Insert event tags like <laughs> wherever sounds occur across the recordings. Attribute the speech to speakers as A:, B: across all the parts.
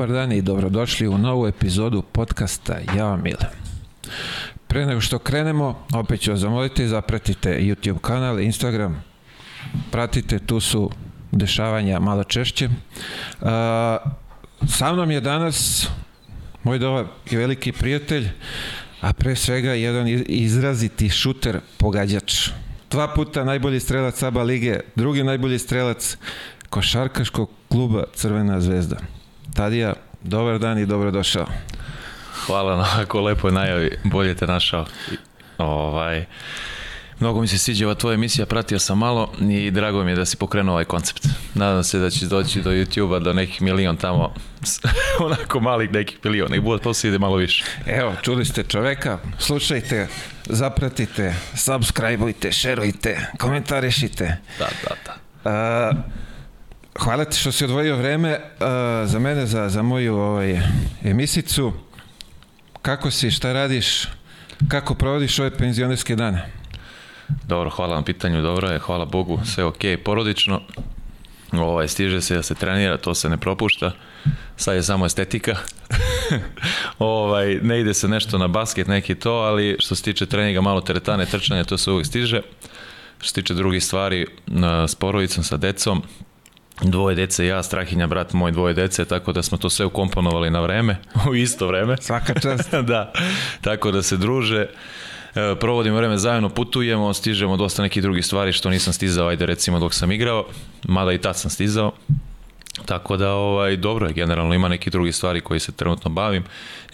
A: Dobar dan i dobrodošli u novu epizodu podcasta Ja vam Mile. Pre nego što krenemo, opet ću vas zamoliti, zapratite YouTube kanal, Instagram, pratite, tu su dešavanja malo češće. Uh, sa mnom je danas moj dobar i veliki prijatelj, a pre svega jedan izraziti šuter pogađač. Dva puta najbolji strelac ABA lige, drugi najbolji strelac košarkaškog kluba Crvena zvezda. Tadija, dobar dan i dobrodošao.
B: Hvala na ovako lepoj najavi, bolje te našao. Ovaj, mnogo mi se sviđa ova tvoja emisija, pratio sam malo i drago mi je da si pokrenuo ovaj koncept. Nadam se da ćeš doći do YouTube-a, do nekih milion tamo, <laughs> onako malih nekih milion, nek bude poslije ide malo više.
A: Evo, čuli ste čoveka, slušajte, zapratite, subscribeujte, šerujte, komentarišite. Da, da, da. Uh, Hvala ti što si odvojio vreme uh, za mene, za, za moju ovaj, emisicu. Kako si, šta radiš, kako provodiš ove penzionerske dane?
B: Dobro, hvala na pitanju, dobro je, hvala Bogu, sve ok, porodično. Ovaj, stiže se da se trenira, to se ne propušta. Sad je samo estetika. <laughs> ovaj, ne ide se nešto na basket, neki to, ali što se tiče treninga, malo teretane, trčanje, to se uvijek stiže. Što se tiče drugih stvari, s porodicom, sa decom, dvoje dece, ja, Strahinja, brat moj, dvoje dece, tako da smo to sve ukomponovali na vreme,
A: <laughs> u isto vreme.
B: Svaka čast. <laughs> da, tako da se druže e, provodimo vreme zajedno, putujemo, stižemo dosta nekih drugih stvari što nisam stizao, ajde recimo dok sam igrao, mada i tad sam stizao. Tako da ovaj dobro je generalno ima neki drugi stvari koji se trenutno bavim,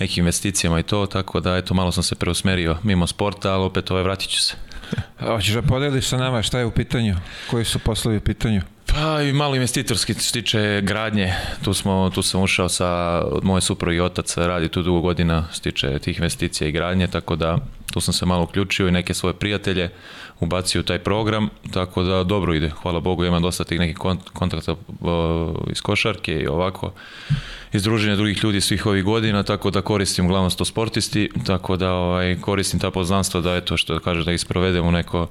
B: nekim investicijama i to, tako da eto malo sam se preusmerio mimo sporta, ali opet ovaj vratit
A: ću se. Hoćeš da podeliš sa nama šta je u pitanju? Koji su poslovi u pitanju?
B: Pa i malo investitorski što se tiče gradnje. Tu, smo, tu sam ušao sa od moje supruge i otac radi tu dugo godina što se tiče tih investicija i gradnje, tako da tu sam se malo uključio i neke svoje prijatelje ubacio taj program, tako da dobro ide. Hvala Bogu, ima dosta tih nekih kont kontrata iz košarke i ovako iz druženja drugih ljudi svih ovih godina, tako da koristim uglavnom sto sportisti, tako da ovaj, koristim ta poznanstva da je to što kaže da, da isprovedem u neko,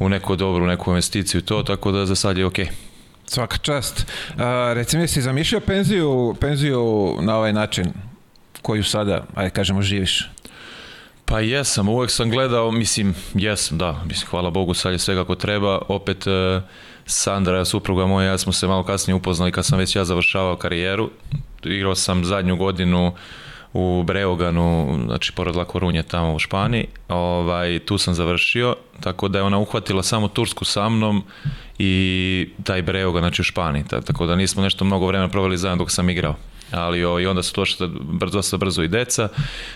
B: u neko dobro, u neku investiciju to, tako da za sad je okej. Okay.
A: Svaka čast. A, recimo, jesi zamišljao penziju, penziju na ovaj način koju sada, ajde kažemo, živiš?
B: Pa jesam, uvek sam gledao, mislim, jesam, da, mislim, hvala Bogu, sad je sve kako treba, opet e, Sandra, supruga moja, ja smo se malo kasnije upoznali kad sam već ja završavao karijeru, igrao sam zadnju godinu u Breoganu, znači pored La Corunje tamo u Španiji, ovaj, tu sam završio, tako da je ona uhvatila samo Tursku sa mnom i taj Breogan, znači u Španiji, tako da nismo nešto mnogo vremena proveli zajedno dok sam igrao ali ovaj, onda su došli da brzo, dosta brzo i deca,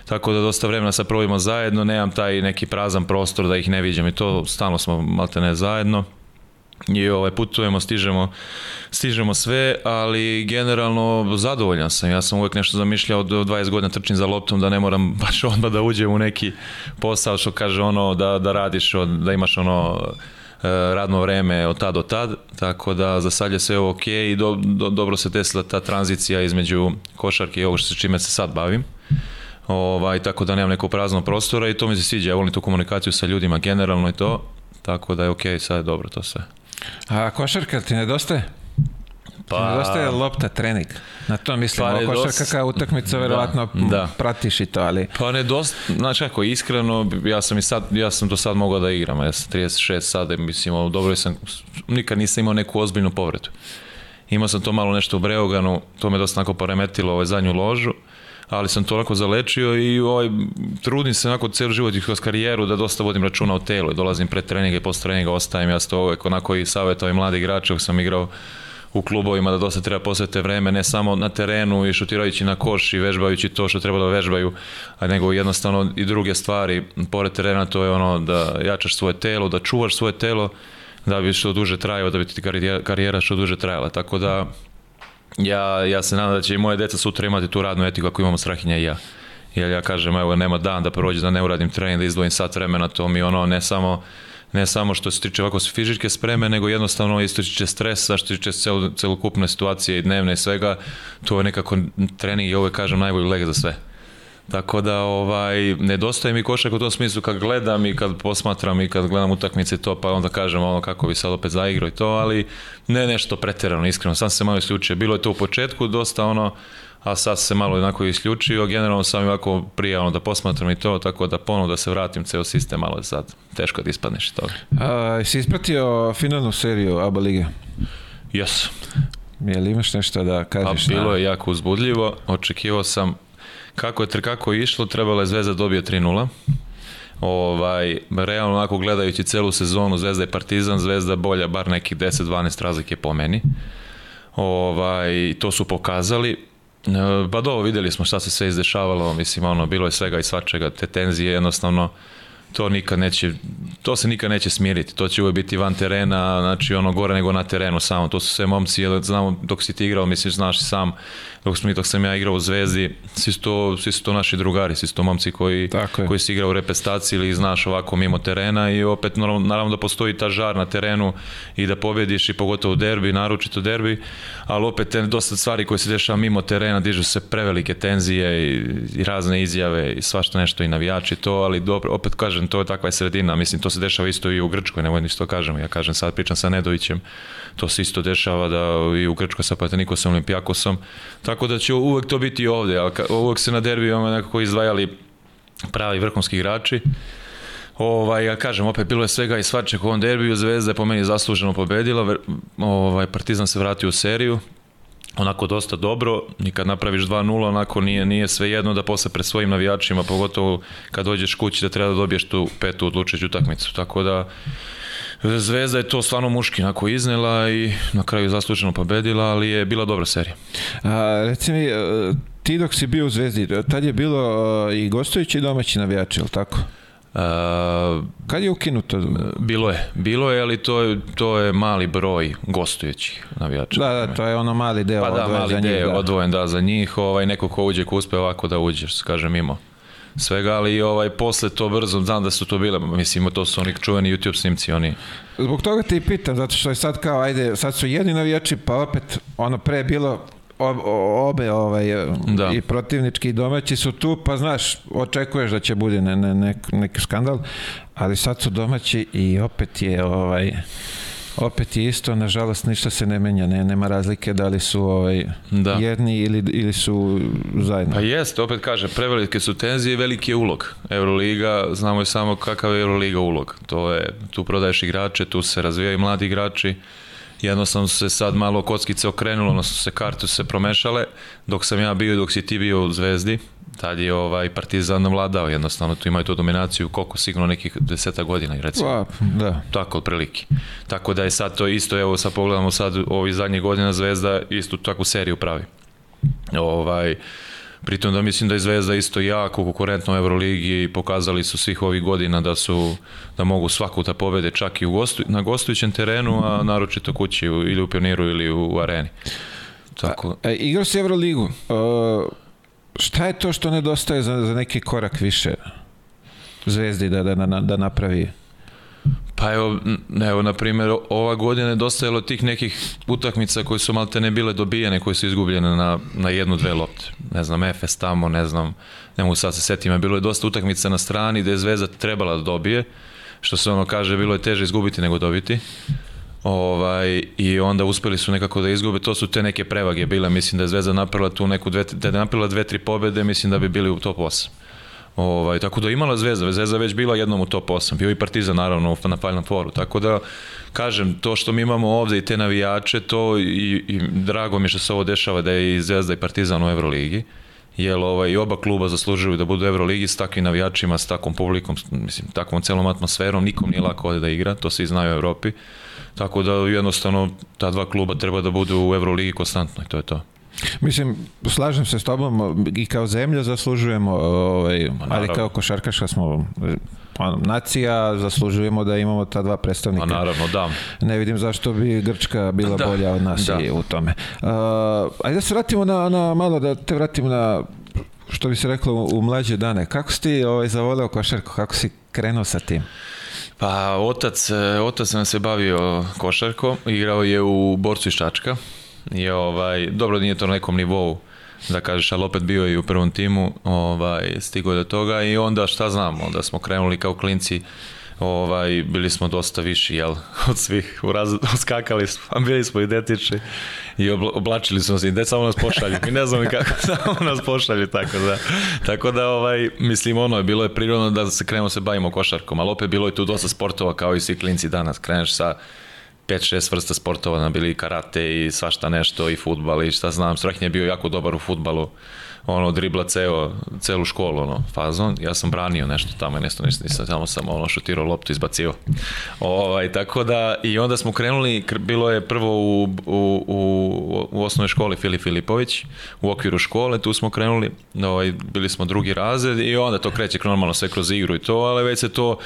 B: tako da dosta vremena sad provodimo zajedno, nemam taj neki prazan prostor da ih ne viđam i to stalno smo malte ne zajedno i ovaj, putujemo, stižemo, stižemo sve, ali generalno zadovoljan sam. Ja sam uvek nešto zamišljao od 20 godina trčim za loptom da ne moram <laughs> baš odmah da uđem u neki posao što kaže ono da, da radiš, da imaš ono E, radno vreme od tad do tad, tako da za sad je sve ok i do, do, dobro se desila ta tranzicija između košarke i ovo što se čime se sad bavim. Ovaj, tako da nemam neko prazno prostora i to mi se sviđa, ja volim tu komunikaciju sa ljudima generalno i to, tako da je ok, sad je dobro to sve.
A: A košarka ti nedostaje? Pa... Dosta je lopta trening. Na to mislim, pa oko dost... kakva utakmica, verovatno da, da. pratiš
B: i
A: to, ali...
B: Pa ne dost, znači kako, iskreno, ja sam i sad, ja sam do sad mogao da igram, ja sam 36 sada, e, mislim, dobro sam, nikad nisam imao neku ozbiljnu povredu. Imao sam to malo nešto u Breoganu, to me dosta nako poremetilo ovaj zadnju ložu, ali sam to lako zalečio i ovaj, trudim se onako cijeli život i kroz karijeru da dosta vodim računa o telu, dolazim pre treninga i posle treninga ostajem, ja sto uvek onako i savjetovao mladi igrače, sam igrao u klubovima da dosta treba posvete vreme, ne samo na terenu i šutirajući na koš i vežbajući to što treba da vežbaju, nego jednostavno i druge stvari, pored terena to je ono da jačaš svoje telo, da čuvaš svoje telo, da bi što duže trajao, da bi ti karijera što duže trajala, tako da ja, ja se nadam da će i moje deca sutra imati tu radnu etiku ako imamo Strahinja i ja. Jer ja kažem, evo, nema dan da prođe da ne uradim trening, da izdvojim sat vremena, to mi ono ne samo ne samo što se tiče ovako fizičke spreme, nego jednostavno isto tiče stresa, što tiče cel, celokupne situacije i dnevne i svega, to je nekako trening i ovo je, kažem, najbolji leg za sve. Tako da ovaj, nedostaje mi košak u tom smislu kad gledam i kad posmatram i kad gledam utakmice to pa onda kažem ono kako bi sad opet zaigrao i to, ali ne nešto preterano, iskreno, sam se malo isključio. Bilo je to u početku dosta ono a sad se malo onako isključio, generalno sam ovako prijavno da posmatram i to, tako da ponovno da se vratim ceo sistem, malo je sad teško da ispadneš iz toga. A,
A: si ispratio finalnu seriju ABA Lige?
B: Jes. Je
A: li imaš nešto da pa kažeš? A,
B: bilo je jako uzbudljivo, očekivao sam kako je, trkako išlo, trebala je Zvezda dobije 3 ovaj, realno onako gledajući celu sezonu Zvezda i Partizan, Zvezda bolja bar nekih 10-12 razlike po meni. Ovaj, to su pokazali, E, pa do, videli smo šta se sve izdešavalo, mislim, ono, bilo je svega i svačega, te tenzije, jednostavno, to nikad neće, to se nikad neće smiriti, to će uvek biti van terena, znači ono gore nego na terenu samo, to su sve momci, jer znamo dok si ti igrao, mislim, znaš sam dok, smo, dok sam ja igrao u Zvezdi, svi su to, svi su to naši drugari, svi su to momci koji, koji si igrao u repestaciji ili znaš ovako mimo terena i opet naravno, naravno da postoji ta žar na terenu i da pobediš i pogotovo derbi, naročito derbi, ali opet te, dosta stvari koje se dešava mimo terena, dižu se prevelike tenzije i, i razne izjave i svašta nešto i navijači to, ali dobro, opet kažem, to je takva je sredina, mislim, to se dešava isto i u Grčkoj, nemoj ništa da kažem, ja kažem, sad pričam sa Nedovićem, to se isto dešava da i u Grčkoj sa Patenikosom, Olimpijakosom, Tako da će uvek to biti ovde, ali uvek se na derbijama nekako izdvajali pravi vrhunski igrači. Ovaj, ja kažem, opet bilo je svega i svačeg u ovom derbiju, Zvezda je po meni zasluženo pobedila, ovaj, Partizan se vratio u seriju, onako dosta dobro, i kad napraviš 2-0, onako nije, nije sve jedno da posle pred svojim navijačima, pogotovo kad dođeš kući da treba da dobiješ tu petu odlučeću utakmicu, tako da Zvezda je to stvarno muški onako iznela i na kraju zasluženo pobedila, ali je bila dobra serija.
A: A, reci mi, e, ti dok si bio u Zvezdi, tad je bilo e, i gostujući i domaći navijači, je li tako? A, e, Kad je ukinuto?
B: Bilo je, bilo je, ali to je, to je mali broj gostujućih navijača.
A: Da, da, to je ono mali deo
B: pa da, odvojen da, mali za njih. Deo da. odvojen, da, za njih, ovaj, neko ko uđe, ko uspe ovako da uđeš, kažem, imao svega, ali ovaj, posle to brzo, znam da su to bile, mislim, to su oni čuveni YouTube snimci, oni...
A: Zbog toga te i pitam, zato što je sad kao, ajde, sad su jedni navijači, pa opet, ono pre bilo, obe ovaj, da. i protivnički i domaći su tu, pa znaš, očekuješ da će bude ne, ne, nek, neki skandal, ali sad su domaći i opet je ovaj opet je isto, nažalost ništa se ne menja, ne, nema razlike da li su ovaj, da. jedni ili, ili su zajedno. Pa
B: jeste, opet kaže, prevelike su tenzije i veliki je ulog. Euroliga, znamo je samo kakav je Euroliga ulog. To je, tu prodaješ igrače, tu se razvijaju mladi igrači, jednostavno su se sad malo kockice okrenulo, odnosno se karte su se promešale, dok sam ja bio i dok si ti bio u Zvezdi, tad je ovaj Partizan vladao jednostavno, tu imaju tu dominaciju koliko sigurno nekih deseta godina recimo. Pa, da. Tako otprilike. Tako da je sad to isto, evo sa pogledamo sad ovih zadnjih godina Zvezda istu takvu seriju pravi. Ovaj, Pritom da mislim da je Zvezda isto jako konkurentno u Euroligi i pokazali su svih ovih godina da su da mogu svaku ta da pobede čak i u gostu, na gostujućem terenu, a naročito kući ili u Pioniru ili u Areni. Tako.
A: E, igra se Euroligu. E, Šta je to što nedostaje za, za neki korak više zvezdi da, da, da, da napravi?
B: Pa evo, evo na primjer, ova godina je dostajalo tih nekih utakmica koje su malte ne bile dobijene, koje su izgubljene na, na jednu, dve lopte. Ne znam, Efes tamo, ne znam, ne mogu sad se setima. Bilo je dosta utakmica na strani gde je Zvezda trebala da dobije, što se ono kaže, bilo je teže izgubiti nego dobiti. Ovaj, I onda uspeli su nekako da izgube, to su te neke prevage bile, mislim da je Zvezda napravila tu neku, dve, da je napravila dve, tri pobede, mislim da bi bili u top 8. Ovaj, tako da imala Zvezda, Zvezda već bila jednom u top 8, bio i Partizan naravno na Final Fouru, tako da kažem, to što mi imamo ovde i te navijače, to i, i drago mi je što se ovo dešava da je i Zvezda i Partizan u Euroligi, jer ovaj, oba kluba zaslužuju da budu Euroligi s takvim navijačima, s takvom publikom, mislim, takvom celom atmosferom, nikom nije lako ovde da igra, to se i znaju u Evropi. Tako da jednostavno ta dva kluba treba da budu u Euroligi konstantno i to je to.
A: Mislim, slažem se s tobom i kao zemlja zaslužujemo, ovaj, ali kao košarkaška smo nacija, zaslužujemo da imamo ta dva predstavnika.
B: A naravno, da.
A: Ne vidim zašto bi Grčka bila <laughs> da. bolja od nas da. i u tome. Uh, ajde da se vratimo na, na malo, da te vratim na što bi se reklo u mlađe dane. Kako si ti ovaj, zavoleo košarku? Kako si krenuo sa tim?
B: Pa otac, e, otac nam se bavio košarkom, igrao je u borcu iz Čačka. I ovaj, dobro nije to na nekom nivou da kažeš, ali opet bio je i u prvom timu, ovaj, stigao do toga i onda šta znamo, onda smo krenuli kao klinci ovaj, bili smo dosta viši, jel, <laughs> od svih, raz, skakali smo, a bili smo identični i oblačili smo se i ne samo nas pošalju, mi ne znamo kako, <laughs> samo nas pošalju, tako da, tako da, ovaj, mislim, ono je, bilo je prirodno da se krenemo da se bavimo košarkom, ali opet bilo je tu dosta sportova, kao i svi klinci danas, kreneš sa 5-6 vrsta sportova, nam bili karate i svašta nešto, i futbal, i šta znam, Strahinja je bio jako dobar u futbalu, ono, dribla ceo, celu školu, ono, fazon. Ja sam branio nešto tamo, nešto nisam, nisam samo sam, ono, šutirao loptu, izbacio. Ovaj, tako da, i onda smo krenuli, bilo je prvo u, u, u, u osnovnoj školi Filip Filipović, u okviru škole, tu smo krenuli, ovaj, bili smo drugi razred i onda to kreće normalno sve kroz igru i to, ali već se to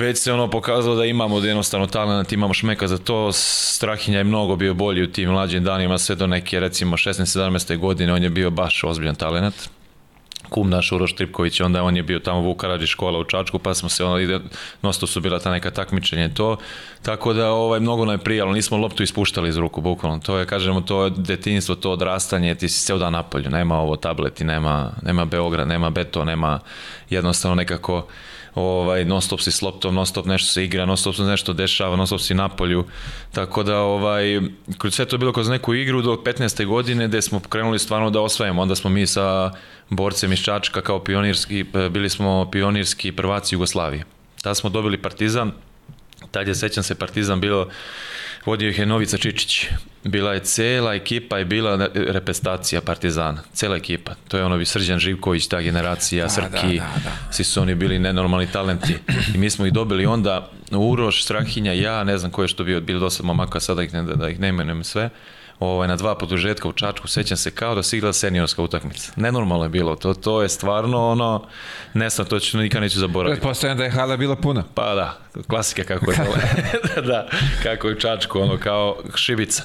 B: već se ono pokazalo da imamo da jednostavno talent, imamo šmeka za to, Strahinja je mnogo bio bolji u tim mlađim danima, sve do neke recimo 16-17. godine, on je bio baš ozbiljan talent kum naš Uroš Tripković, onda on je bio tamo Vuk Karadžić škola u Čačku, pa smo se ono ide, nosto su bila ta neka takmičenje to, tako da ovaj, mnogo nam je prijalo, nismo loptu ispuštali iz ruku, bukvalno, to je, kažemo, to je detinjstvo, to odrastanje, ti si ceo dan napolju, nema ovo tableti, nema, nema Beograd, nema Beto, nema jednostavno nekako ovaj, non stop si s loptom, non stop nešto se igra, non stop se nešto dešava, non stop si na polju. Tako da ovaj, kroz sve to je bilo kroz neku igru do 15. godine gde smo krenuli stvarno da osvajamo. Onda smo mi sa borcem iz Čačka kao pionirski, e, bili smo pionirski prvaci Jugoslavije. Tada smo dobili Partizan, tad je, sećam se, Partizan bilo Vodio ih je Novica Čičić. Bila je cela ekipa i bila repestacija Partizana, cela ekipa. To je ono bi Srđan Živković, ta generacija, da, Srki, da, da, da. svi su oni bili nenormalni talenti. I mi smo ih dobili onda Uroš, Strahinja, ja, ne znam ko je što bio, bili dosta momaka, sada ih ne, da, da ih ne imenujem sve. Uh, ovaj, na dva produžetka u Čačku, sećam se kao da se igra seniorska utakmica. Nenormalno je bilo, to, to je stvarno ono, ne znam, to ću, nikad neću zaboraviti.
A: Pretpostavljam
B: da
A: je hala bila puna.
B: Pa da, klasika kako je bila. <laughs> Da, da, kako je u Čačku, ono, kao šibica.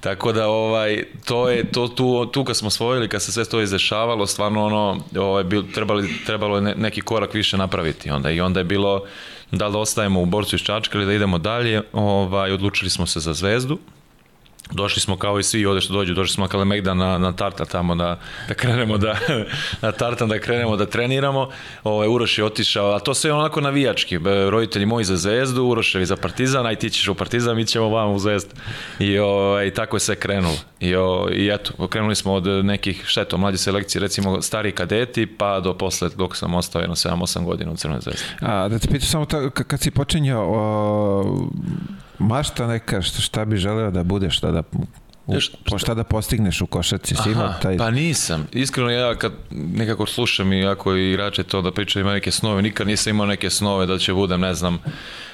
B: Tako da, ovaj, to je, to tu, tu kad smo osvojili, kad se sve to izdešavalo, stvarno ono, ovaj, bil, trebali, trebalo je ne, neki korak više napraviti onda i onda je bilo da li da ostajemo u borcu iz Čačka ili da idemo dalje, ovaj, odlučili smo se za zvezdu, Došli smo kao i svi ovde što dođu, došli smo na Kalemegdan na, na Tartan tamo da, da krenemo da, <laughs> na Tartan da krenemo da treniramo. Ovaj, Uroš je otišao, a to sve onako navijački. E, roditelji moji za Zvezdu, Uroševi za Partizan, aj ti ćeš u Partizan, mi ćemo vam u Zvezdu. I ovaj, tako je sve krenulo. I, o, I eto, krenuli smo od nekih, šta je to, mlađe selekcije, recimo stari kadeti, pa do posle dok sam ostao jedno 7-8 godina u Crnoj Zvezdi.
A: A, da te pitam samo, ta, kad si počinjao o Mašta neka, šta bi želeo da budeš, šta da U, šta? da postigneš u košarci? Si Aha, taj...
B: Pa nisam. Iskreno ja kad nekako slušam i ako igrače to da pričaju ima neke snove, nikad nisam imao neke snove da će budem, ne znam,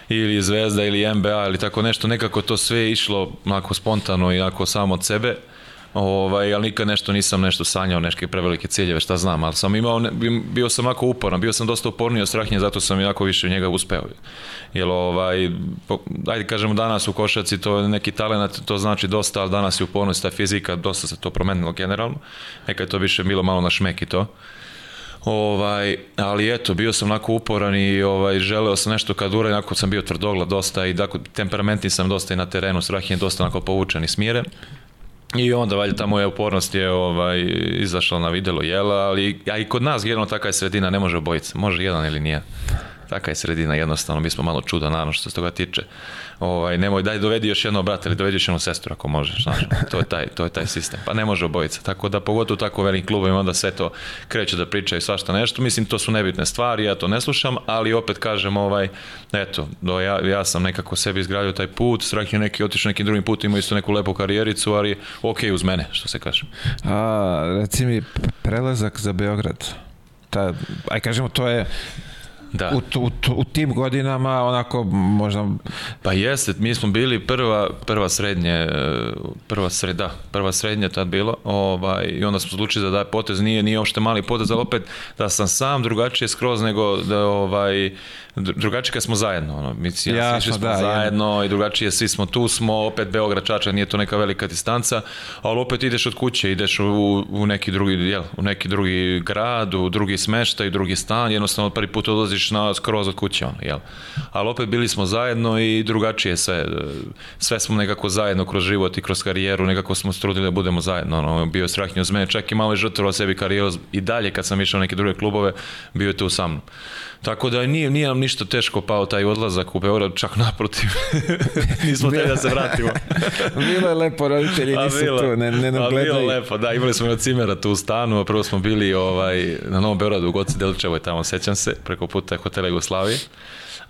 B: ili Zvezda ili NBA ili tako nešto. Nekako to sve išlo onako spontano i onako samo od sebe ovaj, ali nikad nešto nisam nešto sanjao, neške prevelike ciljeve, šta znam, ali sam imao, bio sam jako uporan, bio sam dosta uporniji od Strahinje, zato sam jako više njega uspeo. Jer, ovaj, ajde kažemo danas u košaci to je neki talent, to znači dosta, ali danas je upornost, ta fizika, dosta se to promenilo generalno. Neka je to više bilo malo na šmek i to. Ovaj, ali eto, bio sam onako uporan i ovaj, želeo sam nešto kad uradim, onako sam bio tvrdoglad dosta i tako, temperamentni sam dosta i na terenu, strah je dosta onako povučan i smiren. I onda valjda ta moja upornost je ovaj, izašla na videlo jela, ali a i kod nas jedno taka je sredina, ne može obojica, može jedan ili nije. Taka je sredina jednostavno, mi smo malo čuda naravno što se toga tiče ovaj, nemoj, daj dovedi još jedno brata ili dovedi još jednu sestru ako možeš, znaš, to je taj, to je taj sistem. Pa ne može obojica, tako da pogotovo tako velikim klubovima onda sve to kreće da pričaju svašta nešto, mislim to su nebitne stvari, ja to ne slušam, ali opet kažem ovaj, eto, do, ja, ja sam nekako sebi izgradio taj put, Strah je neki otišao nekim drugim putem, ima isto neku lepu karijericu, ali ok uz mene, što se kažem.
A: A, reci mi, prelazak za Beograd, ta, aj kažemo, to je da. u, u, u tim godinama onako možda...
B: Pa jeste, mi smo bili prva, prva srednje, prva sreda, prva srednje tad bilo, ovaj, i onda smo odlučili da daje potez, nije, nije uopšte mali potez, ali opet da sam sam drugačije skroz nego da ovaj, drugačije kad smo zajedno, ono, mi ja, ja svi smo da, zajedno ja. i drugačije svi smo tu smo, opet Beograd Čačak nije to neka velika distanca, ali opet ideš od kuće, ideš u, u neki drugi jel, u neki drugi grad, u drugi smeštaj, drugi stan, jednostavno prvi put odlaziš na skroz od kuće, ono, jel. Ali opet bili smo zajedno i drugačije sve, sve smo nekako zajedno kroz život i kroz karijeru, nekako smo strudili da budemo zajedno, ono, bio je strahnje uz mene, čak i malo je žrtvovao sebi karijeru i dalje kad sam išao neke druge klubove, bio je tu sa mnom. Tako da nije, nije nam ništa teško pao taj odlazak u Beograd, čak naprotiv. <laughs> Nismo teli da se vratimo.
A: <laughs> bilo je lepo, roditelji nisu
B: bilo, tu, ne, ne nam gledaju. Bilo lepo, da, imali smo na Cimera tu u stanu, a prvo smo bili ovaj, na Novom Beogradu u Goci Delčevoj, tamo sećam se, preko puta hotela Jugoslavije.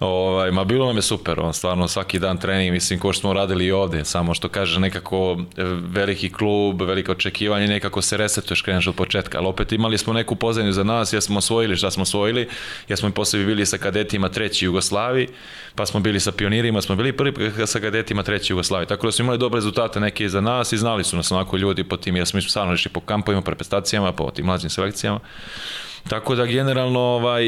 B: Ovaj, ma bilo nam je super, on stvarno svaki dan trening, mislim, ko što smo radili i ovde, samo što kaže nekako e, veliki klub, veliko očekivanje, nekako se resetuješ, kreneš od početka, ali opet imali smo neku pozadinu za nas, ja smo osvojili šta smo osvojili, ja smo i posle bili sa kadetima treći Jugoslavi, pa smo bili sa pionirima, smo bili prvi sa kadetima treći Jugoslavi, tako da smo imali dobre rezultate neke za nas i znali su nas onako ljudi po tim, ja smo stvarno išli po kampovima, po reprezentacijama, po tim mlađim selekcijama. Tako da generalno ovaj,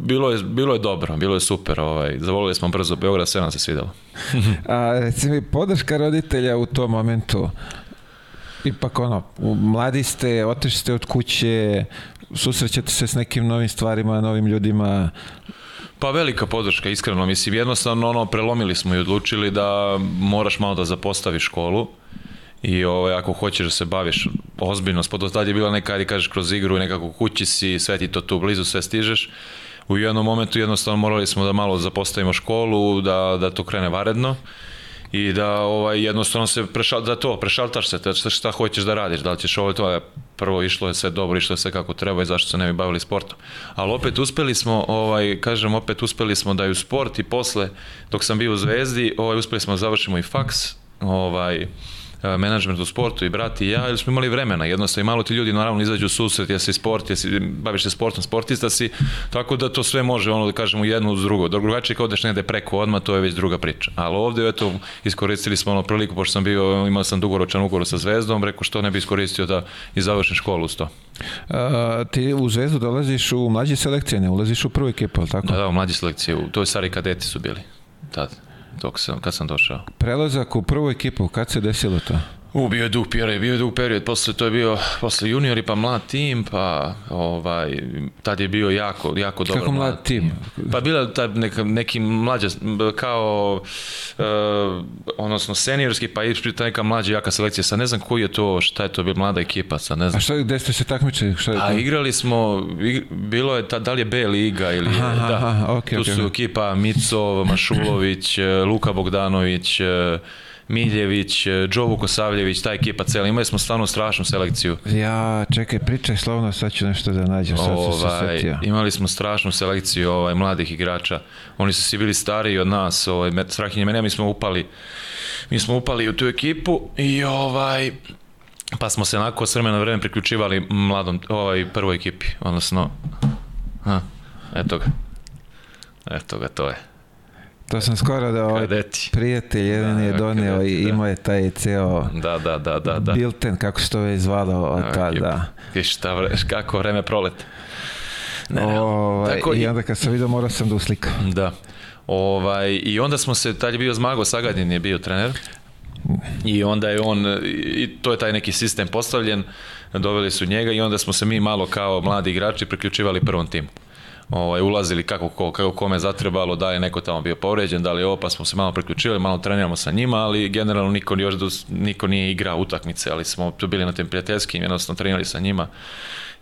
B: bilo, je, bilo je dobro, bilo je super. Ovaj, zavolili smo brzo Beograd, sve nam se svidelo.
A: <laughs> A reci mi, podrška roditelja u tom momentu, ipak ono, mladi ste, otišli ste od kuće, susrećete se s nekim novim stvarima, novim ljudima,
B: Pa velika podrška, iskreno. Mislim, jednostavno ono, prelomili smo i odlučili da moraš malo da zapostaviš školu I ovaj, ako hoćeš da se baviš ozbiljno, spod tad je bila neka, ali kažeš, kroz igru, nekako kući si, sve ti to tu blizu, sve stižeš. U jednom momentu jednostavno morali smo da malo zapostavimo školu, da, da to krene varedno i da ovaj jednostavno se prešal, da to prešaltaš se da šta, šta hoćeš da radiš da li ćeš ovo to je prvo išlo je sve dobro išlo je sve kako treba i zašto se ne bi bavili sportom ali opet uspeli smo ovaj kažem opet uspeli smo da i u sport i posle dok sam bio u Zvezdi ovaj uspeli smo da završimo i faks ovaj E, menadžment u sportu i brat i ja, jer smo imali vremena, jednostavno i malo ti ljudi naravno izađu u susret, jesi sport, jesi, baviš se sportom, sportista si, tako da to sve može, ono da kažemo, jedno uz drugo. Drugačije kao odeš negde preko odma, to je već druga priča. Ali ovde, eto, iskoristili smo ono priliku, pošto sam bio, imao sam dugoročan ugovor sa Zvezdom, rekao što ne bi iskoristio da i završim školu uz to.
A: A, ti u Zvezdu dolaziš u mlađe selekcije, ne ulaziš u prvu ekipu, tako?
B: Da, da, u mlađe selekcije, to je stari kadeti su bili tad dok sam, kad sam došao.
A: Prelazak u prvu ekipu, kad se desilo to? U,
B: bio je dug period, bio je dug period, posle to je bio, posle juniori pa mlad tim, pa ovaj, tad je bio jako, jako
A: dobar. Kako mlad tim?
B: Pa bila ta neka, neki mlađa, kao, e, odnosno seniorski, pa i ta neka mlađa jaka selekcija, sad ne znam koji je to, šta je to bila mlada ekipa, sad ne znam.
A: A šta, gde ste se takmičili? Šta je pa to?
B: A igrali smo, igr, bilo je, ta, da li je B liga ili, aha, da, aha, okay, tu okay, su okay. ekipa Micov, Mašulović, eh, Luka Bogdanović, eh, Miljević, Joe Vukosavljević, ta ekipa cela. Imali smo stvarno strašnu selekciju.
A: Ja, čekaj, pričaj slovno, sad ću nešto da nađem, sad sam se ovaj, setio.
B: Imali smo strašnu selekciju ovaj, mladih igrača. Oni su svi bili stariji od nas, ovaj, Strahinje mene, mi smo upali mi smo upali u tu ekipu i ovaj pa smo se onako s vremena vreme priključivali mladom, ovaj, prvoj ekipi, odnosno, ha, eto ga, eto ga, to je.
A: To sam skoro da ovaj Kadeti. prijatelj jedan da, je doneo kadeti, i da. imao je taj ceo da, da, da, da, da. bilten, kako što je izvalo od tada. Da.
B: I šta, vre, kako vreme prolete. Ne,
A: ovaj, tako, I onda kad sam vidio morao sam
B: da
A: uslikam.
B: Da. Ovaj, I onda smo se, tad je bio Zmago Sagadin je bio trener. I onda je on, i to je taj neki sistem postavljen, doveli su njega i onda smo se mi malo kao mladi igrači priključivali prvom timu ovaj, ulazili kako, ko, kako kome zatrebalo, da je neko tamo bio povređen, da li je ovo, pa smo se malo priključili, malo treniramo sa njima, ali generalno niko, još, niko nije igrao utakmice, ali smo tu bili na tem prijateljskim, jednostavno trenirali sa njima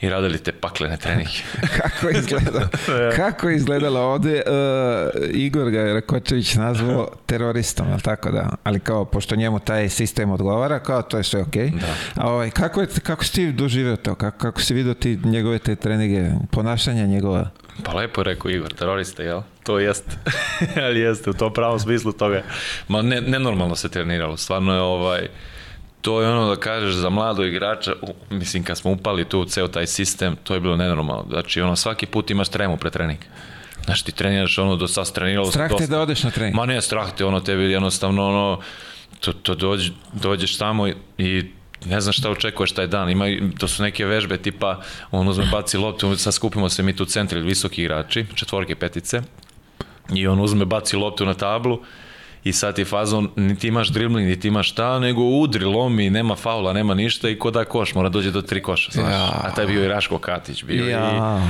B: i radili te paklene treninge.
A: kako <laughs> izgleda, Kako je izgledalo <laughs> da, ovde? Uh, Igor ga je Rakočević nazvao da. teroristom, ali tako da? Ali kao, pošto njemu taj sistem odgovara, kao to je sve okej. Okay. Da. A ovaj, kako, je, kako si ti doživio to? Kako, kako si vidio ti njegove te treninge, ponašanja njegova?
B: Pa lepo je rekao Igor, terorista, jel? To jeste, <laughs> ali jeste, u tom pravom smislu toga. Ma ne, nenormalno se treniralo, stvarno je ovaj, to je ono da kažeš za mlado igrača, u, mislim kad smo upali tu u ceo taj sistem, to je bilo nenormalno. Znači ono svaki put imaš tremu pre treninga. Znaš ti treniraš ono do sad treniralo.
A: Strah te
B: da
A: odeš na trening.
B: Ma ne, strah te ono tebi jednostavno ono, to, to dođe, dođeš tamo i, i ne znam šta očekuješ taj dan, ima, to su neke vežbe tipa, on uzme baci loptu, sad skupimo se mi tu centri, visoki igrači, četvorke, petice, i on uzme baci loptu na tablu, i sad ti fazon, ni ti imaš dribling, ti imaš šta, nego udri, lomi, nema faula, nema ništa i ko da koš, mora dođe do tri koša, znaš. Ja. A taj bio i Raško Katić, bio ja. i...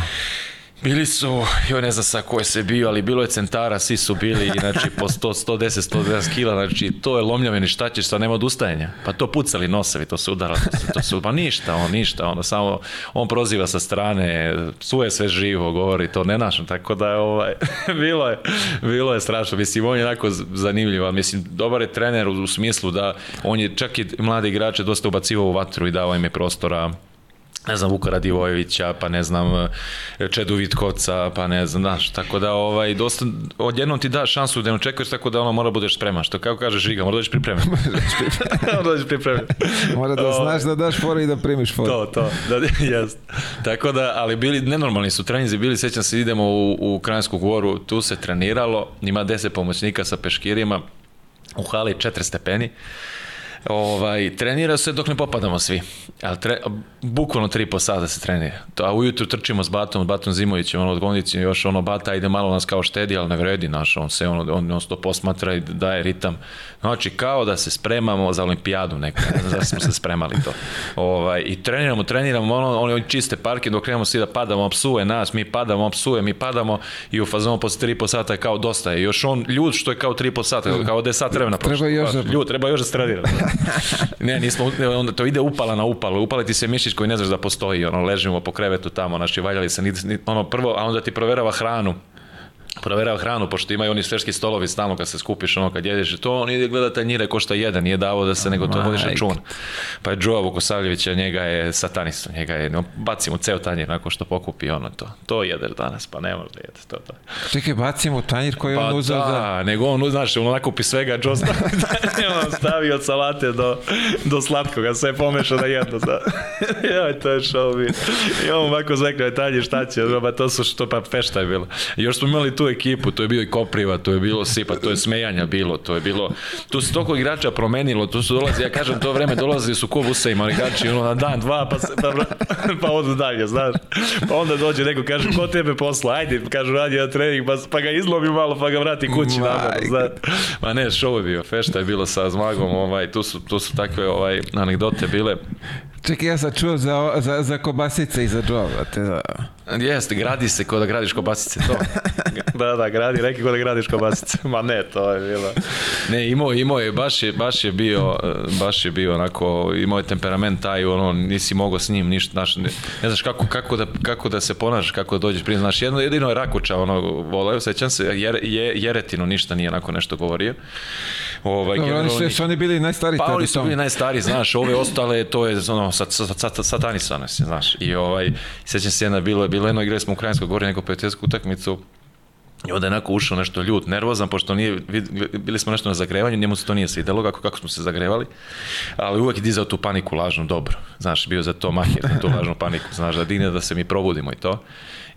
B: Bili su, joj ne znam sa koje se bio, ali bilo je centara, svi su bili, znači po 100, 110, 120 kila, znači to je lomljaveni, šta ćeš, sad nema odustajanja. Pa to pucali nosevi, to se udara, to se, to su, pa ništa, on ništa, ono samo, on proziva sa strane, suje sve živo, govori to nenašno, tako da ovaj, <laughs> bilo je, bilo je strašno, mislim, on je onako zanimljiv, ali mislim, dobar je trener u, u smislu da on je čak i mlade igrače dosta ubacivao u vatru i dao im je prostora, ne znam, Vuka Radivojevića, pa ne znam, Čedu Vitkoca, pa ne znam, znaš, tako da ovaj, dosta, odjednom ti da šansu da ne očekuješ, tako da ono mora da budeš spreman, što kako kažeš Žiga, mora dođeš da pripremljen.
A: mora <laughs> dođeš pripremljen. mora da, da ovaj. znaš da daš fora i da primiš fora.
B: To, to, da, <laughs> jest. Tako da, ali bili, nenormalni su treninzi, bili, sećam se, idemo u, u Kransku goru, tu se treniralo, ima 10 pomoćnika sa peškirima, u hali 4 stepeni, Ovaj, trenira se dok ne popadamo svi. Ali tre, bukvalno 3,5 sata se trenira. To, a ujutru trčimo s Batom, s Batom Zimovićem, ono od kondicije, još ono Bata ide malo nas kao štedi, ali ne vredi, naš, on se ono, on non stop posmatra i daje ritam. Znači, kao da se spremamo za olimpijadu neku, ne znam da smo se spremali to. Ovaj, I treniramo, treniramo, ono, oni on čiste parke, dok krenemo svi da padamo, psuje nas, mi padamo, psuje, mi padamo i u fazonu posle 3,5 sata kao dosta je. Još on ljud što je kao 3,5 sata, kao da je sat vremena Treba još da... Ljud, treba još da stradira. <laughs> ne, nismo, onda to ide upala na upala, upala ti se mišić koji ne znaš da postoji, ono, ležimo po krevetu tamo, znači, valjali se, ono, prvo, a onda ti proverava hranu, proverava hranu, pošto imaju oni sveški stolovi stalno kad se skupiš, ono kad jedeš to, on ide gleda tanjire ko šta jede, nije davo da se nego to vodiš račun. Pa je Đuva Vukosavljevića, njega je satanista, njega je, no, bacimo ceo tanjir nakon što pokupi ono to. To jede danas, pa ne može da jede to. to.
A: Čekaj, bacimo tanjir koji
B: pa
A: on uzao
B: da... da... nego on, znaš, on nakupi svega, Đo stavi, on stavi od salate do, do slatkoga, sve pomeša na jedno. Da. <laughs> Joj, to je šao bio. I on ovako zekao je tanjir, šta će, no, pa to su što pa pešta je bilo. Još smo imali tu ekipu, to je bio i Kopriva, to je bilo Sipa, to je smejanja bilo, to je bilo, tu se toliko igrača promenilo, tu su dolazi, ja kažem, to vreme dolazi su ko busa ima igrači, ono na dan, dva, pa, se, pa, <laughs> pa odu dalje, znaš, pa onda dođe neko, kaže, ko tebe posla, ajde, kažu, radi na trening, pa, pa ga izlomi malo, pa ga vrati kući na znaš, ma ne, šov je bio, fešta je bilo sa zmagom, ovaj, tu su, tu su takve ovaj, anegdote bile.
A: Čekaj, ja sam čuo za, za, za kobasice i za džoba, te da.
B: Jeste, gradi se kao da gradiš kobasice, to. <laughs> da, da, gradi, reki kao da gradiš kobasice. <laughs> Ma ne, to je bilo. Ne, imao, imao je, baš je, baš je bio, baš je bio onako, imao je temperament taj, ono, nisi mogao s njim ništa, znaš, ne, ne znaš kako, kako, da, kako da se ponašaš, kako da dođeš prije, znaš, jedno, jedino je Rakuća, ono, voleo, sećam se, jer, je, Jeretinu ništa nije onako nešto govorio.
A: Ovaj, Dobro, oni su, su oni bili najstariji.
B: Pa oni su bili najstariji, znaš, ove ostale, to je, ono, sat, sat, sat, satanisano se, znaš, i ovaj, sećam se jedna, bilo je, bilo Bileno, igrali smo u Krajinskoj gori neku prijateljsku utakmicu, i onda je onako ušao nešto ljut, nervozan, pošto nije, bili smo nešto na zagrevanju, njemu se to nije svidelo, kako, kako smo se zagrevali, ali uvek je dizao tu paniku lažnu, dobro, znaš, bio za to mahir, tu lažnu paniku, znaš, da digne da se mi probudimo i to.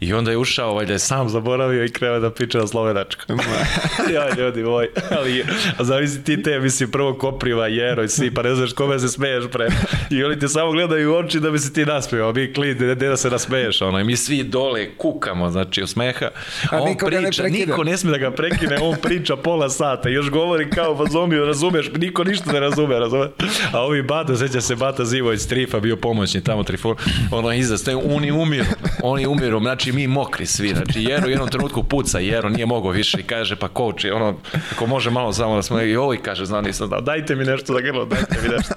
B: I onda je ušao, valjda je sam zaboravio i kreo da priča na slovenačkom. <laughs> ja, ljudi moj, ali zavisi ti te, mislim, prvo Kopriva, jeroj, svi, pa ne znaš kome se smeješ pre. I oni te samo gledaju u oči da bi se ti nasmeo, mi klid, ne, da se nasmeješ, ono, i mi svi dole kukamo, znači, od smeha. A on priča, ne niko ne sme da ga prekine, on priča pola sata, još govori kao pa zombiju, razumeš, niko ništa ne razume, razume. A ovi Bata, seća se Bata Zivoj, iz bio pomoćni tamo Trifor, ono, iza, oni umiru, oni umiru, znači, znači mi mokri svi, znači Jero u jednom trenutku puca, Jero nije mogao više i kaže pa coach, ono, ako može malo samo da smo i ovo i kaže, znam nisam znao, dajte mi nešto da grlo, dajte mi nešto.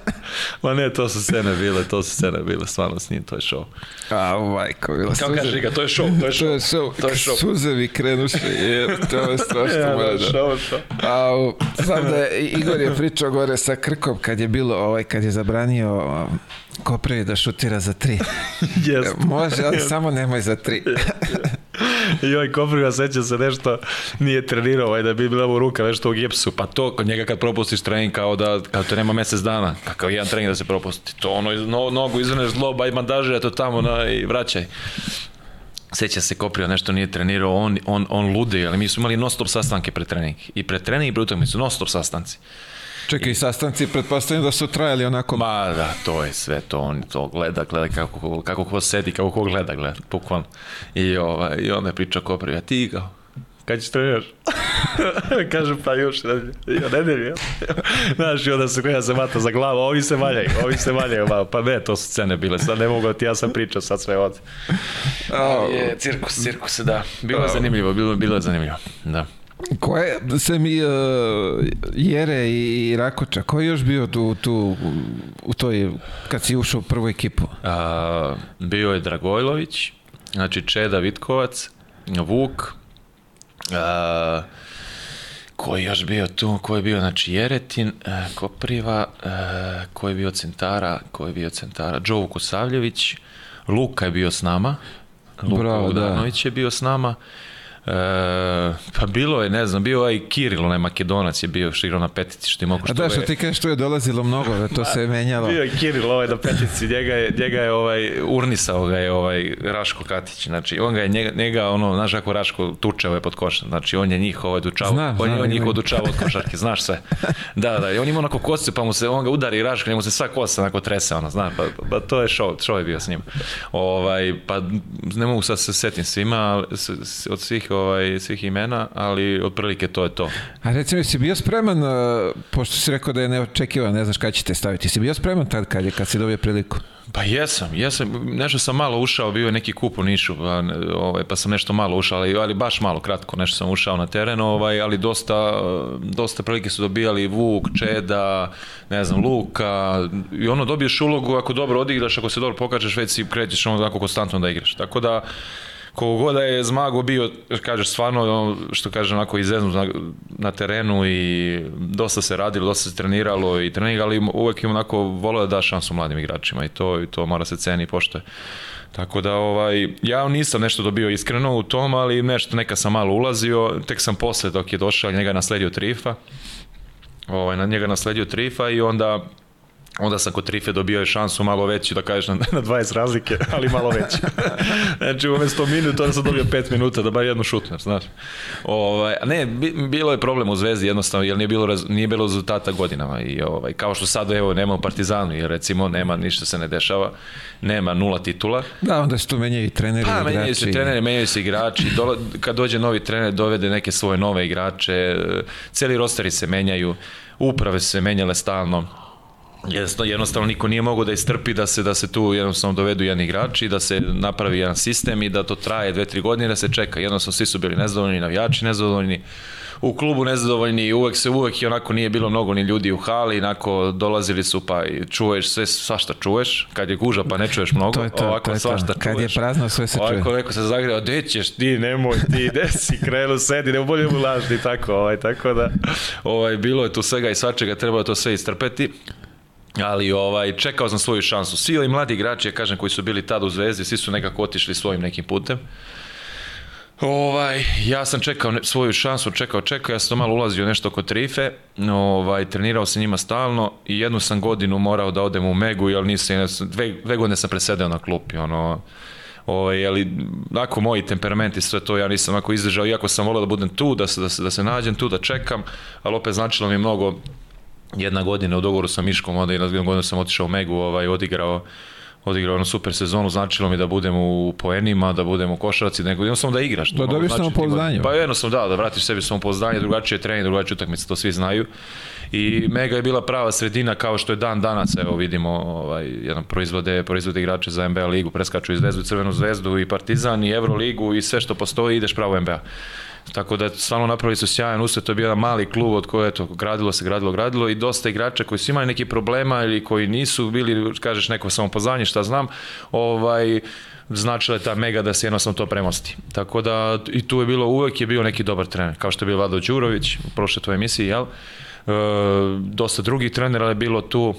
B: Ma ne, to su scene bile, to su scene bile, stvarno s njim, to je show.
A: A, majko, bila Kao suze...
B: kaže ga, to je show, to je show. to je show, to
A: je show. Suzevi krenuše, je, to je strašno ja, mada. Da, show, show. A, znam da je, Igor je pričao gore sa Krkom kad je bilo, ovaj, kad je zabranio Ko prvi da šutira za tri? <laughs> Jeste. Može, ali yes. samo nemoj za tri.
B: Joj, Kopriva seća se nešto, nije trenirao, ovaj, da bi bila mu ruka nešto u gipsu. Pa to, kod njega kad propustiš trening, kao da, kad to da nema mesec dana, kakav jedan trening da se propusti. To ono, no, nogu izvaneš zloba i bandažira eto tamo na, i vraćaj. Seća se Kopriva, nešto nije trenirao, on, on, on lude, ali mi smo imali non stop sastanke pre trening. I pre trening
A: i
B: pre utakmicu, non stop sastanci.
A: Čekaj, i... sastanci, pretpostavljam da su trajali onako...
B: Ma da, to je sve to, on to gleda, gleda kako, kako ko sedi, kako ko gleda, gleda, bukvalno. I, ova, i onda je pričao ko prvi, a ti kao, kad ćeš treniraš? <laughs> Kažem, pa još nedelje. Ja nedelje, Znaš, i onda se koja se mata za glavu, ovi se valjaju, ovi se valjaju, pa ne, to su scene bile, sad ne mogu, ti ja sam pričao, sad sve ovde. Oh. Je, cirkus, cirkus, da. Bilo je zanimljivo, bilo, bilo je zanimljivo, da.
A: Koje, sem e, i, uh, Jere i Rakoča, ko je još bio tu, tu, u toj, kad si ušao u prvu ekipu? Uh,
B: bio je Dragojlović, znači Čeda Vitkovac, Vuk, uh, ko je još bio tu, ko je bio, znači Jeretin, a, e, Kopriva, a, e, ko je bio centara, ko je bio centara, Jovo Kusavljević, Luka je bio s nama, Luka Bravo, da. Udanović da. je bio s nama, E, pa bilo je, ne znam, bio ovaj Kiril, onaj Makedonac je bio
A: što
B: igrao na petici, što ima oko što A
A: da, što ti kažeš, tu je dolazilo mnogo, da to se je <laughs> menjalo.
B: Bio je Kiril ovaj na petici, njega je, njega je ovaj, urnisao ga je ovaj Raško Katić, znači on ga je, njega, njega ono, znaš kako Raško tuče ovaj pod košem, znači on je njih ovaj dučao, znam, on, znam, on je njih odučao od košarke, znaš sve. Da, da, i on ima onako kose, pa mu se, on ga udari Raško, njemu se sva kosa onako trese, ono, znaš, pa, pa to je show, show je bio s njim. Ovaj, pa ne mogu sad se setim svima, s, s, od svih ovaj, svih imena, ali otprilike to je to.
A: A recimo, si bio spreman, uh, pošto si rekao da je neočekivan, ne znaš kada ćete staviti, si bio spreman tad kad, je, kad si dobio priliku?
B: Pa jesam, jesam, nešto sam malo ušao, bio je neki kup u Nišu, pa, ovaj, pa sam nešto malo ušao, ali, ali baš malo kratko, nešto sam ušao na teren, ovaj, ali dosta, dosta prilike su dobijali Vuk, Čeda, ne znam, Luka, i ono dobiješ ulogu ako dobro odigraš, ako se dobro pokažeš, već si krećeš ono tako konstantno da igraš. Tako da, koliko god je Zmago bio, kažeš, stvarno, što kaže, onako izveznut na, na terenu i dosta se radilo, dosta se treniralo i trening, ali uvek im onako volio da da šansu mladim igračima i to, i to mora se ceni i poštoje. Tako da ovaj, ja nisam nešto dobio iskreno u tom, ali nešto neka sam malo ulazio, tek sam posle dok je došao, njega nasledio Trifa, ovaj, na njega nasledio Trifa i onda Onda sam kod Trife dobio je šansu malo veću, da kažeš, na, na 20 razlike, ali malo veću. <laughs> znači, umesto minuta, onda sam dobio 5 minuta, da bar jednu šutnem, znaš. Ovaj, ne, bilo je problem u Zvezdi jednostavno, jer nije bilo, raz, nije bilo rezultata godinama. I, ovaj, kao što sad, evo, nema u Partizanu, jer recimo nema, ništa se ne dešava, nema nula titula.
A: Da, onda se tu menjaju i treneri,
B: pa, igrači. menjaju se treneri, menjaju se igrači. Dola, kad dođe novi trener, dovede neke svoje nove igrače. Celi rosteri se menjaju, uprave se menjale stalno jednostavno niko nije mogao da istrpi da se da se tu jednostavno dovedu jedan igrač i da se napravi jedan sistem i da to traje dve, tri godine da se čeka. Jednostavno svi su bili nezadovoljni, navijači nezadovoljni, u klubu nezadovoljni, uvek se uvek i onako nije bilo mnogo ni ljudi u hali, onako dolazili su pa i čuješ sve svašta čuješ, kad je guža pa ne čuješ mnogo,
A: to je to,
B: ovako
A: to je svašta to. čuješ.
B: Kad je
A: prazno sve se
B: čuje.
A: Ovako
B: neko se zagreva, gde ćeš ti, nemoj ti, gde si, krenu, sedi, ne bolje mu lažni, tako, ovaj, tako da, ovaj, bilo je tu svega i svačega, treba to sve istrpeti ali ovaj, čekao sam svoju šansu. Svi ovi mladi igrači, ja kažem, koji su bili tada u Zvezdi, svi su nekako otišli svojim nekim putem. Ovaj, ja sam čekao ne, svoju šansu, čekao, čekao, ja sam to malo ulazio nešto oko trife, ovaj, trenirao sam njima stalno i jednu sam godinu morao da odem u Megu, jer nisam, dve, dve godine sam presedeo na klupi, ono, ovaj, ali ako moji temperamenti sve to ja nisam ako izdržao, iako sam voleo da budem tu, da se, da se, da se nađem tu, da čekam, ali opet značilo mi mnogo jedna godina u dogovoru sa Miškom, onda jedna godina sam otišao u Megu, ovaj, odigrao odigrao ono super sezonu, značilo mi da budem u poenima, da budem u košarci, nego jedno sam da igraš. To Da
A: dobiješ
B: znači,
A: samopouzdanje.
B: Pa jedno sam da, da vratiš sebi samopouzdanje, drugačije trening, drugačije utakmice, to svi znaju. I Mega je bila prava sredina kao što je dan danas, evo vidimo, ovaj, jedan proizvode, proizvode igrače za NBA ligu, preskaču i Zvezdu Crvenu zvezdu i Partizan i Euroligu i sve što postoji, ideš pravo NBA. Tako da stvarno napravili su sjajan usled, to je bio jedan mali klub od koje eto, gradilo se, gradilo, gradilo i dosta igrača koji su imali neki problema ili koji nisu bili, kažeš neko samopoznanje, šta znam, ovaj, značila je ta mega da se jednostavno to premosti. Tako da i tu je bilo, uvek je bio neki dobar trener, kao što je bio Vlado Đurović u prošle tvoje emisije, jel? E, dosta drugih trenera je bilo tu,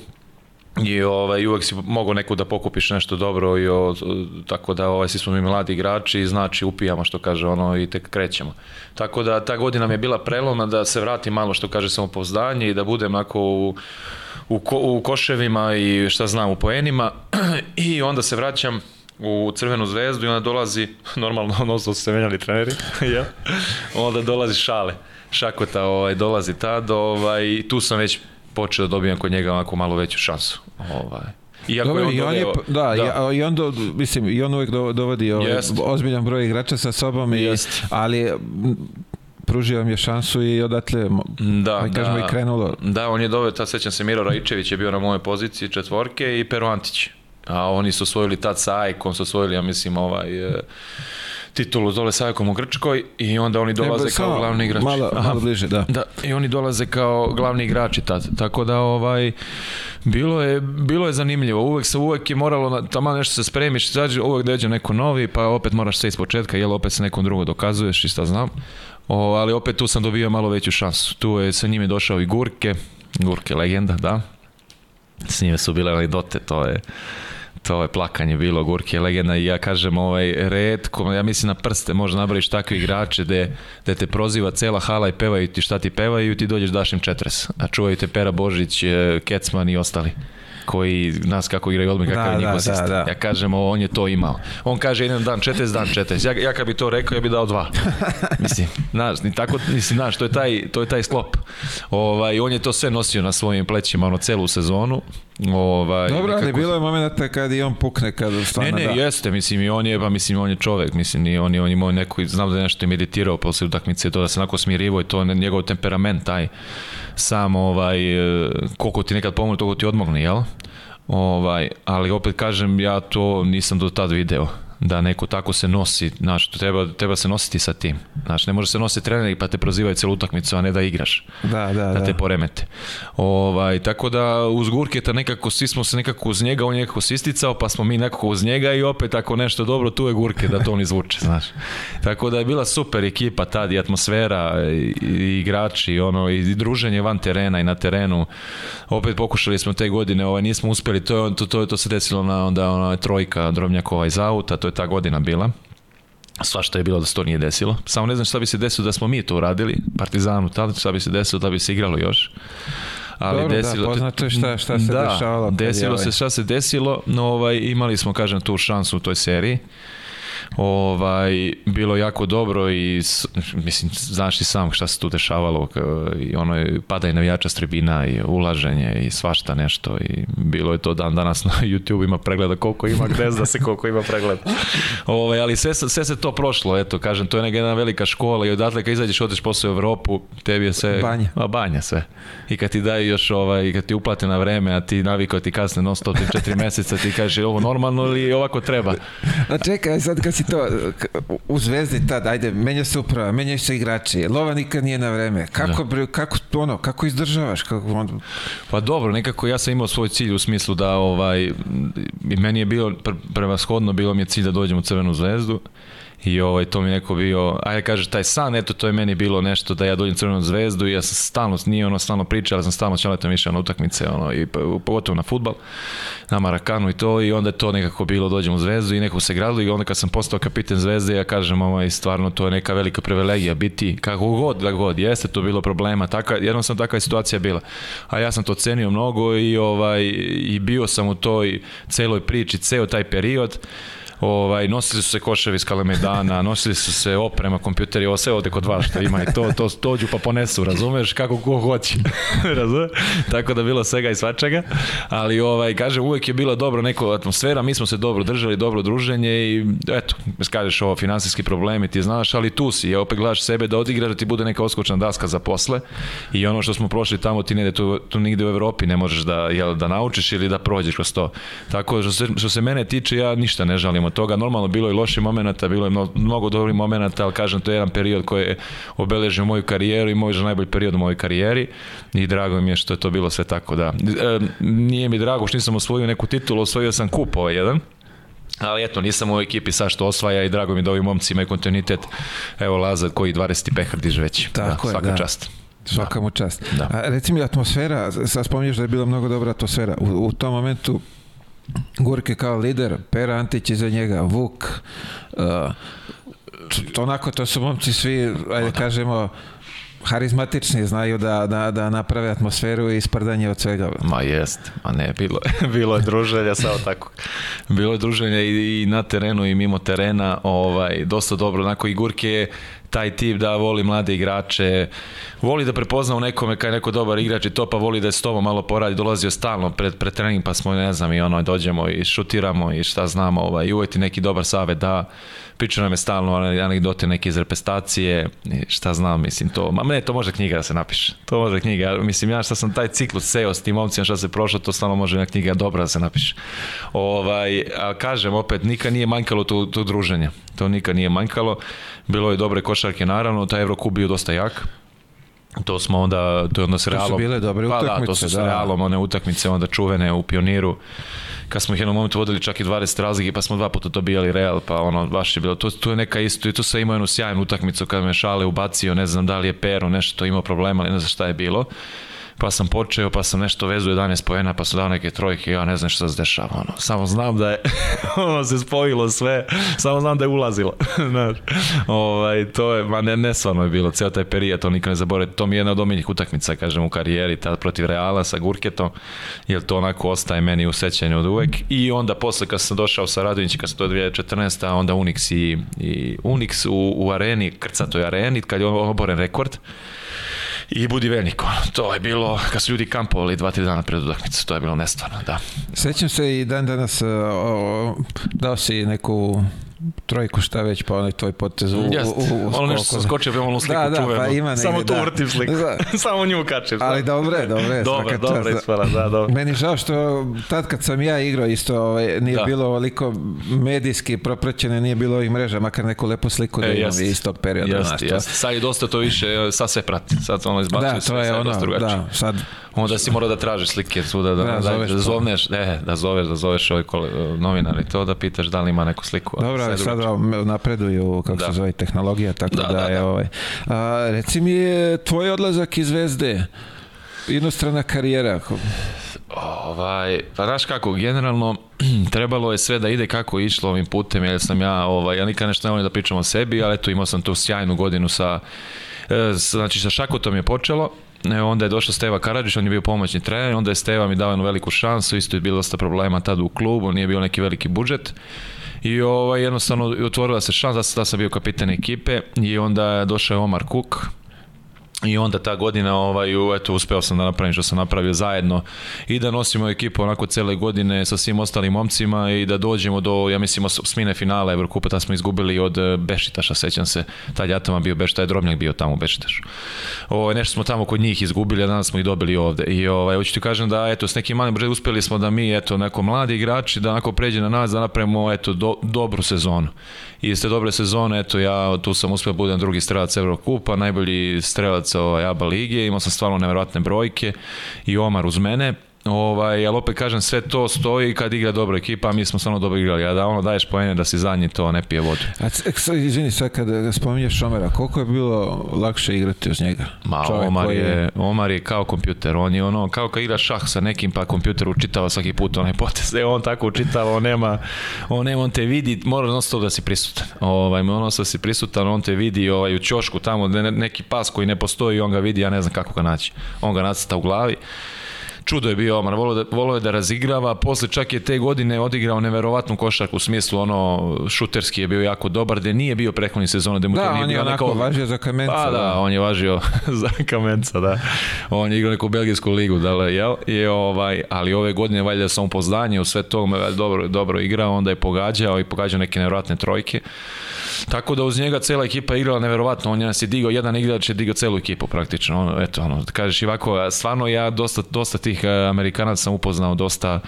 B: i ovaj, uvek si mogao neku da pokupiš nešto dobro i o, tako da ovaj, svi smo mi mladi igrači znači upijamo što kaže ono i tek krećemo. Tako da ta godina mi je bila prelomna da se vratim malo što kaže samopouzdanje i da budem ako u, u, ko, u koševima i šta znam u poenima <clears throat> i onda se vraćam u Crvenu zvezdu i onda dolazi, <laughs> normalno ono su se menjali treneri, <laughs> ja. <laughs> onda dolazi Šale, Šakota ovaj, dolazi tad, ovaj, tu sam već počeo da dobijam kod njega onako malo veću šansu. Ovaj.
A: Iako Dobre, je on i on doveo, je, da, da. i onda mislim i on uvek dovodi ovaj ozbiljan broj igrača sa sobom i Jest. ali pružio vam je šansu i odatle da, aj, kažemo, da, i krenulo.
B: Da, on je doveo, ta sećam se, Miro Raičević je bio na moje poziciji četvorke i Peruantić. A oni su osvojili tad sa Ajkom, su osvojili, ja mislim, ovaj... E, titulu dole sa Ajakom u Grčkoj i onda oni e, pa dolaze Neba, kao glavni igrači.
A: Malo, malo bliže, da.
B: da. I oni dolaze kao glavni igrači tad. Tako da ovaj bilo je bilo je zanimljivo. Uvek se uvek je moralo na, tamo nešto se spremiš, izađe uvek dođe neko novi, pa opet moraš sve ispočetka, jel opet se nekom drugom dokazuješ i šta znam. O, ali opet tu sam dobio malo veću šansu. Tu je sa njime došao i Gurke, Gurke legenda, da. S njime su bile anegdote, to je to je plakanje bilo, Gurki je legenda i ja kažem, ovaj, redko, ja mislim na prste, možda nabraviš takve igrače da da te proziva cela hala i pevaju ti šta ti pevaju i ti dođeš daš im četres, a čuvaju te Pera Božić, e, Kecman i ostali koji nas kako igraju odmah, kakav da, je njihov da, sistem. Da, da. Ja kažem, o, on je to imao. On kaže jedan dan 40, dan 40. Ja, ja kad bi to rekao, ja bih dao dva. <laughs> Mislim, znaš, ni tako, mislim, znaš, to je taj, to je taj sklop. Ovaj, on je to sve nosio na svojim plećima, ono, celu sezonu. Ovaj,
A: Dobro, nekako... ali bilo je momenata kad i on pukne, kad stvarno
B: Ne, ne, da. jeste, mislim, i on je, pa mislim, on je čovek, mislim, i on je, on imao neko, znam da je nešto meditirao posle utakmice, to da se onako smirivao i to njegov temperament taj sam ovaj, e, koliko ti nekad pomogne, toliko ti odmogne, jel? Ovaj, ali opet kažem, ja to nisam do tad video da neko tako se nosi, znaš, treba, treba se nositi sa tim. Znaš, ne može se nositi treneri pa te prozivaju celu utakmicu, a ne da igraš.
A: Da, da, da. da
B: te poremete. Ovaj, tako da uz Gurketa nekako svi smo se nekako uz njega, on je nekako sisticao, pa smo mi nekako uz njega i opet ako nešto dobro, tu je Gurke da to on izvuče, znaš. Tako da je bila super ekipa tad i atmosfera i, i igrači, ono, i druženje van terena i na terenu. Opet pokušali smo te godine, ovaj, nismo uspeli, to, je, to, to, to se desilo na onda, ona trojka Drobnjakova iz auta, to to je ta godina bila. Sva što je bilo da se to nije desilo. Samo ne znam šta bi se desilo da smo mi to uradili, Partizanu tad, da šta bi se desilo da bi se igralo još.
A: Ali Dobro, da, desilo, da, poznato je šta, šta se da, dešavalo.
B: Desilo je, se ovaj- šta se desilo, no ovaj, imali smo, kažem, tu šansu u toj seriji ovaj, bilo jako dobro i mislim, znaš i sam šta se tu dešavalo i ono je padaj navijača stribina i ulaženje i svašta nešto i bilo je to dan danas na <laughs> YouTube ima pregleda koliko ima gde da se koliko ima pregleda. Ovaj, ali sve, sve se to prošlo, eto, kažem, to je neka jedna velika škola i odatle kad izađeš odeš posle u Evropu, tebi je sve...
A: Banja. A,
B: banja sve. I kad ti daju još ovaj, kad ti uplate na vreme, a ti navikao ti kasne non stop četiri <laughs> meseca, ti kaže ovo normalno ili ovako treba.
A: A čekaj, sad kad si to, u Zvezdi tad, ajde, menja se uprava, menjaju se igrači, lova nikad nije na vreme. Kako, da. kako, ono, kako izdržavaš? Kako, on...
B: Pa dobro, nekako ja sam imao svoj cilj u smislu da ovaj, meni je bilo, pre, prevashodno bilo mi je cilj da dođem u Crvenu zvezdu. I ovaj, to mi neko bio, ajde kaže, taj san, eto, to je meni bilo nešto da ja dođem crvenu zvezdu i ja sam stalno, nije ono stalno priča, ali sam stalno čeletom išao na utakmice, ono, i pa, pogotovo na futbal, na Marakanu i to, i onda je to nekako bilo, dođem u zvezdu i nekako se gradilo i onda kad sam postao kapiten zvezde, ja kažem, ovaj, stvarno, to je neka velika privilegija biti, kako god da god, jeste to bilo problema, taka, jednom sam takva situacija bila. A ja sam to cenio mnogo i, ovaj, i bio sam u toj celoj priči, ceo taj period, Ovaj, nosili su se koševi iz Kalemedana, <laughs> nosili su se oprema, kompjuteri, ovo sve ovde kod vas što ima i to, to dođu pa ponesu, razumeš, kako ko hoće. <laughs> razumeš? Tako da bilo svega i svačega. Ali ovaj, kažem, uvek je bila dobro neko atmosfera, mi smo se dobro držali, dobro druženje i eto, kažeš ovo, finansijski problemi ti znaš, ali tu si, ja opet gledaš sebe da odigraš da ti bude neka oskočna daska za posle i ono što smo prošli tamo ti negde tu, tu nigde u Evropi ne možeš da, jel, da naučiš ili da prođeš kroz to. Tako što se, što se mene tiče, ja ništa ne žalim imamo toga. Normalno bilo je loših momenata, bilo je mnogo dobrih momenata, ali kažem to je jedan period koji je obeležio moju karijeru i možda najbolji period u mojoj karijeri i drago mi je što je to bilo sve tako da. E, nije mi drago što nisam osvojio neku titulu, osvojio sam kup ovaj jedan. Ali eto, nisam u ekipi sa što osvaja i drago mi da ovi momci imaju kontinuitet. Evo Laza koji 20. pehar diže već. Da, tako da, svaka da. čast.
A: Svaka mu da. čast.
B: Da. A,
A: recimo atmosfera, sad spominješ da je bila mnogo dobra atmosfera. U, u tom momentu Gurke kao lider, Pera Antić iza njega, Vuk, uh, to onako, to su momci svi, ajde kažemo, harizmatični, znaju da, da, da naprave atmosferu i isprdanje od svega.
B: Ma jest, a ne, bilo, <laughs> bilo je druženja, samo tako. Bilo je druženja i, i, na terenu i mimo terena, ovaj, dosta dobro, onako i Gurke je taj tip da voli mlade igrače, voli da prepozna u nekome kad neko dobar igrač i to, pa voli da je s tobom malo poradi, dolazio stalno pred, pred trening, pa smo, ne znam, i ono, dođemo i šutiramo i šta znamo, ovaj, i uvijek ti neki dobar savet da Priča nam je stalno anegdote neke iz repestacije, šta znam, mislim to. Ma ne, to može knjiga da se napiše. To može knjiga. Mislim, ja šta sam taj ciklus seo s tim momcima šta se prošlo, to stvarno može jedna knjiga dobra da se napiše. Ovaj, a kažem opet, nikad nije manjkalo to, to druženje. To nikad nije manjkalo. Bilo je dobre košarke, naravno. Taj Eurokub bio dosta jak to smo onda to je onda se realom. To su
A: bile dobre utakmice, pa,
B: da, to su da. realom one utakmice onda čuvene u Pioniru kad smo ih jednom momentu vodili čak i 20 razlike, pa smo dva puta dobijali Real, pa ono, baš je bilo, to, to je neka isto, i to sve imao jednu sjajnu utakmicu kad me Šale ubacio, ne znam da li je Pero nešto imao problema, ne znam šta je bilo pa sam počeo, pa sam nešto vezu 11 pojena, pa su dao neke trojke, ja ne znam šta se dešava, ono. Samo znam da je, <laughs> ono se spojilo sve, samo znam da je ulazilo, <laughs> znaš. ovaj, to je, ma ne, nesvarno je bilo, ceo taj period, to nikad ne zaboravim, to mi je jedna od omiljenih utakmica, kažem, u karijeri, ta protiv Reala sa Gurketom, jer to onako ostaje meni u sećanju od uvek. I onda posle kad sam došao sa Radonjićem, kad sam to 2014. onda Unix i, i Unix u, u areni, krcatoj areni, kad je oboren rekord, i budi veliko. to je bilo, kad su ljudi kampovali dva, tri dana pred utakmicu, to je bilo nestvarno, da.
A: Sećam se i dan danas, e, o, dao si neku trojku šta već, pa onaj tvoj potez u,
B: Jest, u,
A: u,
B: u ono
A: nešto sam
B: skočio,
A: imam
B: onu sliku da, da, čuvenu. Pa ima negdje, Samo tu da. vrtim sliku, da. samo nju kačem.
A: Ali dobre,
B: dobre. Dobre, dobre ispala, da, dobro.
A: Meni žao što tad kad sam ja igrao isto, ovaj, nije da. bilo ovoliko medijski propraćene, nije bilo ovih mreža, makar neku lepu sliku da e, imam iz tog
B: perioda. Jest, jest. Sad je dosta to više, sad sve prati, sad ono izbacuje da, to
A: sve, je sad ono, dosta drugačije. Da, sad
B: Onda si morao da tražiš slike svuda, da, da, da, zoveš, da, zoveš, ne, da zoveš, da zoveš ovaj kole, e, novinar i to, da pitaš da li ima neku sliku.
A: Dobro, ali sad napreduju, kako da. se zove, tehnologija, tako da, da, da je da. ovaj. A, reci mi, e, tvoj odlazak iz Zvezde, inostrana karijera?
B: Ovaj, pa znaš kako, generalno <clears throat> trebalo je sve da ide kako je išlo ovim putem, jer sam ja, ovaj, ja nikad nešto ne volim da pričam o sebi, ali eto imao sam tu sjajnu godinu sa, e, znači sa Šakotom je počelo, E, onda je došao Steva Karadžić, on je bio pomoćni trener, onda je Steva mi dao jednu veliku šansu, isto je bilo dosta problema tad u klubu, nije bio neki veliki budžet. I ovaj, jednostavno otvorila se šansa, da sam bio kapitan ekipe i onda je došao Omar Cook, I onda ta godina, ovaj, eto, uspeo sam da napravim što sam napravio zajedno i da nosimo ekipu onako cele godine sa svim ostalim momcima i da dođemo do, ja mislim, osmine finala Evrokupa, ta smo izgubili od eh, Bešitaša, sećam se, taj Jatama bio Bešitaš, taj Drobnjak bio tamo Bešitaš. Ovaj nešto smo tamo kod njih izgubili, a danas smo ih dobili ovde. I ovaj, hoću ti kažem da, eto, s nekim malim brže uspeli smo da mi, eto, neko mladi igrači, da onako pređe na nas, da napravimo, eto, do, dobru sezonu. I ste dobre sezone, eto, ja tu sam uspeo da budem drugi strelac Evrokupa, najbolji strelac suboraca ovaj, ABA lige, imao sam stvarno neverovatne brojke i Omar uz mene, Ovaj, ali opet kažem, sve to stoji kad igra dobra ekipa, mi smo stvarno dobro igrali. A da ono daješ pojene da si zadnji, to ne pije vodu.
A: A izvini, sad kad spominješ Omara, koliko je bilo lakše igrati uz njega?
B: Ma, Čovjek Omar je, je, Omar je kao kompjuter. On je ono, kao kad igra šah sa nekim, pa kompjuter učitava svaki put onaj potez. E, on tako učitava, on nema, on nema, on te vidi, mora non da si prisutan. Ovaj, ono sa si prisutan, on te vidi ovaj, u ćošku tamo, ne, neki pas koji ne postoji, on ga vidi, ja ne znam kako ga naći. On ga nacrta u glavi čudo je bio Omar, volio, da, volio je da razigrava, posle čak je te godine odigrao neverovatnu košarku u smislu ono šuterski je bio jako dobar, da nije bio prethodni sezona, da mu
A: da, to nije bio onako neko... važio za kamenca. Pa da,
B: da, on je važio <laughs> za kamenca, da. On je igrao neku belgijsku ligu, da li, jel? I ovaj, ali ove godine valjda sam upoznanje u sve to, dobro, dobro igrao, onda je pogađao i pogađao neke neverovatne trojke. Tako da uz njega cela ekipa igrala neverovatno, on je nas je digao, jedan igrač je digao celu ekipu praktično. On, eto, ono, kažeš ovako, stvarno ja dosta, dosta tih e, Amerikanaca sam upoznao, dosta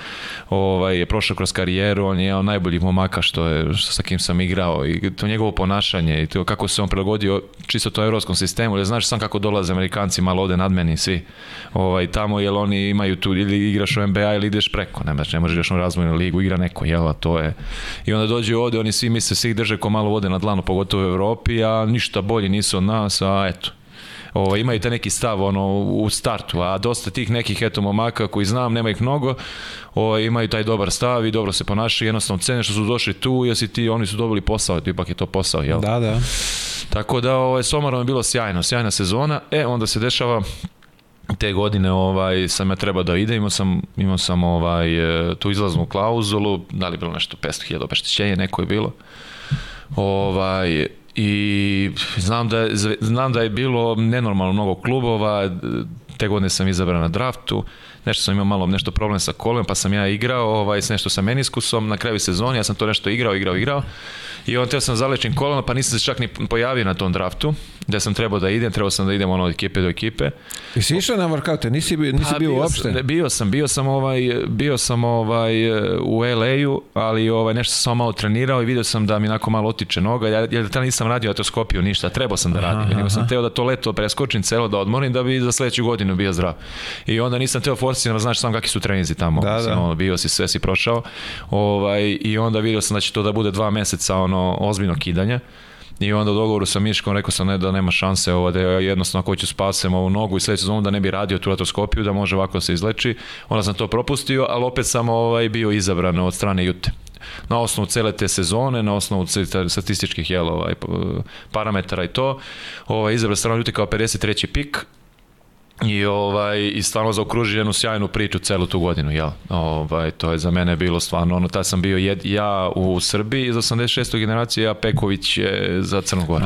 B: ovaj, je prošao kroz karijeru, on je najbolji momaka što je, što sa kim sam igrao i to njegovo ponašanje i to kako se on prilagodio čisto to evropskom sistemu, jer znaš sam kako dolaze Amerikanci malo ovde nadmeni svi ovaj, tamo, jel oni imaju tu ili igraš u NBA ili ideš preko, ne, znači, ne možeš još da u razvojnu ligu, igra neko, jel, to je. I onda dođe ovde, oni svi misle, svi drže ko malo vode na na dlanu, pogotovo u Evropi, a ništa bolje nisu od nas, a eto, ovo, imaju te neki stav ono, u startu, a dosta tih nekih eto momaka koji znam, nema ih mnogo, o, imaju taj dobar stav i dobro se ponašaju, jednostavno cene što su došli tu, jesi ti, oni su dobili posao, to ipak je to posao, jel?
A: Da, da.
B: Tako da, ovaj, Somarom je bilo sjajno, sjajna sezona, e, onda se dešava te godine ovaj sam ja trebao da ide, imao sam, imao sam ovaj, e, tu izlaznu klauzulu, da li je bilo nešto 500.000 obeštećenje, neko je bilo. Ovaj, i znam da, znam da je bilo nenormalno mnogo klubova, te godine sam izabran na draftu, nešto sam imao malo nešto problem sa kolem, pa sam ja igrao ovaj, nešto sa meniskusom, na kraju sezoni ja sam to nešto igrao, igrao, igrao i on teo sam da zalečen koleno, pa nisam se čak ni pojavio na tom draftu, gde sam trebao da idem, trebao sam da idem ono od ekipe do ekipe. I si
A: išao na workoute, nisi, bio, nisi pa, bio, bio uopšte? Sam,
B: bio sam, bio sam ovaj, bio sam ovaj u LA-u, ali ovaj, nešto sam malo trenirao i vidio sam da mi onako malo otiče noga, ja, ja da tada nisam radio atoskopiju ništa, trebao sam da radim, aha, nego sam teo da to leto preskočim celo, da odmorim, da bi za sledeću godinu godinu bio zdrav. I onda nisam teo forsirati, znaš sam kakvi su trenizi tamo. Da, da. Ono, bio si, sve si prošao. Ovaj, I onda vidio sam da će to da bude dva meseca ono, ozbiljno kidanje. I onda u dogovoru sa Miškom rekao sam ne, da nema šanse ovo, da jednostavno ako ću spasem ovu nogu i sledeću sezonu da ne bi radio tu latroskopiju, da može ovako da se izleči. Onda sam to propustio, ali opet sam ovaj, bio izabran od strane Jute na osnovu cele te sezone, na osnovu statističkih jelova i parametara i to, ovaj, izabra strano Jute kao 53. pik i ovaj i stvarno zaokruži jednu sjajnu priču celu tu godinu jel ovaj to je za mene bilo stvarno ono ta sam bio jed, ja u Srbiji iz 86. generacije ja Peković je za Crnu Goru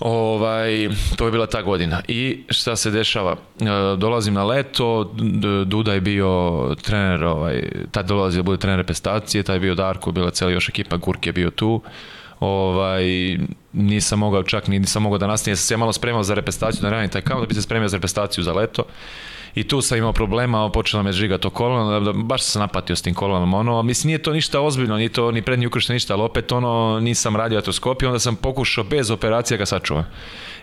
B: ovaj to je bila ta godina i šta se dešava e, dolazim na leto Duda je bio trener ovaj tad dolazi da bude trener reprezentacije taj je bio Darko bila cela još ekipa Gurke bio tu ovaj, nisam mogao čak, ni nisam mogao da nastavim, ja sam se malo spremao za repestaciju, da radim taj kamp, da bi se spremio za repestaciju za leto. I tu sam imao problema, počela me žiga to kolano, da, da, baš sam napatio s tim kolonom, ono, mislim nije to ništa ozbiljno, ni to ni prednji ukršten ništa, ali opet ono, nisam radio atroskopiju, onda sam pokušao bez operacija ga sačuvam.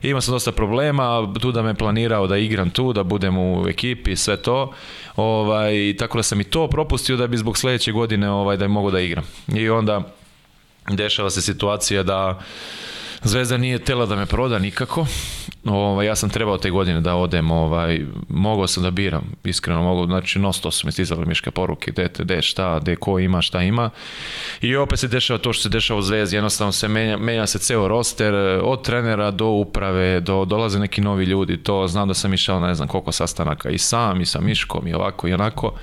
B: imao sam dosta problema, tu da me planirao da igram tu, da budem u ekipi, sve to, ovaj, tako da sam i to propustio da bi zbog sledeće godine ovaj, da mogu da igram. I onda dešava se situacija da Zvezda nije tela da me proda nikako. Ovaj, ja sam trebao te godine da odem, ovaj, mogao sam da biram, iskreno mogao, znači non stop su mi stizale miške poruke, gde te, gde šta, gde ko ima, šta ima. I opet se dešava to što se dešava u Zvezdi, jednostavno se menja, menja se ceo roster, od trenera do uprave, do, dolaze neki novi ljudi, to znam da sam išao, ne znam koliko sastanaka i sam, i sa Miškom, i ovako, i onako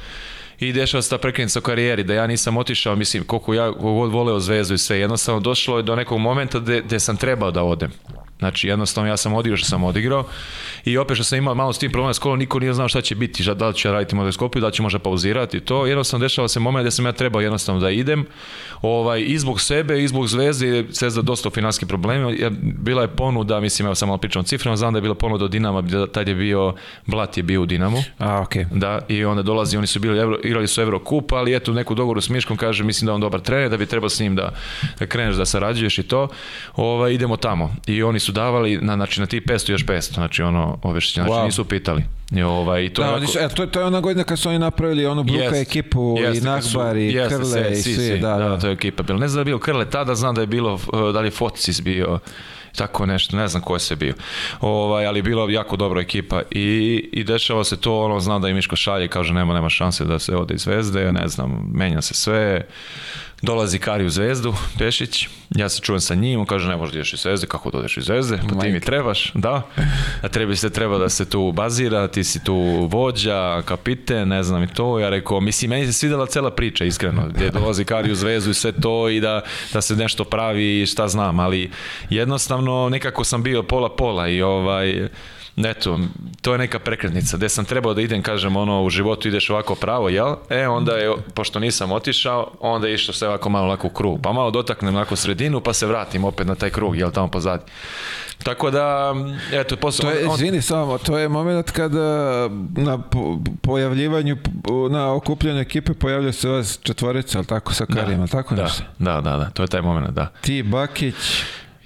B: i dešava se ta prekrenica u karijeri, da ja nisam otišao, mislim, koliko ja voleo zvezu i sve, jednostavno došlo je do nekog momenta gde, gde sam trebao da odem. Znači, jednostavno ja sam odigrao što sam odigrao i opet što sam imao malo s tim problema s kolom, niko nije znao šta će biti, šta, da li ću ja raditi motoskopiju, da li ću možda pauzirati to. Jednostavno dešava se moment gde sam ja trebao jednostavno da idem ovaj, i zbog sebe i zbog zvezde, Zvezda dosta finanski problemi. Bila je ponuda, mislim, evo sam malo da pričam o ciframa, znam da je bila ponuda od Dinama, da tad je bio, Blat je bio u Dinamu.
A: A, okay.
B: Da, i onda dolazi, oni su bili, evro, igrali su Eurokup, ali eto, neku dogovoru s Miškom kaže, mislim da on dobar trener, da bi trebao s njim da, da kreneš da sarađuješ i to. Ovaj, idemo tamo. I oni su davali na, znači, na ti 500 još 500, znači ono, ove što znači wow. nisu pitali. I ovaj,
A: i to, da, je onako... e, to, to je ona godina kad su oni napravili onu Bruka jest, ekipu jest, i Nakbar i jest, Krle se, i svi, svi da, da, da,
B: to je ekipa bila. Ne znam da je bio Krle tada, znam da je bilo, eh, da li je Focis bio, tako nešto, ne znam ko je se bio. Ovaj, ali bilo jako dobra ekipa i, i dešava se to, ono, znam da i Miško šalje, kaže nema, nema šanse da se ode iz Zvezde, ne znam, menja se sve, Dolazi Kari u Zvezdu, Tešić, ja se čujem sa njim, on kaže ne možeš da ideš iz Zvezde, kako da odeš iz Zvezde, pa ti mi trebaš, da. A treba se treba da se tu bazira, ti si tu vođa, kapiten, ne znam i to. Ja rekao, mislim, meni se svidela cela priča, iskreno, gde dolazi Kari u Zvezdu i sve to i da, da se nešto pravi i šta znam, ali jednostavno nekako sam bio pola pola i ovaj eto, to je neka prekretnica, gde sam trebao da idem, kažem, ono, u životu ideš ovako pravo, jel? E, onda je, pošto nisam otišao, onda je išlo sve ovako malo lako u krug, pa malo dotaknem lako sredinu, pa se vratim opet na taj krug, jel, tamo pozadi. Tako da, eto,
A: posle... To je, on, on... izvini samo, to je moment kada eh, na pojavljivanju, na okupljanju ekipe pojavlja se vas četvorica, ali tako, sa Karijama, da, tako da, nešto?
B: Da, da, da, to je taj moment, da.
A: Ti, Bakić...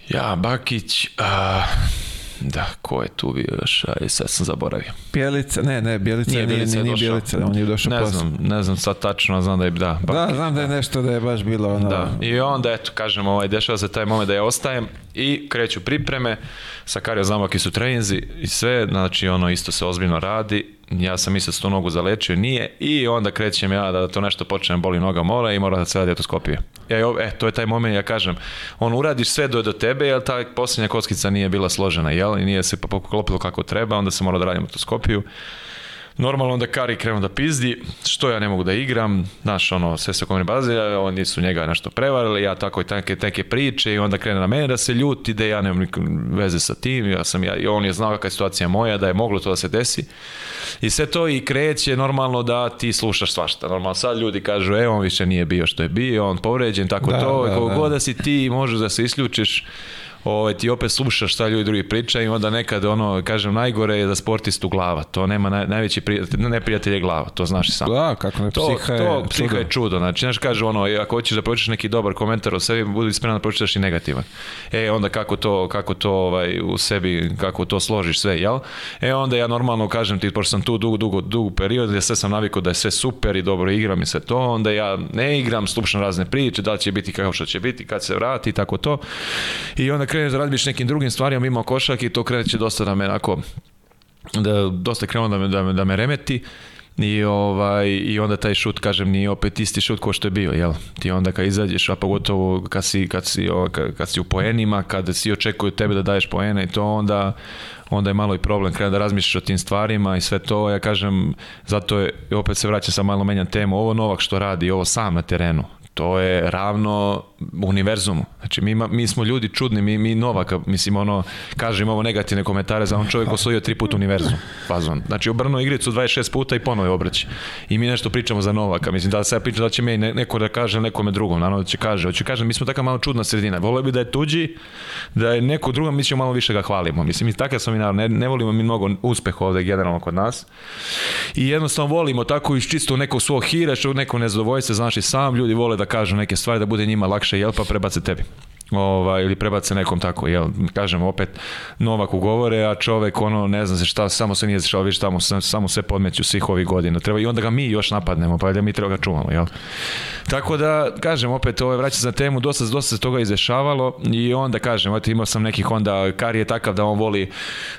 B: Ja, Bakić... Uh... Da, ko je tu bio još? Aj, e, sad sam zaboravio.
A: Bjelica, ne, ne, Bjelica nije, Bjelica nije, nije, došao. Bjelica, on je došao
B: posle. Ne znam, ne znam sad tačno, znam da je, da.
A: Bak, da, znam da je nešto da je baš bilo ono. Da,
B: i onda, eto, kažem, ovaj, dešava se taj moment da ja ostajem, I kreću pripreme, sa Kario Zambaki su treninzi i sve, znači ono isto se ozbiljno radi, ja sam mislio da tu nogu zalečio, nije, i onda krećem ja da to nešto počnem, da boli noga mora i mora da se radi etoskopije. E, e, to je taj moment, ja kažem, on uradiš sve do, do tebe, jer ta posljednja kockica nije bila složena, jel? I nije se poklopilo kako treba, onda se mora da radimo etoskopiju. Normalno onda Kari krenu da pizdi, što ja ne mogu da igram, znaš, ono, sve se komine bazira, oni su njega nešto prevarili, ja tako i tanke, teke priče i onda krene na mene da se ljuti, da ja nemam veze sa tim, ja sam, ja, i on je znao kakva je situacija moja, da je moglo to da se desi. I sve to i kreće normalno da ti slušaš svašta. Normalno sad ljudi kažu, evo, on više nije bio što je bio, on povređen, tako da, to, da, i da. god da si ti, možeš da se isključiš, ovaj, ti opet slušaš šta ljudi drugi pričaju i onda nekad, ono, kažem, najgore je da sportistu glava, to nema naj, najveći prijatelj, neprijatelj je glava, to znaš i sam.
A: Da, kako ne, to, psiha je, to, psiha čudo.
B: je čudo, znači, znaš, kaže, ono, e, ako hoćeš da pročitaš neki dobar komentar o sebi, budi spreman da pročitaš i negativan. E, onda kako to, kako to ovaj, u sebi, kako to složiš sve, jel? E, onda ja normalno kažem ti, pošto sam tu dugo, dugo, dugo period, ja sve sam navikao da je sve super i dobro igram i sve to, onda ja ne igram, slušam razne priče, da će biti kako što će biti, kad se vrati, tako to. I onda kreneš da radiš nekim drugim stvarima mimo košak i to kreće dosta da me onako da dosta krenuo da me, da me, da me remeti i ovaj i onda taj šut kažem ni opet isti šut kao što je bio jel ti onda kad izađeš a pogotovo kad si kad si kad, kad si u poenima kad si očekuju tebe da daješ poena i to onda onda je malo i problem krene da razmišljaš o tim stvarima i sve to ja kažem zato je opet se vraća sa malo menja temu ovo Novak što radi ovo sam na terenu to je ravno univerzumu. Znači, mi, mi smo ljudi čudni, mi, mi Novaka, mislim, ono, kaže, imamo negativne komentare, za on čovjek osvojio tri puta univerzum, fazon. Znači, obrnuo igricu 26 puta i ponovo obrać. I mi nešto pričamo za Novaka, mislim, da se ja pričam da će meni neko da kaže nekome drugom, naravno da će kaže, hoće kažem, mi smo taka malo čudna sredina, volio bi da je tuđi, da je neko drugom, mi ćemo malo više ga hvalimo. Mislim, i takav smo mi, naravno, ne, ne volimo mi mnogo uspeh ovde generalno kod nas. I jednostavno volimo tako iz čisto nekog svog hira, što neko nezadovoljstvo, znaš sam, ljudi vole da kažu neke stvari da bude njima lakše jel pa prebace tebi ovaj, ili prebace nekom tako, jel, kažem opet, Novak ugovore, a čovek ono, ne zna se šta, samo se nije zašao, viš tamo, samo sve podmeću svih ovih godina, treba i onda ga mi još napadnemo, pa da mi treba ga čuvamo, jel. Tako da, kažem opet, ovo ovaj, vraća se na temu, dosta, dosta se toga izdešavalo i onda, kažem, eto, imao sam nekih onda, Kari je takav da on voli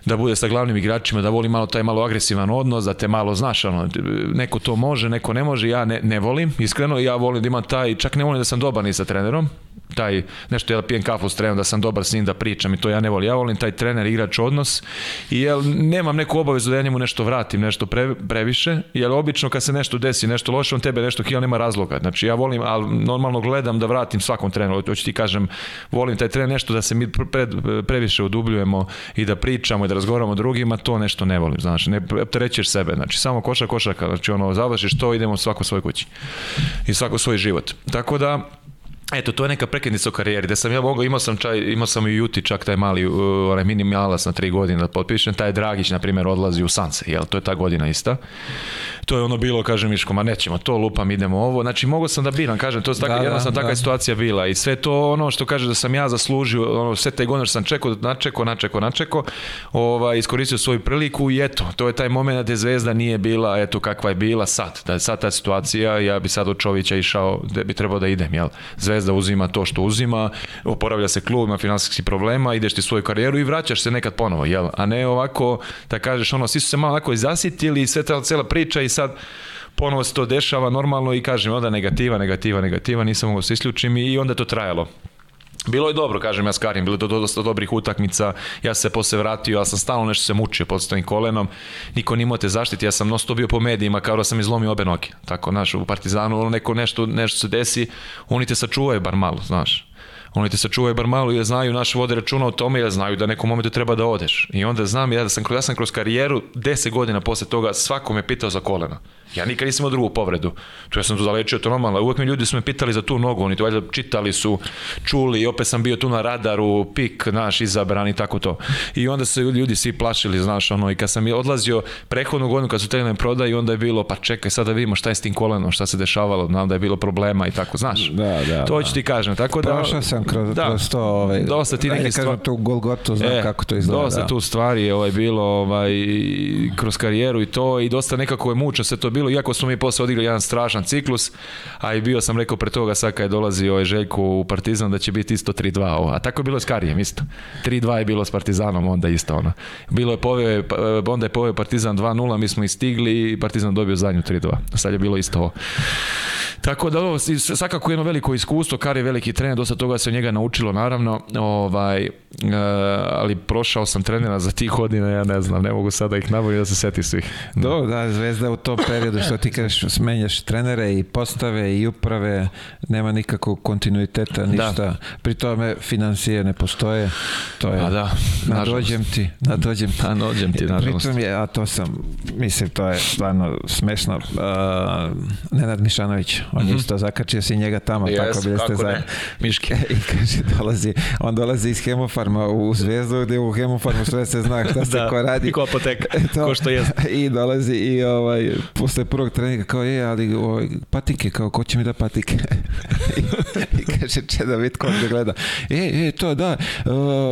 B: da bude sa glavnim igračima, da voli malo taj malo agresivan odnos, da te malo znaš, ono, neko to može, neko ne može, ja ne, ne volim, iskreno, ja volim da imam taj, čak ne volim da sam dobar ni sa trenerom, taj, nešto ja da pijem kafu s trenerom, da sam dobar s njim, da pričam i to ja ne volim. Ja volim taj trener igrač odnos i jel, nemam neku obavezu da ja njemu nešto vratim, nešto pre, previše, jer obično kad se nešto desi, nešto loše, on tebe nešto hil nema razloga. Znači ja volim, al normalno gledam da vratim svakom treneru. Hoću ti kažem, volim taj trener nešto da se mi pre, previše udubljujemo i da pričamo i da razgovaramo drugima, to nešto ne volim. Znači, ne trećeš sebe. Znači, samo košak, košaka. Znači, ono, završiš to, idemo svako svoj kući. I svako svoj život. Tako da, Eto, to je neka prekidnica u karijeri, da sam ja mogao, imao sam, čaj, imao sam i Juti čak taj mali, uh, onaj minimalac na tri godine da potpišem, taj Dragić, na primjer, odlazi u Sanse, jel, to je ta godina ista. To je ono bilo, kažem Miško, ma nećemo to, lupam, idemo ovo, znači mogao sam da biram, kažem, to je tako, da, da jedna sam da, takva da. situacija bila i sve to ono što kaže da sam ja zaslužio, ono, sve te godine što sam čekao, načekao, načekao, načekao, ovaj, iskoristio svoju priliku i eto, to je taj moment da zvezda nije bila, eto, kakva je bila sad, da je sad ta situacija, ja bi sad od Čovića išao, da bi trebao da idem, jel, zvezda Zvezda uzima to što uzima, oporavlja se klub, ima finansijskih problema, ideš ti svoju karijeru i vraćaš se nekad ponovo, jel? A ne ovako, da kažeš, ono, svi su se malo onako zasitili i sve ta cela priča i sad ponovo se to dešava normalno i kažem onda negativa, negativa, negativa, nisam mogao da se isključim i onda to trajalo. Bilo je dobro, kažem ja s Karim, bilo je dosta dobrih utakmica, ja se posle vratio, ja sam stalno nešto se mučio pod svojim kolenom, niko nimao te zaštiti, ja sam non bio po medijima kao da sam izlomio obe noge, tako, znaš, u Partizanu ono neko nešto, nešto se desi, oni te sačuvaju bar malo, znaš, oni te sačuvaju bar malo jer znaju, naš vode računa o tome jer znaju da nekom momentu treba da odeš. I onda znam ja da sam, ja sam kroz karijeru 10 godina posle toga svako me pitao za koleno. Ja nikad nisam imao drugu povredu. Tu ja sam tu zalečio, to normalno. Uvek mi ljudi su me pitali za tu nogu, oni to valjda čitali su, čuli, opet sam bio tu na radaru, pik naš izabran i tako to. I onda se ljudi svi plašili, znaš, ono, i kad sam odlazio prehodnu godinu kad su te da ne prodaju, onda je bilo, pa čekaj, sad da vidimo šta je s tim kolenom, šta se dešavalo, znam da je bilo problema i tako, znaš.
A: Da, da.
B: To
A: da.
B: ću ti kažem, tako da...
A: Prošao sam kroz, da, kroz to, ovaj,
B: dosta ti da, neke stvari...
A: tu Golgotu, znam e, kako to izgleda. Dosta da.
B: tu stvari je ovaj, bilo ovaj, kroz karijeru i to, i dosta nekako je mučno sve to bilo bilo, iako smo mi posle odigrali jedan strašan ciklus, a i bio sam rekao pre toga sad kad je dolazio ovaj Željko u Partizan da će biti isto 3-2 ovo. A tako je bilo s Karijem isto. 3-2 je bilo s Partizanom onda isto ono. Bilo je poveo, eh, onda je poveo Partizan 2-0, mi smo istigli i Partizan dobio zadnju 3-2. Sad je bilo isto ovo. Tako da ovo, svakako jedno veliko iskustvo, Kari je veliki trener, dosta toga se od njega naučilo naravno, ovaj, eh, ali prošao sam trenera za tih godina, ja ne znam, ne mogu sada ih nabaviti da se seti svih.
A: Do, da, Zvezda u to periodu redu što ti kažeš, menjaš trenere i postave i uprave, nema nikakvog kontinuiteta, da. ništa. Da. Pri tome financije ne postoje. To je, a da, nadođem ti, nadođem ti. <laughs> Nadođem ti, nažalost. Pritom je, a to sam, mislim, to je stvarno smešno, uh, Nenad Mišanović, on mm -hmm. isto zakačio si njega tamo, yes, tako bi ste za...
B: Miške.
A: <laughs> I kaže, dolazi, on dolazi iz hemofarma u Zvezdu, gde u hemofarmu sve se zna šta se da, ko radi. I
B: ko apoteka, <laughs> to, ko što je.
A: I dolazi i ovaj, posle posle prvog treninga kao je, ali o, patike, kao ko će mi da patike? I, <laughs> I, kaže Čeda Vitko da gleda. E, e, to da, uh,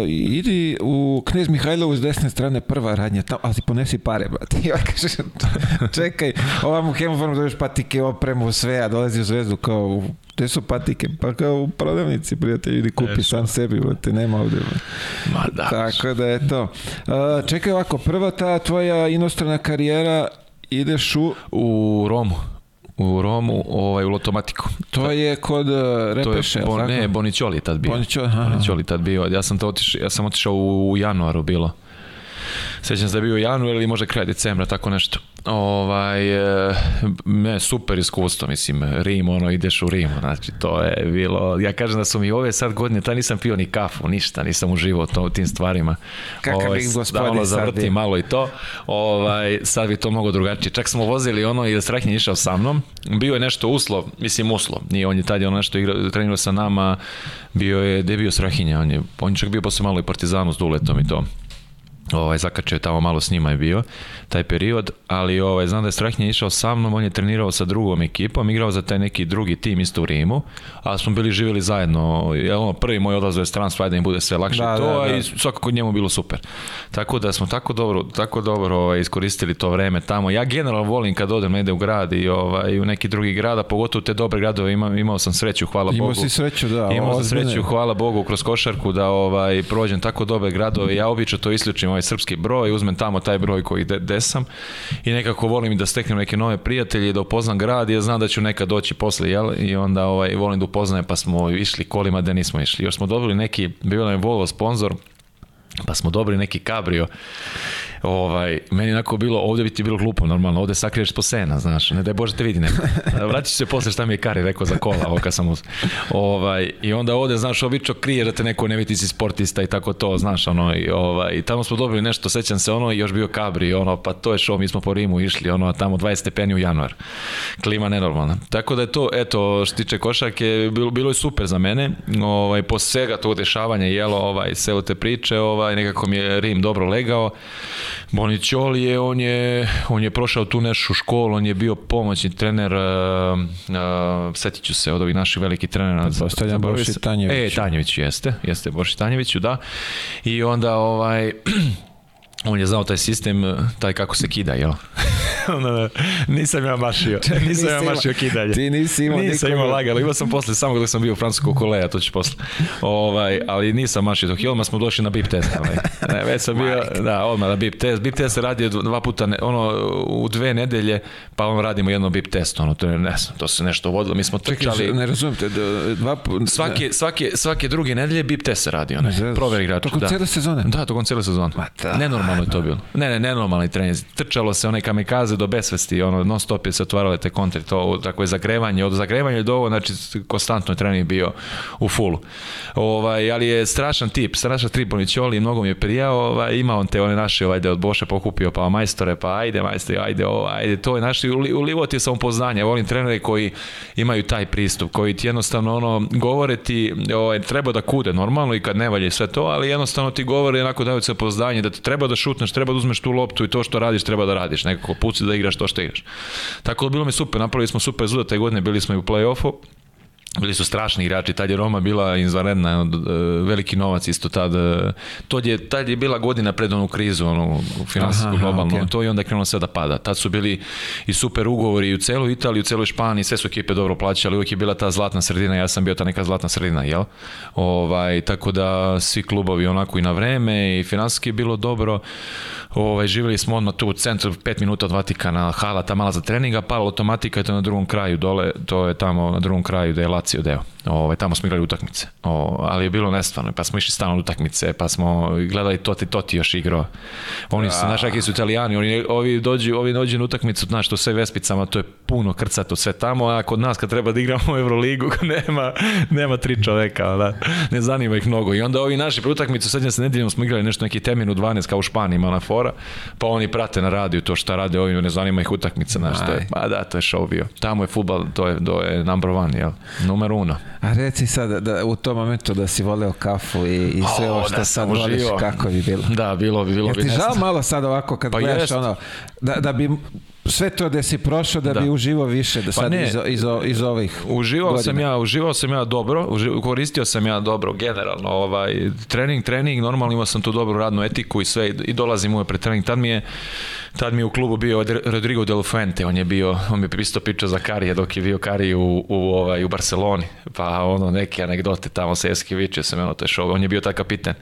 A: idi u Knez Mihajlovu s desne strane prva radnja, tamo, ali ponesi pare, brate. I ovaj kaže, <laughs> čekaj, ovam u hemoformu dobiješ patike, opremu, sve, a dolazi u zvezdu kao u Gde su patike? Pa kao u prodavnici, prijatelj, ili kupi Eško. sam sebi, brate, nema ovde. Ma da. Tako da, je to. E, čekaj ovako, prva ta tvoja inostrana karijera ideš u...
B: U Romu u Romu, ovaj, u Lotomatiku.
A: To je kod e, Repeše,
B: to je, bon, Ne, Bonicioli je tad bio. Bonicioli, aha. Bonicioli tad bio. Ja sam, to otiš, ja sam otišao u, januaru bilo. Sećam se da je bio u januar ili možda kraj decembra, tako nešto. Ovaj, e, ne, super iskustvo, mislim, Rim, ono, ideš u Rim, znači, to je bilo, ja kažem da su mi ove sad godine, ta nisam pio ni kafu, ništa, nisam uživao to, u tim stvarima.
A: Kakav ovaj, gospodin
B: da, ono,
A: zavrti
B: sad malo i to, ovaj, sad bi to mnogo drugačije. Čak smo vozili ono i Strahin išao sa mnom, bio je nešto uslov, mislim uslov, nije, on je tad ono nešto igrao, trenirao sa nama, bio je, gde je bio Strahinja, on je, on je čak bio posle malo i Partizanu s Duletom i to ovaj, zakačio tamo malo s njima je bio taj period, ali ovaj, znam da je Strahinja išao sa mnom, on je trenirao sa drugom ekipom, igrao za taj neki drugi tim isto u Rimu, ali smo bili živjeli zajedno, ono, prvi moj odlaz u stranstvo, da im bude sve lakše da, to, da, da. i svakako njemu bilo super. Tako da smo tako dobro, tako dobro ovaj, iskoristili to vreme tamo. Ja generalno volim kad odem negde u grad i ovaj, u neki drugi grad, a pogotovo te dobre gradove imao, imao sam sreću, hvala imao Bogu. Imao
A: si sreću, da.
B: Imao sam sreću, hvala Bogu, kroz košarku da ovaj, prođem tako dobre gradove. Ja obično to isključim ovaj srpski broj, uzmem tamo taj broj koji de, desam i nekako volim da steknem neke nove prijatelje, da upoznam grad i ja da znam da ću nekad doći posle, jel? I onda ovaj, volim da upoznajem, pa smo išli kolima da nismo išli. Još smo dobili neki, bio nam je Volvo sponsor, pa smo dobili neki kabrio. Ovaj, meni onako bilo, ovde bi ti bilo glupo, normalno, ovde sakriješ po sena, znaš, ne daj Bože da te vidi neko. <laughs> Vraćaš se posle šta mi je Kari rekao za kola, ovo kad sam uz... Ovaj, I onda ovde, znaš, obično kriješ da te neko ne vidi, si sportista i tako to, znaš, ono, i, ovaj, i tamo smo dobili nešto, sećam se, ono, još bio kabri, ono, pa to je šo, mi smo po Rimu išli, ono, tamo 20 stepeni u januar. Klima nenormalna. Tako da je to, eto, što tiče košake, bilo, bilo je super za mene, ovaj, po svega tog dešavanja, jelo, ovaj, sve te priče, ovaj, ovaj, nekako mi je Rim dobro legao. Bonićoli je, on je, on je prošao tu nešu školu, on je bio pomoćni trener, uh, uh, setit se od ovih naših velikih trenera.
A: Pa postavljam Borši Tanjević.
B: E, Tanjević jeste, jeste Borši Tanjeviću, da. I onda ovaj, <clears throat> on je znao taj sistem, e, taj kako se kida, jel? <laughs> Da. nisam ja mašio, <laughs> nisam nisi ja mašio ima, kidanje. Ti
A: nisi imao
B: Nisam imao lagal, imao sam posle, samo kada sam bio u Francusku koleja, to ću posle. Ovaj, ali nisam mašio dok i odmah smo došli na bip test. Ovaj. <laughs> Ne, već sam bio, da, odmah na bip test. Bip test se radi dva puta, ne, ono, u dve nedelje, pa on radimo jedno bip test, ono, to, ne znam, to se nešto uvodilo, mi smo trčali. Čekaj,
A: ne razumijem te, da, dva puta.
B: Svake, svake, svake druge nedelje bip test se radi, onaj, proveri igrača. Tokom da. cele sezone? Da, tokom cele sezone. Ma ta. Da. Nenormalno nenormalno je to bilo. Ne, ne, nenormalni trening. Trčalo se one kamikaze do besvesti, ono, non stop je se otvarale te kontre, to tako je zagrevanje, od zagrevanja do ovo, znači, konstantno je trening bio u fullu. Ovaj, ali je strašan tip, strašan tip Bonićoli, mnogo mi je prijao, ovaj, ima on te one naše, ovaj, da od Boše pokupio, pa majstore, pa ajde, majstore, ajde, ovo, ovaj, ajde, to je naši, ulivo ti je samopoznanje, volim trenere koji imaju taj pristup, koji ti jednostavno, ono, govore ti, ovaj, treba da kude normalno i kad ne valje sve to, ali jednostavno ti govore onako daju se poznanje da ti treba da šutneš, treba da uzmeš tu loptu i to što radiš treba da radiš. Nekako puci da igraš to što igraš. Tako da bilo mi super, napravili smo super rezultat te godine, bili smo i u play-offu Bili su strašni igrači, tad je Roma bila izvanredna, e, veliki novac isto tad. E, tad je, tad je bila godina pred onu krizu, onu finansijsku globalnu, okay. to i onda je krenulo sve da pada. Tad su bili i super ugovori i u celu Italiju, u celoj Španiji, sve su ekipe dobro plaćali, uvijek je bila ta zlatna sredina, ja sam bio ta neka zlatna sredina, jel? Ovaj, tako da svi klubovi onako i na vreme i finansijski je bilo dobro. Ovaj, živjeli smo odmah tu u centru, pet minuta od Vatikana, hala ta mala za treninga, pala automatika je to na drugom kraju dole, to je tamo na drugom kraju da je izbacio deo. Ovaj, tamo smo igrali utakmice, o, ali je bilo nestvarno, pa smo išli stalno utakmice, pa smo gledali Toti Toti još igrao. Oni su, da. znaš, kakvi su italijani, oni, ovi, dođu, ovi dođu na utakmicu, znaš, to sve vespicama, to je puno krcato sve tamo, a kod nas kad treba da igramo u <laughs> Euroligu, <laughs> nema, nema tri čoveka, da, ne zanima ih mnogo. I onda ovi naši pre utakmicu, sad se nedeljom smo igrali nešto neki termin u 12 kao u Španiji, mala fora, pa oni prate na radiju to šta rade ovi, ne zanima ih utakmica, znaš, to je, pa da, to je show bio. Tamo je fudbal, to je, do je number one, jel? Numero
A: uno. A reci sad da, u tom momentu da si voleo kafu i, i sve ovo što da sad voliš, kako bi bilo?
B: Da, bilo bi, bilo Jer bi. ti žao
A: malo sad ovako kad pa gledaš jest. ono, da, da bi sve to da si prošao da, da. bi uživao više da pa sad ne, iz, iz, iz ovih uživao
B: godina. sam ja uživao sam ja dobro uživ, koristio sam ja dobro generalno ovaj trening trening normalno imao sam tu dobru radnu etiku i sve i dolazim uvek pre trening tad mi je Tad mi u klubu bio Rodrigo Del Fuente, on je bio, on mi je isto pičao za Karije dok je bio Karij u, u, ovaj, u Barceloni, pa ono neke anegdote tamo sa Eski vičio sam, ono to je šov, on je bio taj kapiten.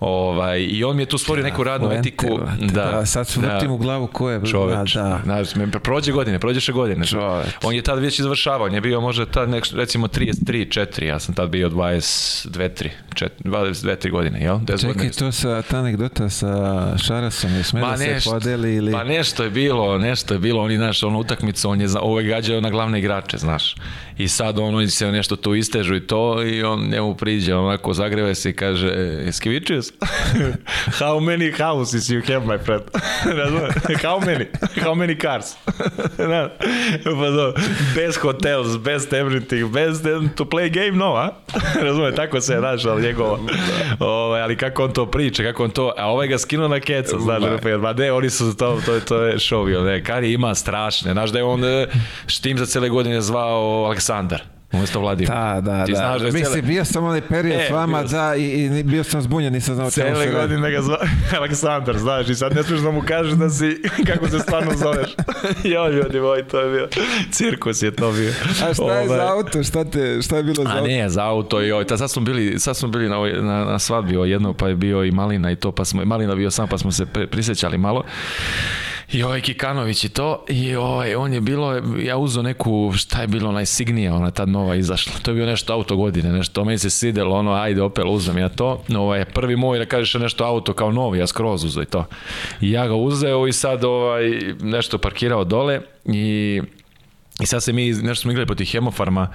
B: Ovaj, I on mi je tu stvorio da, neku radnu Fuente, etiku. Da, da,
A: sad
B: smrtim
A: da, u glavu ko je. Čoveč, da. Znaš,
B: prođe godine, prođe prođeše godine. Čoveč. On je tad već izvršavao, on je bio možda tad nek, recimo 33, 4, ja sam tad bio 22, 3, 22, 3 godine, jel?
A: Čekaj, godine. to sa, ta anegdota sa Šarasom je smela se podeli ili
B: ali... Pa nešto je bilo, nešto je bilo, oni, znaš, ono utakmica, on je uvek gađao na glavne igrače, znaš. I sad ono se nešto tu istežu i to i on njemu priđe, onako zagreve se i kaže, e, Skivičius, <laughs> how many houses you have, my friend? <laughs> how many? How many cars? <laughs> pa do, bez hotels, bez everything, bez to play game, no, a? Razume, tako se je našao njegovo. Da. Ovo, ovaj, ali kako on to priča, kako on to, a ovaj ga skinuo na keca, znaš, ma ne, oni su to to, to, to je show bio. Ne, Kari ima strašne. Znaš da je on štim e, za cele godine zvao Aleksandar. Umesto Vladimir.
A: Da, da, Ti da. Znaš da Mislim, cijela... bio sam onaj period e, s vama, bio... da, i, i bio sam zbunjen, nisam znao čemu
B: se radi. Cele godine ga zva <laughs> Aleksandar, znaš, i sad ne smiješ da mu kažeš da si, <laughs> kako se stvarno zoveš. <laughs> jo, ljudi moji, to je bio, cirkus je to bio.
A: A šta je Ove... za ovaj- auto, šta, te, šta je bilo za
B: auto? A ne, za auto, joj, ovaj- ta sad smo bili, sad smo bili na, na, na svadbi o jedno, pa je bio i Malina i to, pa smo, Malina bio sam, pa smo se prisjećali malo i ovaj Kikanović i to i ovaj, on je bilo, ja uzeo neku, šta je bilo najsignija, ona tad nova izašla, to je bio nešto auto godine, nešto, meni se sidelo, ono, ajde, Opel uzem ja to, no, ovaj, prvi moj da kažeš nešto auto kao novi, ja skroz uzeo i to. I ja ga uzeo i sad ovaj, nešto parkirao dole i i sad se mi, nešto smo igrali protiv Hemofarma,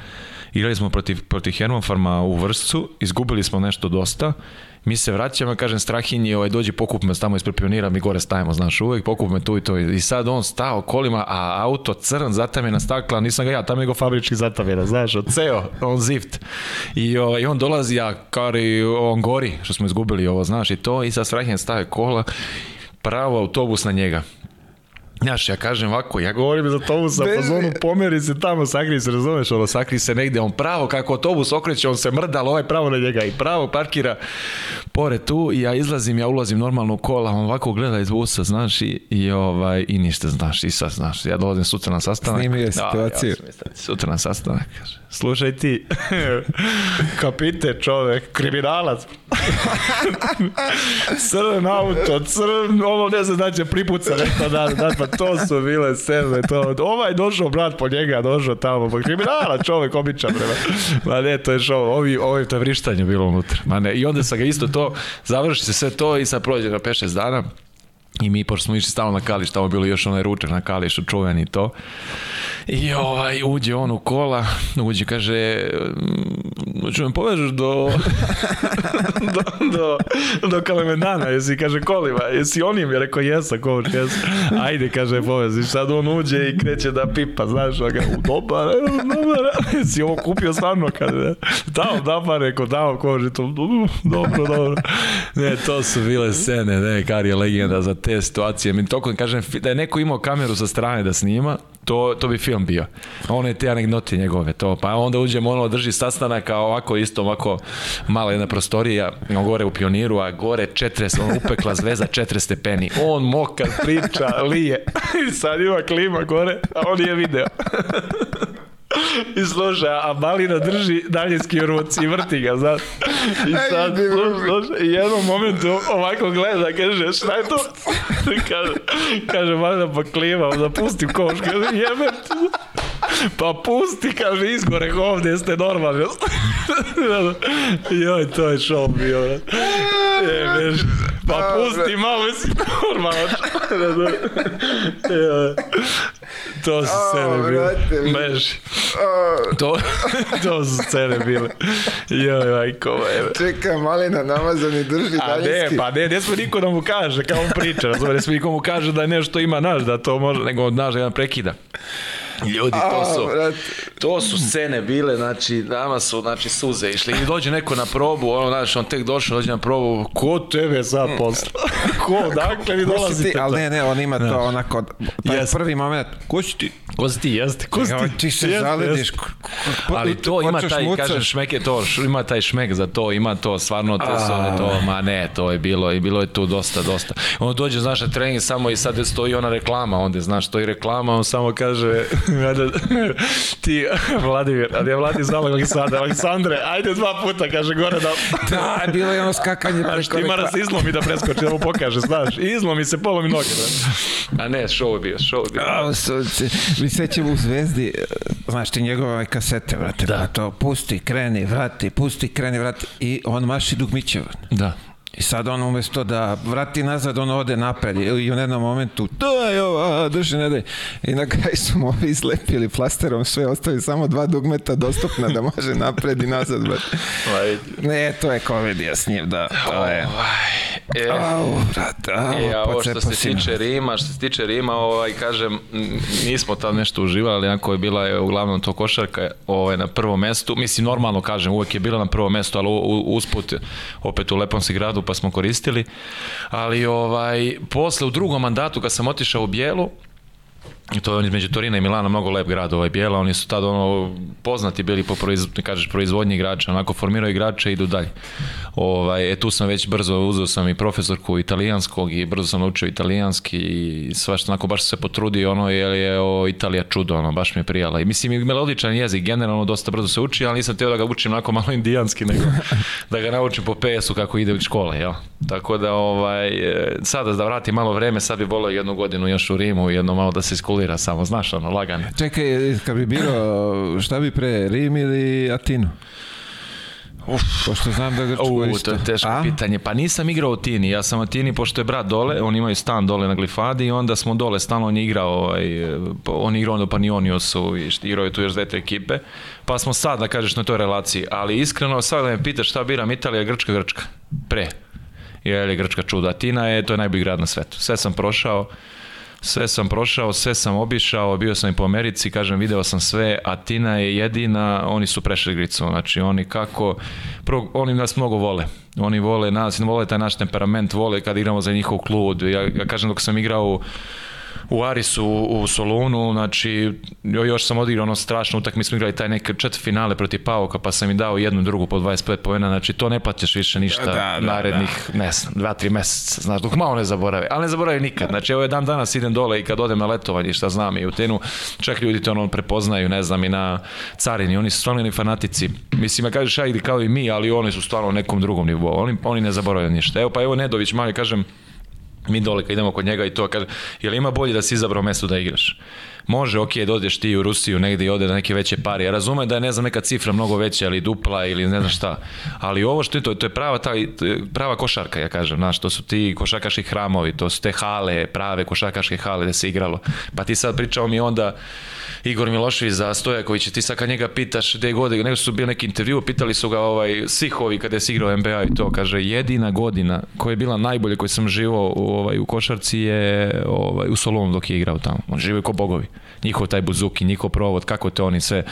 B: igrali smo protiv, protiv Hemofarma u Vršcu, izgubili smo nešto dosta mi se vraćamo, kažem Strahinji, ovaj, dođi pokup me tamo ispred pionira, mi gore stajemo, znaš, uvek pokup me tu i to. I sad on stao kolima, a auto crn, zatam je na stakla, nisam ga ja, tamo je go fabrički zatamjena, znaš, od ceo, on zift. I, ovaj, on dolazi, a kari, on gori, što smo izgubili ovo, znaš, i to, i sad Strahinji staje kola, pravo autobus na njega. Znaš, ja kažem ovako, ja govorim za autobusa, Bez... pa zonu pomeri se tamo, sakri se, razumeš, ono, sakri se negde, on pravo, kako autobus okreće, on se mrda, ali ovaj pravo na njega i pravo parkira pored tu i ja izlazim, ja ulazim normalno u kola, on ovako gleda iz busa, znaš, i, i, ovaj, i ništa, znaš, i sad, znaš, ja dolazim sutra na sastanak.
A: Snimio situaciju. Da, ja da
B: sutra na sastanak, kaže, slušaj ti, <laughs> kapite čovek, kriminalac. <laughs> crn auto, crn, ono ne znam da znači, će pripuca, da, da, da pa to su bile scene, to, ovaj došao brat po njega, došao tamo, pa kriminala čovjek običan. Ma ne, to je šo, ovi, ovi to je vrištanje bilo unutra. Ma ne, i onda sam ga isto to, završi se sve to i sad prođe na 5-6 dana, I mi, pošto smo išli stalno na Kališ, tamo je bilo još onaj ručak na Kališu, čuven i to. I ovaj, uđe on u kola, uđe, kaže, mm, ću me povežeš do, <laughs> do, do, do Kalemendana, jesi, kaže, kolima, jesi onim? Ja rekao, jesa, kovoč, jesa. Ajde, kaže, poveziš. Sad on uđe i kreće da pipa, znaš, ga, dobar, dobar, <laughs> jesi ovo kupio stvarno, kaže, dao, da, pa rekao, dao, kovoč, to, dobro, dobro. Ne, to su bile scene, ne, Kari je legenda za te situacije. Mi toliko da kažem, da je neko imao kameru sa strane da snima, to, to bi film bio. One te anegdote njegove, to. Pa onda uđemo, ono, drži sastanak, a ovako isto, ovako, mala jedna prostorija, gore u pioniru, a gore 40, on upekla zvezda 4 stepeni. On moka, priča, lije. <laughs> I sad ima klima gore, a on je video. <laughs> I sluša, a Malina drži daljinski ruc i vrti ga, znaš. I sad sluša, i jednom momentu ovako gleda, kaže, šta je to? <laughs> Kaže, kaže Malina, pa klivam, zapustim koš, kaže, jebem pa pusti, kaže, izgore ovde, jeste normalni. Joj, to je šov bio. Je, veš, pa pusti malo, jesi normalan. to su scene bile. Beži. To, to su scene bile. Joj, majko,
A: eve. Čeka, malina na i drži A daljinski. Ne,
B: pa ne, ne smo niko da mu kaže, kao on priča, razumije, ne smo niko mu kaže da nešto ima, naš, da to može, nego, naš, jedan prekida. Ljudi, to su, to su scene bile, znači, nama su, znači, suze išli. I dođe neko na probu, ono, znaš, on tek došao, dođe na probu, ko tebe zaposla?
A: <laughs> Ko, dakle, vi dolazite? ali ne, ne, on ima to onako, taj yes. prvi moment, ko si ti?
B: Ko si
A: ti,
B: jeste,
A: ko si ti? Ti se zalediš.
B: Ali to ima taj, kažem, šmek je to, ima taj šmek za to, ima to, stvarno, to su one to, ah. ma ne, to je bilo, i bilo je tu dosta, dosta. On dođe, znaš, na trening samo i sad stoji ona reklama, onda, znaš, stoji reklama, on samo kaže, <laughs> Ti, Vladimir, ali je Vladi zvala Aleksandra. Aleksandre, ajde dva puta, kaže gore
A: da...
B: Da,
A: bilo je ono skakanje
B: preko... Znaš, ti mara se izlomi da preskoči, da mu pokaže, znaš. Izlomi se, polomi noge. Da. A ne, show je bio, show je
A: bio. A, so, mi sećamo u Zvezdi, znaš ti njegove kasete, vrate, da. Pa to pusti, kreni, vrati, pusti, kreni, vrati i on maši dugmićevan.
B: Da.
A: I sad on umesto da vrati nazad, on ode napred i u jednom momentu, to je ovo, drži, ne daj. I na kraju su mu ovi izlepili plasterom sve, ostavi samo dva dugmeta dostupna da može napred i nazad.
B: Ovaj. ne, to je komedija s njim, da. To je. Ovaj, e, au, brate, au, e, ovo što se sinu. tiče Rima, što se tiče Rima, ovaj, kažem, nismo tam nešto uživali, onako je bila je uglavnom to košarka ovaj, na prvom mestu. Mislim, normalno kažem, uvek je bila na prvom mestu, ali usput, opet u lepom se gradu pa smo koristili. Ali ovaj, posle u drugom mandatu kad sam otišao u Bijelu, I to je on između Torina i Milana mnogo lep grad ovaj Bijela, oni su tad ono poznati bili po proiz, kažeš, proizvodnji igrača, onako formiraju igrače i idu dalje. Ovaj, e tu sam već brzo uzeo sam i profesorku italijanskog i brzo sam naučio italijanski i sva što onako baš se potrudio ono jer je o, Italija čudo, ono baš mi je prijala. I mislim i melodičan jezik, generalno dosta brzo se uči, ali nisam teo da ga učim onako malo indijanski nego <laughs> da ga naučim po PS-u kako ide u škole, jel? Tako da ovaj, e, sada da vratim malo vreme, sad bi volio jednu godinu još u Rimu, jedno malo da se iskol kalkulira samo, znaš, ono, lagano.
A: Čekaj, kad bi bilo, šta bi pre, Rim ili Atinu? Uf, pošto znam da Grčko U,
B: isto. to je teško A? pitanje. Pa nisam igrao u Tini, ja sam u Tini pošto je brat dole, on imaju stan dole na Glifadi i onda smo dole, stalno on je igrao, ovaj, pa on je igrao onda Panioniosu i igrao je tu još dve, ekipe. Pa smo sad, da kažeš, na toj relaciji. Ali iskreno, sad da me pitaš šta biram, Italija, Grčka, Grčka. Pre. Jer je Grčka čuda. Atina je, to je najbolji grad na svetu. Sve sam prošao sve sam prošao, sve sam obišao, bio sam i po Americi, kažem, video sam sve, Atina je jedina, oni su prešli gricu, znači oni kako, prvo, oni nas mnogo vole, oni vole nas, vole taj naš temperament, vole kad igramo za njihov klub, ja, ja kažem dok sam igrao u u Arisu u Solunu, znači još sam odigrao ono strašno utak, mi smo igrali taj neke četiri finale protiv Pauka, pa sam i dao jednu drugu po 25 pojena, znači to ne plaćaš više ništa da, da, da. narednih, da. ne znam, dva, tri meseca, znaš, dok malo ne zaborave, ali ne zaborave nikad, znači evo je dan danas idem dole i kad odem na letovanje, šta znam i u tenu, čak ljudi to ono prepoznaju, ne znam, i na carini, oni su stvarno fanatici, mislim, ja kažeš ajde kao i mi, ali oni su stvarno u nekom drugom nivou, oni, oni ne zaboravljaju ništa. Evo pa evo Nedović, malo kažem, mi dole kad idemo kod njega i to kaže, jel ima bolje da si izabrao mesto da igraš? Može, ok, da odeš ti u Rusiju negde i ode na neke veće pare. Ja razumem da je, ne znam, neka cifra mnogo veća ili dupla ili ne znam šta. Ali ovo što je to, to je prava, ta, prava košarka, ja kažem, znaš, to su ti košakaški hramovi, to su te hale, prave košakaške hale gde se igralo. Pa ti sad pričao mi onda, Igor Milošević zastoja koji će ti sad kad njega pitaš gde godine, nego su bili neki intervju, pitali su ga ovaj, svih ovi kada je sigrao NBA i to, kaže jedina godina koja je bila najbolja koju sam živao u, ovaj, u košarci je ovaj, u Solonu dok je igrao tamo. On je ko bogovi. Njihov taj buzuki, njihov provod, kako te oni sve.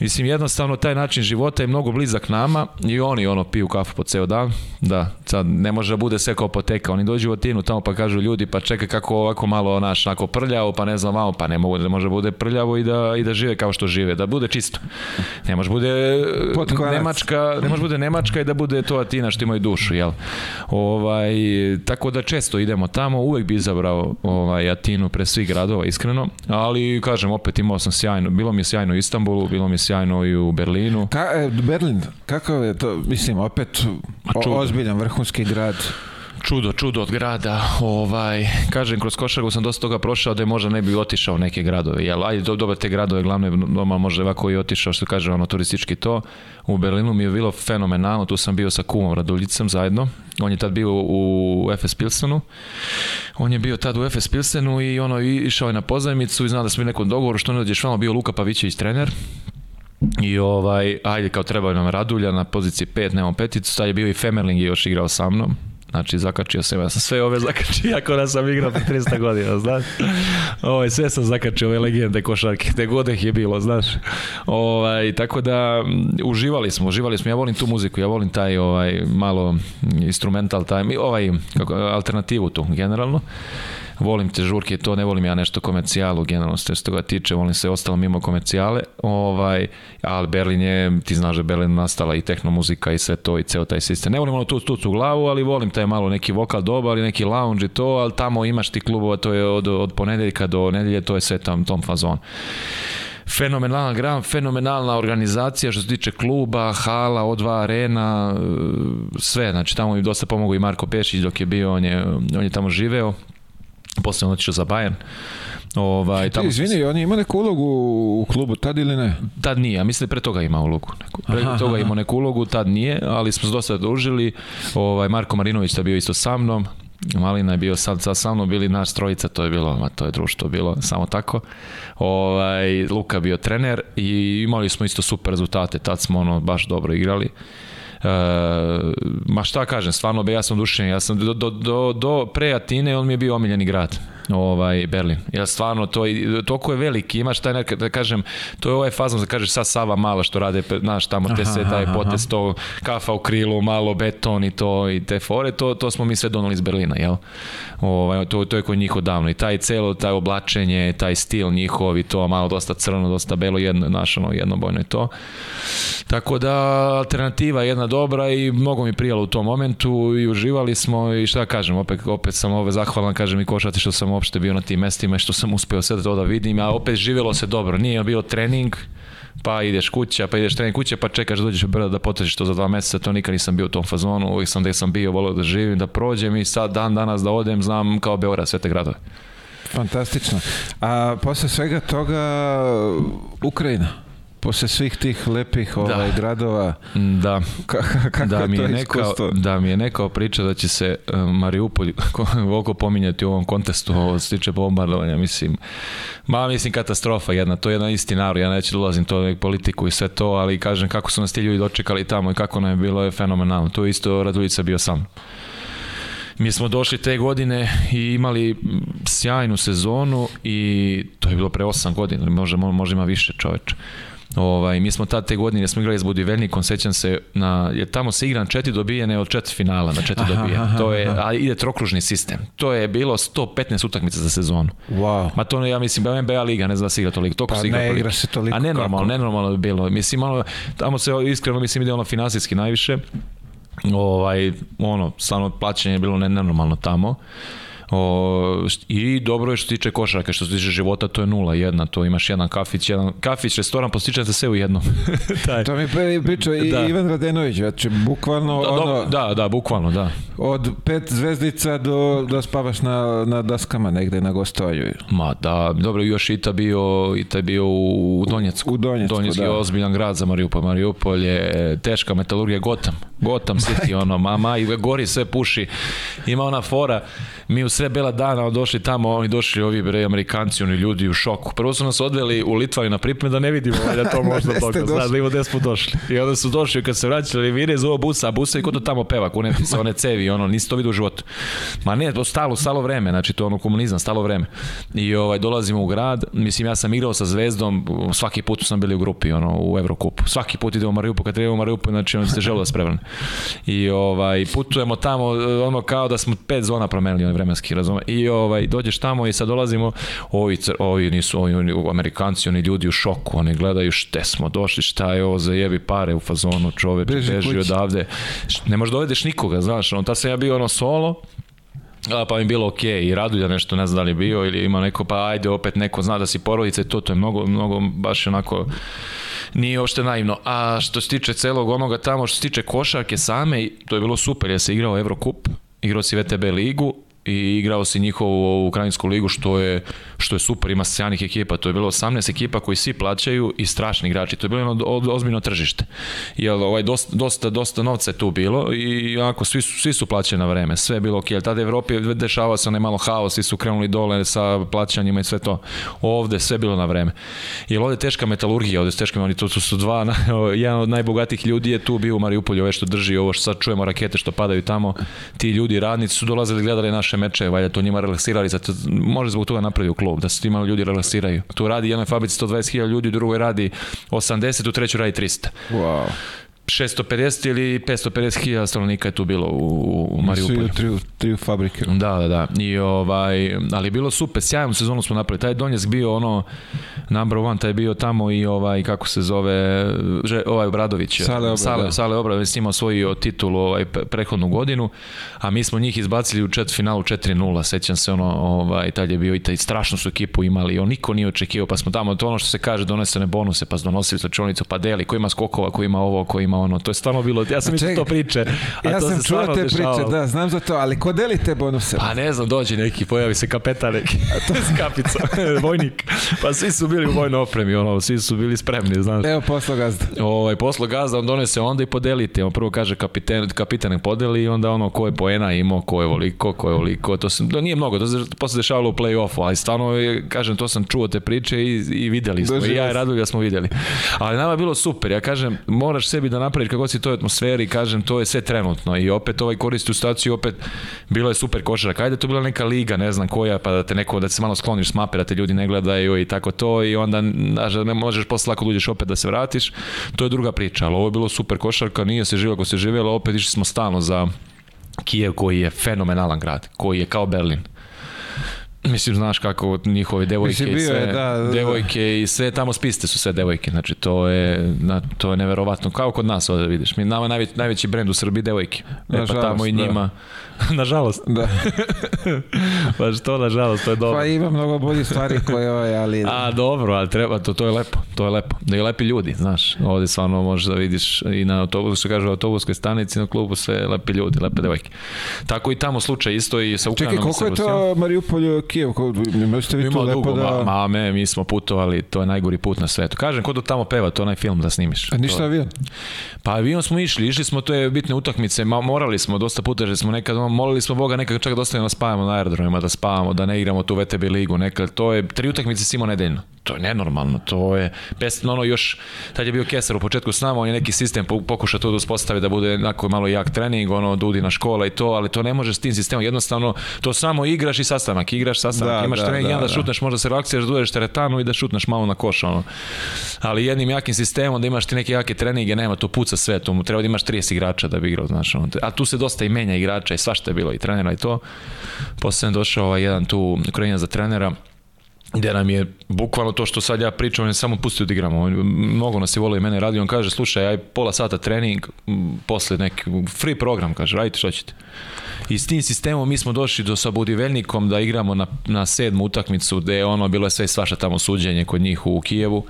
B: Mislim, jednostavno taj način života je mnogo blizak nama i oni ono piju kafu po ceo dan. Da, sad ne može da bude sve kao poteka. Oni dođu u Atinu tamo pa kažu ljudi pa čekaj kako ovako malo naš, onako prljao, pa ne znam vamo, pa ne mogu da može bude prljao zdravo i da, i da žive kao što žive, da bude čisto. Ne može bude e, Potkanac. Nemačka, ne može bude Nemačka i da bude to Atina što imaju dušu, jel? Ovaj, tako da često idemo tamo, uvek bi izabrao ovaj, Atinu pre svih gradova, iskreno, ali kažem, opet imao sam sjajno, bilo mi je sjajno u Istanbulu, bilo mi je sjajno i u Berlinu.
A: Ka, e, Berlin, kakav je to, mislim, opet o, ozbiljan vrhunski grad
B: čudo, čudo od grada. Ovaj, kažem, kroz košarku sam dosta toga prošao da je možda ne bi otišao neke gradove. Jel, ajde, dobro te gradove, glavne doma možda ovako i otišao, što kaže, ono, turistički to. U Berlinu mi je bilo fenomenalno, tu sam bio sa kumom Raduljicom zajedno. On je tad bio u FS Pilsenu. On je bio tad u FS Pilsenu i ono, išao je na pozajmicu i znao da smo u nekom dogovoru, što ne dođeš vama, bio Luka Pavićević trener. I ovaj, ajde, kao treba nam Radulja na poziciji 5, nemamo peticu, tad je bio i Femerling je još igrao sa mnom Znači, zakačio sam, ja sam sve ove zakačio, ako nas da sam igrao pre 300 godina, znaš. Ovaj, sve sam zakačio, ove legende košarke, te god ih je bilo, znaš. Ovaj, tako da, mm, uživali smo, uživali smo. Ja volim tu muziku, ja volim taj ovaj, malo instrumental, taj, ovaj, kako, alternativu tu, generalno volim te žurke, to ne volim ja nešto komercijalu, generalno se toga tiče, volim se ostalo mimo komercijale, ovaj, ali Berlin je, ti znaš da je Berlin nastala i tehnomuzika i sve to i ceo taj sistem. Ne volim ono tu tu, stucu glavu, ali volim taj malo neki vokal dobar ali neki lounge i to, ali tamo imaš ti klubova, to je od, od ponedeljka do nedelje, to je sve tam tom fazon fenomenalan gram, fenomenalna organizacija što se tiče kluba, hala, O2 arena, e, sve, znači tamo mi dosta pomogao i Marko Pešić dok je bio, on je, on je tamo živeo posle on otišao za Bayern.
A: Ovaj, tamo... Ti, izvini, on je imao neku ulogu u klubu, tad ili ne?
B: Tad nije, a mislim da pre toga ima ulogu. Neku. Pre aha, toga aha. imao neku ulogu, tad nije, ali smo se dosta družili. Ovaj, Marko Marinović je bio isto sa mnom, Malina je bio sad, sad sa mnom, bili nas trojica, to je bilo, ma to je društvo bilo, samo tako. Ovaj, Luka bio trener i imali smo isto super rezultate, tad smo ono baš dobro igrali. E, ma šta kažem, stvarno, ja sam dušen, ja sam do, do, do, do pre Atine, on mi je bio omiljeni grad ovaj, Berlin. Jel stvarno, to je, toliko je veliki, imaš taj neka, da kažem, to je ovaj fazon da kažeš sa Sava mala što rade, znaš, tamo te se taj potes, to kafa u krilu, malo beton i to i te fore, to, to smo mi sve doneli iz Berlina, jel? Ovaj, to, to je kod njih odavno i taj celo, taj oblačenje, taj stil njihov i to malo dosta crno, dosta belo, jedno, naš, jednobojno i to. Tako da, alternativa jedna dobra i mnogo mi prijalo u tom momentu i uživali smo i šta kažem, opet, opet sam ove zahvalan, kažem i košati što sam uopšte bio na tim mestima i što sam uspeo sve to da vidim, a opet živelo se dobro, nije bio trening, pa ideš kuća, pa ideš trening kuća, pa čekaš da dođeš u Beograd da potražiš to za dva meseca, to nikad nisam bio u tom fazonu, uvijek sam gde da sam bio, voleo da živim, da prođem i sad dan danas da odem, znam kao Beograd, sve te gradove.
A: Fantastično. A posle svega toga Ukrajina posle svih tih lepih da. ovaj, gradova.
B: Da.
A: K kako da mi je to neka,
B: Da mi je neka priča da će se e, Mariupolj oko pominjati u ovom kontestu ovo se tiče bombardovanja, mislim. Ma, mislim, katastrofa jedna, to je jedan isti narod, ja neću da ulazim to u politiku i sve to, ali kažem kako su nas ti ljudi dočekali tamo i kako nam je bilo je fenomenalno. To je isto Raduljica bio sam. Mi smo došli te godine i imali sjajnu sezonu i to je bilo pre 8 godina, možda, možda ima više čoveče. Ovaj, mi smo tad te godine smo igrali s Budivelnikom, sećam se, na, je tamo se igran na četiri dobijene od četiri finala na četiri aha, dobijene. to je, aha. a ide trokružni sistem. To je bilo 115 utakmica za sezonu.
A: Wow.
B: Ma to ne, ja mislim, NBA pa liga, ne znam da se igra toliko. Toliko
A: pa se igra, ne igra se
B: toliko. A
A: ne nenormalno,
B: nenormalno je bilo. Mislim, malo, tamo se iskreno, mislim, ide ono finansijski najviše. Ovaj, ono, stvarno plaćanje je bilo nenormalno tamo. O, I dobro je što se tiče košarka, što se tiče života, to je nula, jedna, to imaš jedan kafić, jedan kafić, restoran, postičete pa sve u jednom.
A: <laughs> Taj. To mi prvi pričao i da. Ivan Radenović, znači bukvalno
B: da,
A: ono...
B: Da, da, bukvalno, da.
A: Od pet zvezdica do da spavaš na, na daskama negde na gostolju.
B: Ma da, dobro, još Ita bio, Ita bio u, u Donjecku.
A: U Donjecku, Donjecku da.
B: je ozbiljan grad za Mariupol. Mariupol je e, teška metalurgija, Gotham, Gotham <laughs> City, ono, mama i gori sve puši. Ima ona fora mi u sve bela dana došli tamo, oni došli ovi bre, amerikanci, oni ljudi u šoku. Prvo su nas odveli u Litvani na pripreme da ne vidimo ovaj, da to <laughs> možda toga, znaš da ima gde smo došli. I onda su došli kad se vraćali, vire zove busa, a busa i kod to tamo peva, ko ne sa <laughs> one cevi, ono, nisi to vidio u životu. Ma ne, to stalo, stalo vreme, znači to ono komunizam, stalo vreme. I ovaj, dolazimo u grad, mislim ja sam igrao sa Zvezdom, svaki put sam bili u grupi, ono, u Evrokupu. Svaki put idemo u Mariupu, kad trebamo u Mariupu, znači on se želo da sprevrne. I ovaj, putujemo tamo, ono kao da smo pet zona promenili, vremenski, razume. I ovaj, dođeš tamo i sad dolazimo, ovi, ovi nisu, ovi, oni, Amerikanci, oni ljudi u šoku, oni gledaju šte smo došli, šta je ovo za jebi pare u fazonu, čovek beži, beži odavde. Ne možeš dovedeš da nikoga, znaš, on, ta sam ja bio ono solo, A, pa mi bilo ok, i Radulja nešto ne zna da li je bio ili ima neko, pa ajde opet neko zna da si porodica i to, to je mnogo, mnogo baš onako nije uopšte naivno. A što se tiče celog onoga tamo, što se tiče košarke same, to je bilo super, ja se igrao Eurocup, igrao si VTB ligu, i igrao se njihovu ukrajinsku ligu što je što je super, ima sjajnih ekipa, to je bilo 18 ekipa koji svi plaćaju i strašni igrači, to je bilo jedno ozbiljno tržište. Jel, ovaj, dosta, dosta, dosta novca je tu bilo i ako svi su, svi su plaćeni na vreme, sve je bilo ok, jel tada Evropi dešava se onaj malo haos, svi su krenuli dole sa plaćanjima i sve to. Ovde sve bilo na vreme. Jel ovde je teška metalurgija, ovde su teška, oni tu su dva, na, <laughs> jedan od najbogatijih ljudi je tu bio u Mariupolju, ove ovaj što drži ovo što sad čujemo rakete što padaju tamo, ti ljudi radnici su dolazili gledali naše meče, valjda to njima relaksirali, zato, može zbog toga napravio klub nivou, da se ti malo ljudi relaksiraju. Tu radi jednoj fabrici 120.000 ljudi, u drugoj radi 80, u trećoj radi 300.
A: Wow.
B: 650 ili 550 hiljada stanovnika je tu bilo u, u, u Mariupolju.
A: Tri, tri fabrike.
B: Da, da, da. I ovaj, ali je bilo super, sjajnu sezonu smo napravili. Taj Donjesk bio ono number one, taj bio tamo i ovaj, kako se zove, ovaj Obradović.
A: Sale Obradović. Sale,
B: da. Sale Obradović s njima osvojio titulu ovaj, prethodnu godinu, a mi smo njih izbacili u čet finalu 4-0, sećam se ono, ovaj, tad je bio i taj, strašno su ekipu imali, on niko nije očekivao, pa smo tamo, to ono što se kaže, donesene bonuse, pa donosili slačionicu, pa deli, ko ima skokova, ko ima ovo, ko ima nama, ono, to je stvarno bilo, ja sam ček, to priče. A
A: ja
B: to
A: sam
B: čuo te
A: dešavalo. priče, da, znam za to, ali ko deli te bonuse?
B: Pa ne znam, dođe neki, pojavi se kapetan neki, a to je <laughs> kapica, <laughs> vojnik. Pa svi su bili u vojnoj opremi, ono, svi su bili spremni, znaš.
A: Evo poslo gazda.
B: Ovaj, poslo gazda, on donese onda i podelite, on prvo kaže kapiten, kapitanek podeli i onda ono, ko je poena imao, ko je voliko, ko je voliko, to se, da, nije mnogo, to se posle dešavalo u play-offu, ali stvarno, kažem, to sam čuo te priče i, i videli smo, Doživio i ja i Radulja smo videli. Ali nama je bilo super, ja kažem, moraš sebi da napraviš kako si toj atmosferi, kažem, to je sve trenutno i opet ovaj koristi u staciju, opet bilo je super košarak, ajde to bila neka liga, ne znam koja, pa da te neko, da se malo skloniš s mape, da te ljudi ne gledaju i tako to i onda znaš, da ne možeš posle lako da uđeš opet da se vratiš, to je druga priča, ali ovo je bilo super košarka, nije se živjelo ako se živjelo, opet išli smo stalno za Kijev koji je fenomenalan grad, koji je kao Berlin Mislim, znaš kako njihove devojke, Mislim, sve, da, da, da, devojke i sve tamo spiste su sve devojke. Znači, to je, na, to je neverovatno. Kao kod nas ovde vidiš. Mi, nama najveći, najveći brend u Srbiji devojke.
A: E,
B: pa tamo i da. njima. Da.
A: <laughs> nažalost.
B: Da. pa <laughs> što nažalost, to je dobro.
A: Pa ima mnogo bolji stvari koje ovaj, ali...
B: A dobro, ali treba, to, to je lepo, to je lepo. Da i lepi ljudi, znaš, ovde stvarno možeš da vidiš i na autobusu, što kažu, autobuskoj stanici na klubu sve lepi ljudi, lepe devojke. Tako i tamo slučaj isto i sa Ukrajinom.
A: Čekaj, koliko je to Mariupolj, Kijev, možete vi
B: to
A: lepo
B: dugo, da... Ma, ma, me, mi smo putovali, to je najgori put na svetu. Kažem, ko do da tamo peva, to je onaj film da snimiš.
A: A ništa to... avion?
B: Pa avion smo išli, išli smo, to je bitne utakmice, ma, morali smo dosta puta, jer smo nekad molili smo Boga nekako čak da ostavimo spavamo na aerodromima, da spavamo, da ne igramo tu VTB ligu, nekad to je, tri utakmice si imao nedeljno to je nenormalno, to je bez ono još tad je bio Kesar u početku s nama, on je neki sistem pokušao to da uspostavi da bude onako malo jak trening, ono dudi da na škola i to, ali to ne može s tim sistemom, jednostavno to samo igraš i sastanak, igraš sastanak, da, imaš da, trening, da, da, šutneš možda se reakciješ, da teretanu i da šutneš malo na koš, ono. Ali jednim jakim sistemom da imaš ti neke jake treninge, nema to puca sve, tu treba da imaš 30 igrača da bi igrao, znaš, ono. A tu se dosta i menja igrača i svašta je bilo i trenera i to. Posle došao ovaj jedan tu Ukrajinac za trenera, gde nam je bukvalno to što sad ja pričam, on je samo pustio da igramo. On, mnogo nas je volio i mene radi, on kaže, slušaj, aj pola sata trening, posle neki free program, kaže, radite što ćete. I s tim sistemom mi smo došli do sa Budivelnikom da igramo na, na sedmu utakmicu gde je ono bilo sve svaša tamo suđenje kod njih u Kijevu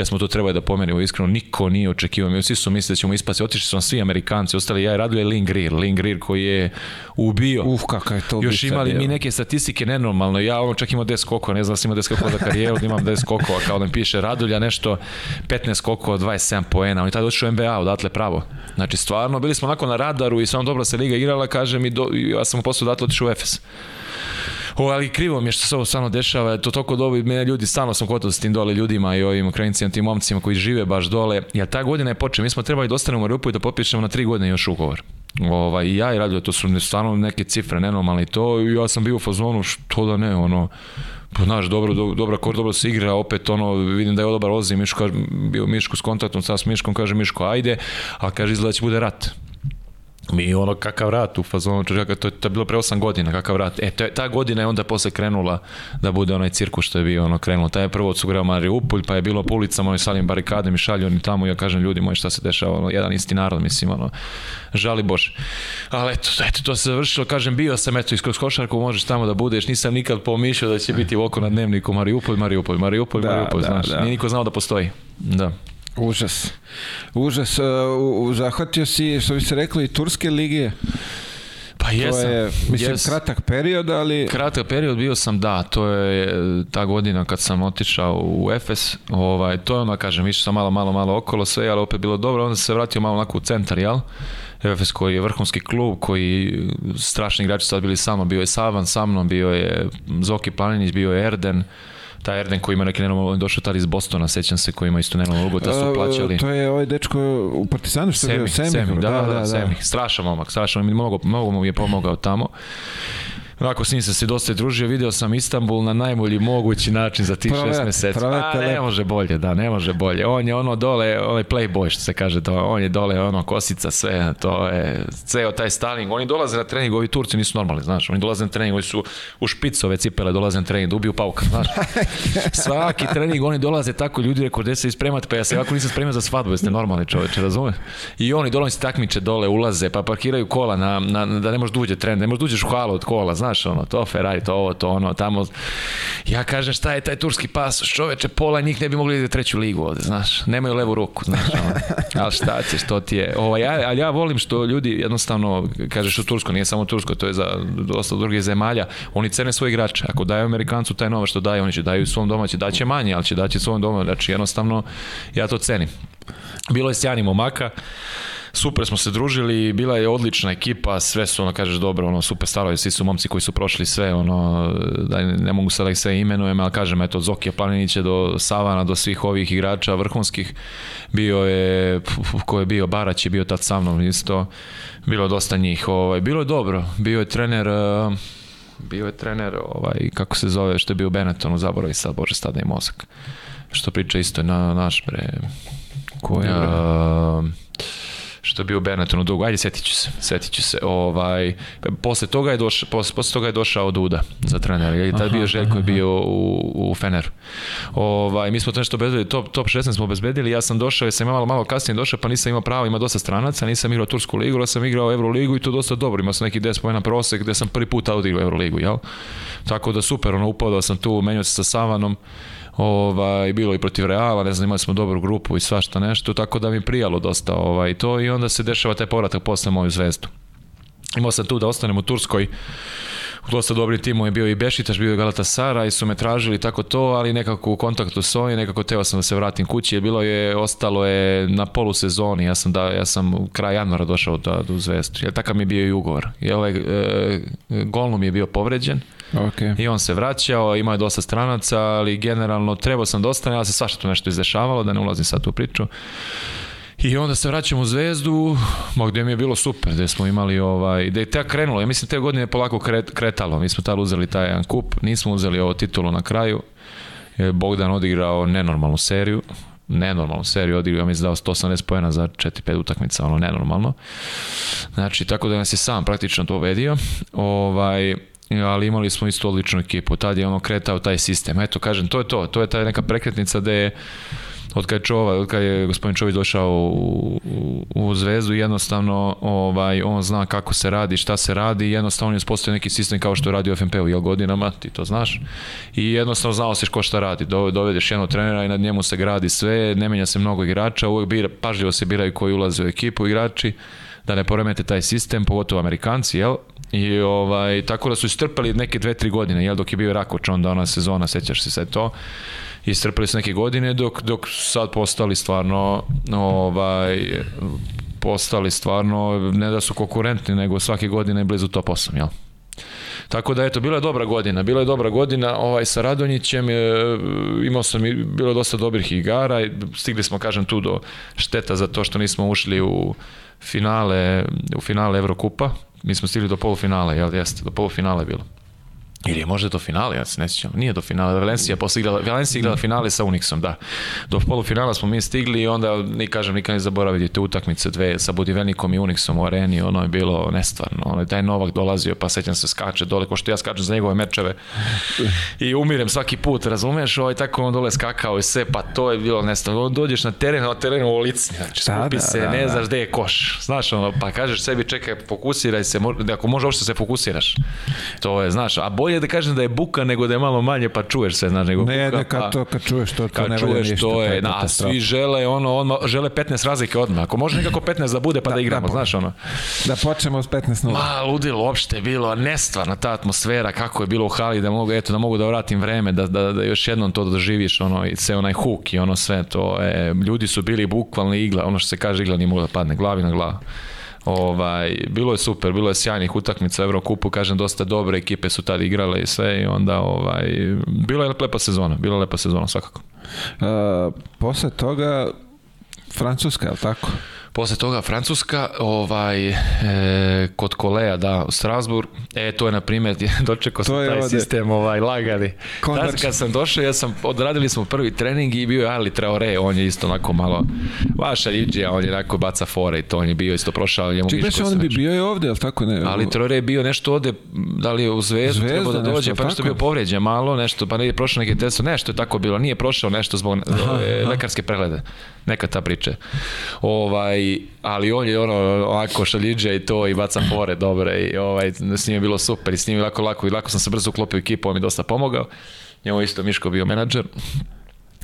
B: gde smo to trebali da pomerimo, iskreno niko nije očekivao, mi svi su mislili da ćemo ispasti, otišli su nam svi Amerikanci, ostali ja i Radulje Lingrir Lingrir koji je ubio.
A: Uf, kakav je to
B: Još imali mi neke statistike nenormalno, ja ono čak imao 10 skokova, ne znam da sam imao 10 skokova za karijeru, da imam 10 skokova, kao da mi piše Radulja nešto, 15 skokova, 27 poena, on je tada došao u NBA, odatle pravo. Znači stvarno, bili smo onako na radaru i samo dobro se liga igrala, kažem, i do, ja sam posle odatle otišao u Efes. Ko, ali krivo mi je što se ovo stvarno dešava, to toliko dobi, mene ljudi, stvarno sam kotao s tim dole ljudima i ovim Ukrajincima, tim momcima koji žive baš dole, jer ta godina je počela, mi smo trebali da ostanemo u Rupu i da popišemo na tri godine još ugovor. Ovaj, I ja i radio, to su stvarno neke cifre nenormalne i to, i ja sam bio u fazonu, što da ne, ono, pa, znaš, dobro, do, dobra kor, dobro se igra, opet ono, vidim da je odobar ozim, Miško, kaže, bio Miško s kontaktom, sad s Miškom, kaže Miško, ajde, a kaže, izgleda da će bude rat mi ono kakav rat u fazonu, to, to je bilo pre 8 godina, kakav rat. E, to je, ta godina je onda posle krenula da bude onaj cirkus što je bio ono krenulo. Taj je prvo odsugurao Mariupolj, pa je bilo po ulicama i salim barikade, mi šalju oni tamo ja kažem ljudi moji šta se dešava, ono, jedan isti narod, mislim, ono, žali Bož. Ali eto, eto, to se završilo, kažem, bio sam, eto, iskroz košarku, možeš tamo da budeš, nisam nikad pomišljao da će biti oko na dnevniku Mariupolj, Mariupolj, Mariupolj, da, Mariupolj, da, znaš, da. nije niko znao da postoji. Da.
A: Užas. Užas. Uh, zahvatio si, što bi se rekli, turske lige.
B: Pa jesam.
A: To je, mislim, jes. kratak period, ali...
B: Kratak period bio sam, da. To je e, ta godina kad sam otišao u Efes. Ovaj, to je ono, kažem, išao sam malo, malo, malo okolo sve, ali opet bilo dobro. Onda se vratio malo onako u centar, jel? Efes koji je vrhunski klub, koji strašni igrači sad bili sa mnom. Bio je Savan sa mnom, bio je Zoki Planinić, bio je Erden. Ta Erden koji ima neki nenormalno, on došao tad iz Bostona, sećam se, koji ima isto nenormalnu ulogu, tad su plaćali.
A: To je ovaj dečko u Partizanu
B: što je bio, Semih, Semi, da, da, da, da, Semi, strašan momak, strašan, mnogo, mnogo mu je pomogao tamo. Onako s njim sam se dosta družio, video sam Istanbul na najbolji mogući način za tih šest
A: meseci. A,
B: ne može bolje, da, ne može bolje. On je ono dole, onaj playboy što se kaže, to, on je dole ono kosica, sve, to je ceo taj staling. Oni dolaze na trening, ovi Turci nisu normalni, znaš, oni dolaze na trening, oni su u špicove cipele, dolaze na trening, da ubiju pauka, znaš. <laughs> Svaki trening, oni dolaze tako, ljudi rekao, gde se ispremate, pa ja se ovako nisam spremio za svadbu, jeste normalni čoveče, razumeš? I oni dolaze takmiče dole, ulaze, pa parkiraju kola na, na, da ne možeš duđe da tren, ne možeš duđeš da u od kola, znaš, znaš, ono, to Ferrari, to ovo, to ono, tamo, ja kažem šta je taj turski pas, čoveče, pola njih ne bi mogli da treću ligu ovde, znaš, nemaju levu ruku, znaš, ono, <laughs> ali šta ćeš, to ti je, ovo, ja, ali ja volim što ljudi jednostavno, kažeš u Tursko, nije samo Tursko, to je za dosta drugih zemalja, oni cene svoje igrače, ako daju Amerikancu taj novac što daju, oni će daju svom domaći, daće manje, ali će daći svom domaći, znači jednostavno, ja to cenim. Bilo je sjajnih momaka, super smo se družili, bila je odlična ekipa, sve su, ono, kažeš, dobro, ono, super starovi, svi su momci koji su prošli sve, ono, da ne mogu sada da ih sve imenujem, ali kažem, eto, od Zokija Planinića do Savana, do svih ovih igrača vrhunskih, bio je, ko je bio, Barać je bio tad sa mnom, isto, bilo je dosta njih, ovaj, bilo je dobro, bio je trener, eh, bio je trener, ovaj, kako se zove, što je bio Benetton u Zaboravi sad, Bože, stadne i mozak. Što priča isto na naš, bre, koja... Dobro. Eh, što je bio Bernatonu dugo. Ajde, setiću se, setiću se. Ovaj, posle, toga je došao, posle, posle toga je došao Duda za trenera. I tad aha, bio Željko je bio u, u Feneru. Ovaj, mi smo to nešto obezbedili, top, top 16 smo obezbedili. Ja sam došao, ja sam malo, malo kasnije došao, pa nisam imao pravo, ima dosta stranaca, nisam igrao Tursku ligu, ali sam igrao Euroligu i to dosta dobro. Imao sam neki 10 pojena prosek gde sam prvi put odigrao Euroligu, jel? Tako da super, ono, upadao sam tu, menio se sa Savanom ovaj, bilo i protiv Reala, ne znam, imali smo dobru grupu i svašta nešto, tako da mi prijalo dosta ovaj, to i onda se dešava taj povratak posle moju zvezdu. Imao sam tu da ostanem u Turskoj, dosta dobri tim je bio i Bešitaš, bio je Galatasara i su me tražili tako to, ali nekako u kontaktu s ovim, nekako teo sam da se vratim kući, je bilo je, ostalo je na polu sezoni, ja sam, da, ja sam kraj januara došao da, da u Zvezdu, jer takav mi je bio i ugovor. Jel, e, e golno mi je bio povređen,
A: Okay.
B: I on se vraćao, imao je dosta stranaca, ali generalno trebao sam dosta, da ja se svašta tu nešto izdešavalo, da ne ulazim sad u priču. I onda se vraćam u Zvezdu, ma gde mi je bilo super, gde smo imali ovaj, gde je tek krenulo, ja mislim te godine je polako kretalo, mi smo tad uzeli taj jedan kup, nismo uzeli ovo titulu na kraju, e, Bogdan odigrao nenormalnu seriju, nenormalnu seriju odigrao, mi je dao 180 pojena za 4-5 utakmica, ono nenormalno. Znači, tako da nas je sam praktično to vedio. Ovaj, kasnije, ali imali smo isto odličnu ekipu. Tad je ono kretao taj sistem. Eto, kažem, to je to. To je ta neka prekretnica da je od kad je, Čova, od kad je gospodin Čović došao u, u, u Zvezdu, jednostavno ovaj, on zna kako se radi, šta se radi, jednostavno je uspostavio neki sistem kao što je radio FNP u jel godinama, ti to znaš, i jednostavno znao se ko šta radi, dovedeš jednog trenera i nad njemu se gradi sve, ne menja se mnogo igrača, uvek bira, pažljivo se biraju koji ulaze u ekipu igrači, da ne poremete taj sistem, pogotovo Amerikanci, jel? I ovaj, tako da su istrpali neke dve, tri godine, jel, dok je bio Rakoč, onda ona sezona, sećaš se sve to. Istrpali su neke godine dok, dok sad postali stvarno ovaj, postali stvarno, ne da su konkurentni, nego svake godine blizu top 8, jel? Tako da eto, bila je dobra godina, bila je dobra godina ovaj, sa Radonjićem, e, imao sam i bilo dosta dobrih igara, stigli smo, kažem, tu do šteta za to što nismo ušli u finale, u finale Evrokupa, mi smo stigli do polufinala, jel jeste, do polufinala je bilo. Ili je možda do finale, ja se ne sjećam. Nije do finala, Valencija posle igrala, Valencija igrala finale sa Unixom, da. Do polufinala smo mi stigli i onda, ni kažem, nikad ne zaboraviti te utakmice dve sa Budivelnikom i Unixom u areni, ono je bilo nestvarno. Ono, taj Novak dolazio, pa sećam se skače dole, ko što ja skačem za njegove mečeve i umirem svaki put, razumeš? Ovaj, tako on dole skakao i sve, pa to je bilo nestvarno. On dođeš na teren, na teren u ulici, znači, skupi da, se, da, ne da. znaš gde je koš. Znaš, ono, pa kažeš sebi, čekaj, fokusiraj se, ako može uopšte se fokusiraš. To je, znaš, a boj bolje da kažem da je buka nego da je malo manje pa čuješ sve, znaš, nego
A: ne,
B: buka. Ne,
A: kad, to, kad čuješ to, to kad ne čuješ,
B: ništa, to je, na, svi žele, ono, odmah, žele 15 razlike odmah. Ako može nekako 15 da bude pa da, da igramo, da, znaš, da. ono.
A: Da počnemo s 15
B: 0. Ma, ludilo, uopšte je bilo nestvarna ta atmosfera, kako je bilo u hali, da mogu, eto, da mogu da vratim vreme, da, da, da još jednom to doživiš, ono, i sve onaj huk i ono sve, to je, ljudi su bili bukvalno igla, ono što se kaže, igla nije mogla da padne, glavi na glavu. Ovaj, bilo je super, bilo je sjajnih utakmica u Eurokupu, kažem dosta dobre ekipe su tad igrale i sve i onda ovaj, bila je lepa sezona, bila je lepa sezona svakako.
A: E, posle toga Francuska, je li tako?
B: Posle toga Francuska, ovaj, e, kod Kolea, da, u Strasbourg, e, to je, na primjer, <laughs> dočekao sam taj ovde. sistem ovaj, lagani. Tad kad sam došao, ja sam, odradili smo prvi trening i bio je Ali Traore, on je isto onako malo, vaša Ljuđija, on je onako baca fore i to, on je bio isto prošao.
A: Njemu Čekaj, znači, on bi bio je ovde, ali tako ne?
B: Ali Traore je bio nešto ovde, da li je u zvezdu, Zvezda, treba da dođe, pa nešto, pa nešto tako? bio povređen malo, nešto, pa ne je prošao neke testo, nešto je tako bilo, nije prošao nešto zbog aha, e, aha. lekarske preglede neka ta priča. Ovaj, ali on je ono, onako šaljiđa i to i baca fore dobre i ovaj, s njim je bilo super i s njim je lako, lako i lako sam se brzo uklopio ekipu, on mi dosta pomogao. Njemu isto Miško bio menadžer.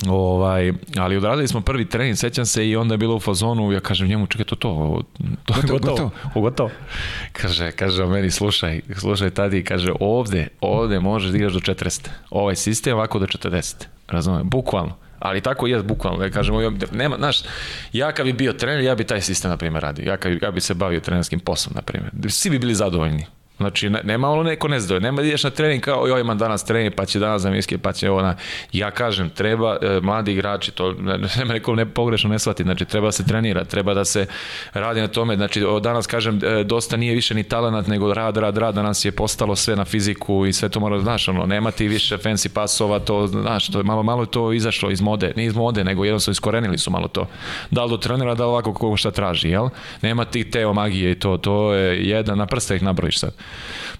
B: Ovaj, ali odradili smo prvi trening, sećam se i onda je bilo u fazonu, ja kažem njemu, čekaj, to to,
A: to je gotovo, gotovo.
B: gotovo. Kaže, kaže o meni, slušaj, slušaj tadi, kaže, ovde, ovde možeš da igraš do 40. Ovaj sistem ovako do 40. Razumem, bukvalno. Ali tako je, bukvalno, da kažemo, nema, znaš, ja kad bi bio trener, ja bi taj sistem, na primer radio. Ja, kad, ja bi se bavio trenerskim poslom, na primer Svi bi bili zadovoljni. Znači, nema ono neko nezdoj, nema ideš na trening kao joj imam danas trening, pa će danas zamisliti, pa će ona. Ja kažem, treba e, mladi igrači, to nema neko ne, pogrešno ne shvati, znači treba da se trenira, treba da se radi na tome, znači danas kažem, e, dosta nije više ni talenat, nego rad, rad, rad, danas je postalo sve na fiziku i sve to mora, znaš, ono, nema ti više fancy pasova, to, znaš, to je malo, malo to izašlo iz mode, ne iz mode, nego jedno su iskorenili su malo to. Da li do trenera, da li ovako kako šta traži, jel? Nema ti teo magije i to, to je jedan, na prste ih nabrojiš sad.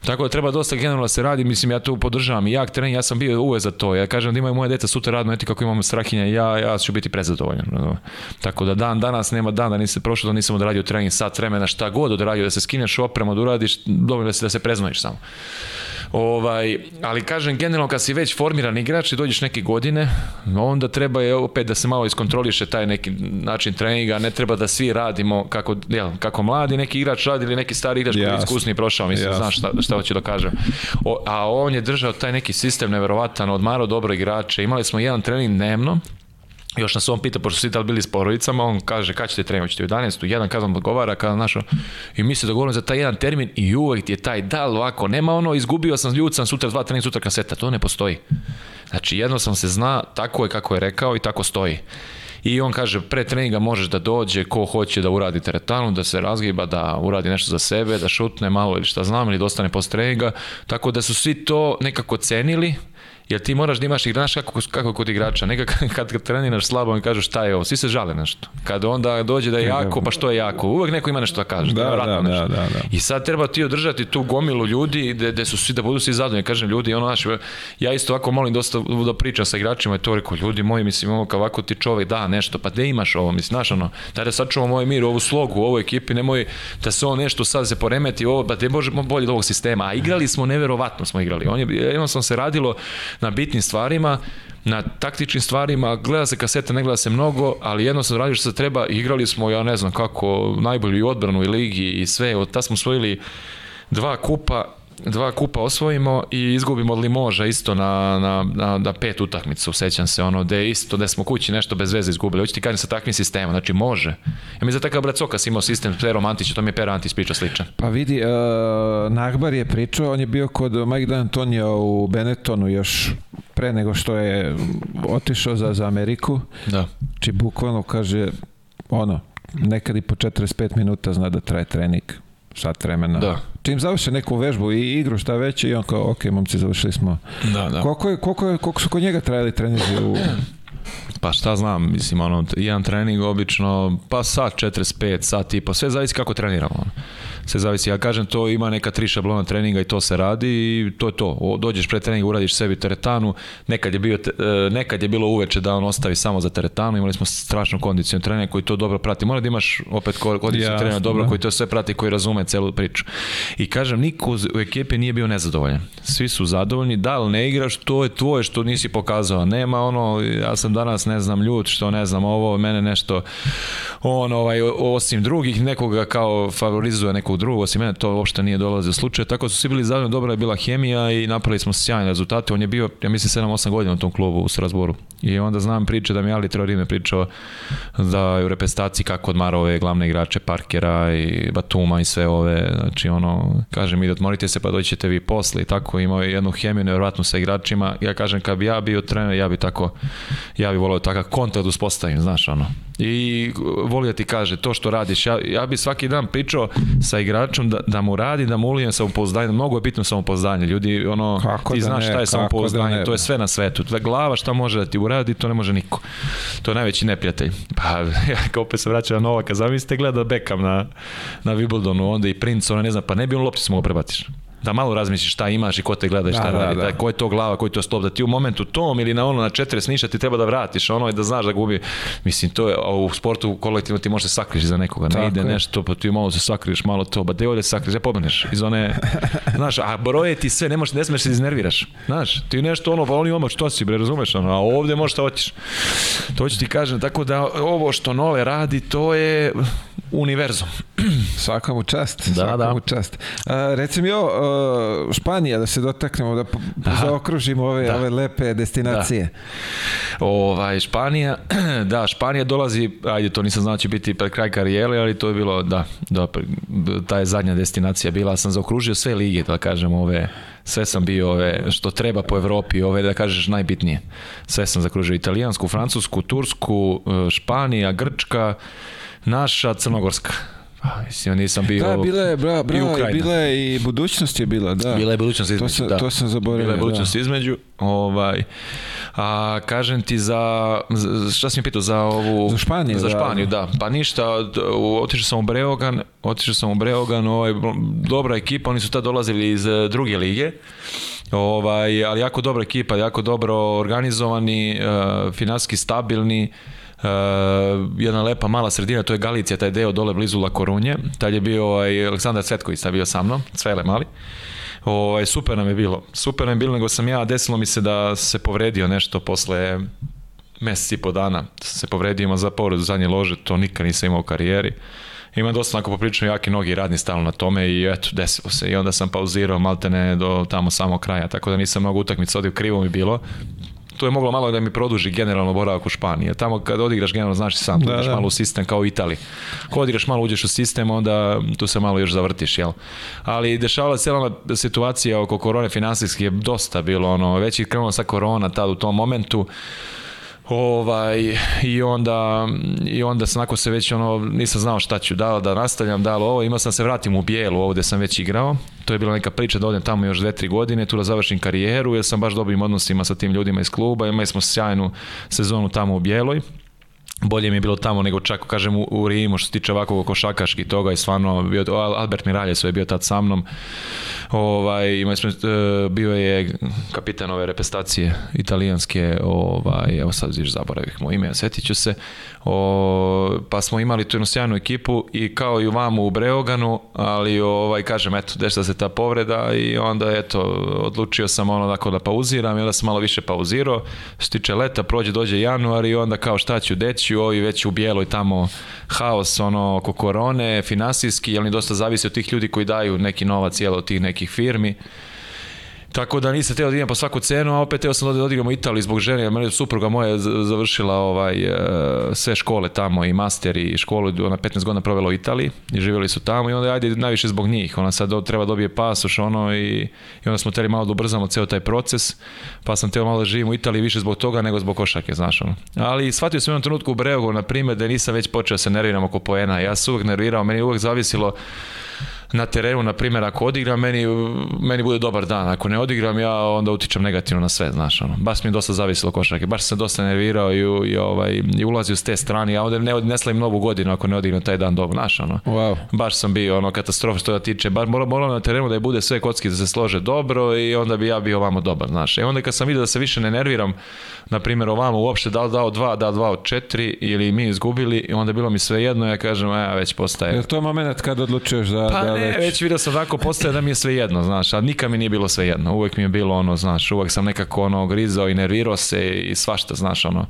B: Tako da treba dosta generalno da se radi, mislim ja to podržavam i jak trening, ja sam bio uvek za to. Ja kažem da imaju moje deca sutra radno, eto kako imamo strahinja, ja, ja ću biti prezadovoljan. Tako da dan danas nema dana, da nisi prošao da nisam odradio trening sat vremena, šta god odradio, da se skineš opremu, da uradiš, dovoljno da se, da se preznojiš samo. Ovaj, ali kažem, generalno kad si već formiran igrač i dođeš neke godine, onda treba je opet da se malo iskontroliše taj neki način treninga, ne treba da svi radimo kako, jel, kako mladi neki igrač radi ili neki stari igrač koji je iskusni prošao, mislim, Jasne. znaš šta, šta hoću da kažem. O, a on je držao taj neki sistem neverovatan, odmarao dobro igrače, imali smo jedan trening dnevno, još nas on pita, pošto su svi tad bili s porodicama, on kaže, kada ćete trenirati, ćete u 11. u 1, kada vam odgovara, kada našo, i mi se dogovorimo za taj jedan termin i uvek ti je taj da, ovako, nema ono, izgubio sam ljud, sam sutra dva trening, sutra kaseta, to ne postoji. Znači, jedno sam se zna, tako je kako je rekao i tako stoji. I on kaže, pre treninga možeš da dođe ko hoće da uradi teretanu, da se razgiba, da uradi nešto za sebe, da šutne malo ili šta znam, ili da ostane posle treninga. Tako da su svi to nekako cenili, Jer ti moraš da imaš igrač kako, kako kod igrača. Neka kad, <laughs> kad treniraš slabo i kažeš šta je ovo, svi se žale nešto. Kad onda dođe da je da. jako, pa što je jako? Uvek neko ima nešto da kaže.
A: Da,
B: da,
A: da, da, da,
B: I sad treba ti održati tu gomilu ljudi gde su svi da budu svi zadovoljni. Kažem ljudi, ono naš, ja isto ovako molim dosta da pričam sa igračima i to rekao ljudi moji, mislim ovo kao ovako ti čovek da nešto, pa gde imaš ovo, mislim, znaš ono, da da sačuvamo moj ovaj mir, ovu slogu, ovu ekipi, nemoj da se on nešto sad se poremeti, ovo, pa te možemo bolje do ovog sistema. A igrali smo neverovatno smo igrali. On je sam se radilo na bitnim stvarima, na taktičnim stvarima, gleda se kaseta, ne gleda se mnogo, ali jednostavno radiš što se treba, igrali smo, ja ne znam kako, najbolju odbranu i ligi i sve, od tad smo osvojili dva kupa dva kupa osvojimo i izgubimo od Limoža isto na, na, na, na pet utakmicu, sećam se ono, da isto, da smo kući nešto bez veze izgubili. Hoće ti kažem sa takvim sistemom, znači može. Ja mi za da takav brat Sokas imao sistem s Perom Antićem, to mi je Pero Antić priča sličan.
A: Pa vidi, uh, Nagbar je pričao, on je bio kod Mike D'Antonio u Benetonu još pre nego što je otišao za, za Ameriku.
B: Da. Či
A: znači, bukvalno kaže, ono, nekad i po 45 minuta zna da traje trening sat vremena.
B: Da.
A: Čim završe neku vežbu i igru, šta već, i on kao, ok, momci, završili smo.
B: Da, da. Koliko,
A: je, koliko, je, koliko su kod njega trajali treninzi u... <clears throat>
B: Pa šta znam, mislim, ono, jedan trening obično, pa sat 45, sat i pa sve zavisi kako treniramo. Ono sve zavisi. Ja kažem, to ima neka tri šablona treninga i to se radi i to je to. Dođeš pre treninga, uradiš sebi teretanu. Nekad je, bio, e, nekad je bilo uveče da on ostavi samo za teretanu. Imali smo strašnu kondiciju trenera koji to dobro prati. Mora da imaš opet kondiciju ja, trenera dobro da. koji to sve prati, koji razume celu priču. I kažem, niko u ekipi nije bio nezadovoljan. Svi su zadovoljni. Da li ne igraš, to je tvoje što nisi pokazao. Nema ono, ja sam danas ne znam ljut, što ne znam ovo, mene nešto on ovaj, osim drugih nekoga kao favorizuje nekog nikog drugog osim mene to uopšte nije dolaze slučaj. Tako su svi bili zadovoljni, dobra je bila hemija i napravili smo sjajne rezultate. On je bio, ja mislim, 7-8 godina u tom klubu u Strasboru. I onda znam priče da mi Ali Treorime pričao da je u repestaciji kako odmara ove glavne igrače Parkera i Batuma i sve ove. Znači ono, kažem i da odmorite se pa doćete vi posle i tako. Imao je jednu hemiju nevjerojatnu sa igračima. Ja kažem kad bi ja bio trener, ja bi tako, ja bi volao takav kontakt da uspostavim, znaš ono i volio ti kaže to što radiš. Ja, ja bi svaki dan pričao sa igračom da, da mu radi, da mu ulijem samopouzdanje. Mnogo je bitno samopouzdanje. Ljudi, ono, kako ti da znaš ne, šta je da samopouzdanje. Da to je sve na svetu. Da glava šta može da ti uradi, to ne može niko. To je najveći neprijatelj. Pa, <laughs> ja kao opet se vraćam na Novaka. Zamislite gleda Beckham na, na Wimbledonu, onda i Prince, ono ne zna, pa ne bi on lopticu mogao prebatiš da malo razmisliš šta imaš i ko te gleda i šta da, da radi, da, da. da, ko je to glava, koji to stop, da ti u momentu tom ili na ono na 40 niša ti treba da vratiš, ono je da znaš da gubi. Mislim, to je, a u sportu kolektivno ti možeš da sakriš za nekoga, Tako ne ide je. nešto, pa ti malo se sakriš, malo to, ba deo da se sakriš, ja e, pobneš iz one, <laughs> znaš, a broje ti sve, ne, možeš, ne smeš se iznerviraš, znaš, ti nešto ono, pa oni ono, što si, bre, razumeš, ono, a ovde možeš da otiš. To ću ti kažem, tako da ovo što nove radi, to je, univerzum. <clears throat>
A: Svaka mu čast, da, da. mu čast. A, recim jo, Španija, da se dotaknemo, da zaokružimo ove, da. ove lepe da. destinacije.
B: Da. Ovaj, Španija, <clears throat> da, Španija dolazi, ajde, to nisam znao da će biti pred kraj karijere, ali to je bilo, da, da ta je zadnja destinacija bila, sam zaokružio sve lige, da kažem, ove sve sam bio ove što treba po Evropi, ove da kažeš najbitnije. Sve sam zakružio italijansku, francusku, tursku, e, Španija, Grčka, Naša Crnogorska. Pa, mislim, nisam bio
A: da, bila je, bra, bra, i Ukrajina. Bila je
B: i
A: budućnost je bila, da.
B: Bila
A: je
B: budućnost
A: između, to sam, da. To sam zaboravio.
B: Bila je da. budućnost da. između. Ovaj, a, kažem ti za, šta si mi pitao, za ovu...
A: Za Španiju.
B: Za da. Španiju, da. da. Pa ništa, otišao sam u Breogan, otišao sam u Breogan, ovaj, dobra ekipa, oni su tad dolazili iz eh, druge lige. Ovaj, ali jako dobra ekipa, jako dobro organizovani, uh, finanski stabilni. Uh, jedna lepa mala sredina, to je Galicija, taj deo dole blizu La Korunje. Tad je bio ovaj, Aleksandar Cvetković, tad bio sa mnom, Cvele mali. Ovaj, super nam je bilo. Super nam je bilo, nego sam ja, desilo mi se da se povredio nešto posle meseci i po dana. Da se povredio ima za povredu zadnje lože, to nikad nisam imao u karijeri imam dosta onako poprilično jake noge i radni stalno na tome i eto, desilo se. I onda sam pauzirao maltene do tamo samo kraja, tako da nisam mnogo utakmica odio, krivo mi bilo to je moglo malo da mi produži generalno boravak u Španiji. Tamo kad odigraš generalno znaš i sam, da, odigraš da. malo u sistem kao u Italiji. Ko odigraš malo uđeš u sistem, onda tu se malo još zavrtiš, jel? Ali dešavala se cijela situacija oko korone finansijski je dosta bilo ono, već je krenula sa korona tad u tom momentu. Ovaj, i, onda, I onda sam nakon se već ono, nisam znao šta ću, da da nastavljam, da ovo, imao sam se vratim u bijelu ovde sam već igrao, to je bila neka priča da odem tamo još 2-3 godine, tu da završim karijeru jer sam baš dobim odnosima sa tim ljudima iz kluba, imali smo sjajnu sezonu tamo u bijeloj bolje mi je bilo tamo nego čak kažem u, u Rimu što se tiče ovakvog košakaški toga i stvarno bio Albert Miraljes je bio tad sa mnom ovaj imali smo e, bio je kapitan ove reprezentacije italijanske ovaj evo sad viš zaboravih moje ime setiću se o, pa smo imali tu jednu sjajnu ekipu i kao i vamo u Breoganu ali ovaj kažem eto dešta se ta povreda i onda eto odlučio sam ono tako da pauziram i onda sam malo više pauzirao što se tiče leta prođe dođe januar i onda kao šta ću deći kuću, ovi već u bijeloj tamo haos ono, oko korone, finansijski, jer ni dosta zavisi od tih ljudi koji daju neki novac jel, od tih nekih firmi. Tako da nisam teo da idem po svaku cenu, a opet teo sam da odigramo Italiju zbog žene, jer mene supruga moja završila ovaj, e, sve škole tamo i master i školu, ona 15 godina provela u Italiji i živjeli su tamo i onda ajde najviše zbog njih, ona sad treba da dobije pasoš ono i, i onda smo teli malo da ubrzamo ceo taj proces, pa sam teo malo da živim u Italiji više zbog toga nego zbog košake, znaš ono. Ali shvatio sam u jednom trenutku u Breogu, na primjer, da nisam već počeo da se nerviram oko poena, ja sam uvijek nervirao, meni je uvijek zavisilo na terenu, na primjer, ako odigram, meni, meni bude dobar dan. Ako ne odigram, ja onda utičem negativno na sve, znaš, ono. Baš mi je dosta zavisilo košarke, baš sam dosta nervirao i, i, ovaj, i ulazio s te strane, ja onda ne, ne slavim novu godinu ako ne odigram taj dan dobro, znaš, ono. Wow. Baš sam bio, ono, katastrofa što da tiče, baš moram, moram na terenu da je bude sve kocki da se slože dobro i onda bi ja bio vamo dobar, znaš. E onda kad sam vidio da se više ne nerviram, na primjer, ovamo uopšte dao, dao dva, dao dva od četiri ili mi izgubili i onda bilo mi sve jedno, ja kažem, ja e, već postaje.
A: Jel to moment kad odlučuješ
B: da, pa, da već. već vidio sam tako postaje da mi je sve jedno, znaš, a nikad mi nije bilo sve jedno. Uvijek mi je bilo ono, znaš, uvek sam nekako ono grizao i nervirao se i svašta, znaš, ono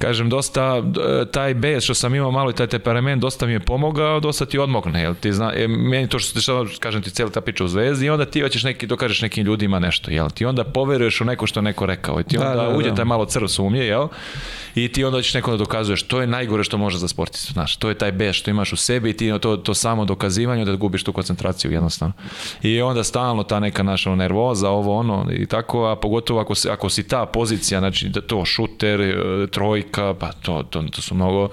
B: kažem, dosta e, taj bes što sam imao malo i taj temperament dosta mi je pomogao, dosta ti odmogne, jel ti zna, e, meni to što se dešava, kažem ti, cijela ta priča u zvezdi i onda ti hoćeš neki, dokažeš nekim ljudima nešto, jel ti onda poveruješ u neko što neko rekao i ti da, onda da, da, da. uđe taj malo crv sumnje, jel, i ti onda ćeš nekom da dokazuješ, to je najgore što može za sportistu, znaš, to je taj bes što imaš u sebi i ti to, to samo dokazivanje da gubiš tu koncentraciju jednostavno. I onda stalno ta neka naša nervoza, ovo ono i tako, a pogotovo ako, se, ako si ta pozicija, znači da to šuter, e, troj publika, pa to, to, to, su mnogo,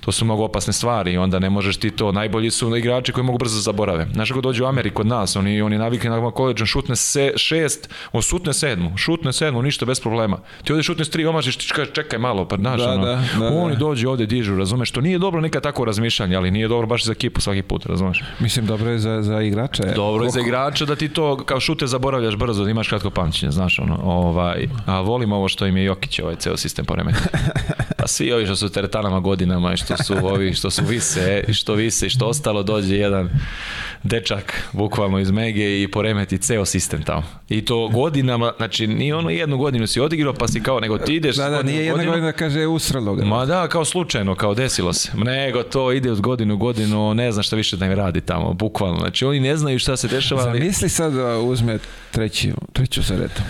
B: to su mnogo opasne stvari onda ne možeš ti to. Najbolji su igrači koji mogu brzo da zaborave. Znaš kako dođu u Ameriku kod nas, oni, oni navikli na koleđan, šutne se, šest, on šutne sedmu, šutne sedmu, ništa bez problema. Ti ovdje šutne s tri, omašiš, ti kažeš čekaj malo, pa znaš, da, ono, da, da, da. oni dođu ovdje dižu, razumeš, što nije dobro neka tako razmišljanje, ali nije dobro baš za ekipu svaki put, razumeš.
A: Mislim, dobro je za, za igrače.
B: Dobro je za igrača da ti to kao šute zaboravljaš brzo, da imaš kratko pamćenje, znaš, ono, ovaj, a volim ovo što im je Jokić ovaj ceo sistem poremetio. <laughs> Pa svi ovi što su teretanama godinama i što su ovi što su vise i što vise i što ostalo dođe jedan dečak bukvalno iz Mege i poremeti ceo sistem tamo. I to godinama, znači ni ono jednu godinu si odigrao pa si kao nego ti ideš
A: da, da, nije
B: jedna
A: godina kaže usralo ga.
B: Ma da, kao slučajno, kao desilo se. Nego to ide od godinu godinu, ne znam šta više da im radi tamo, bukvalno. Znači oni ne znaju šta se dešava.
A: Zamisli sad da uzme treći, treću za redom.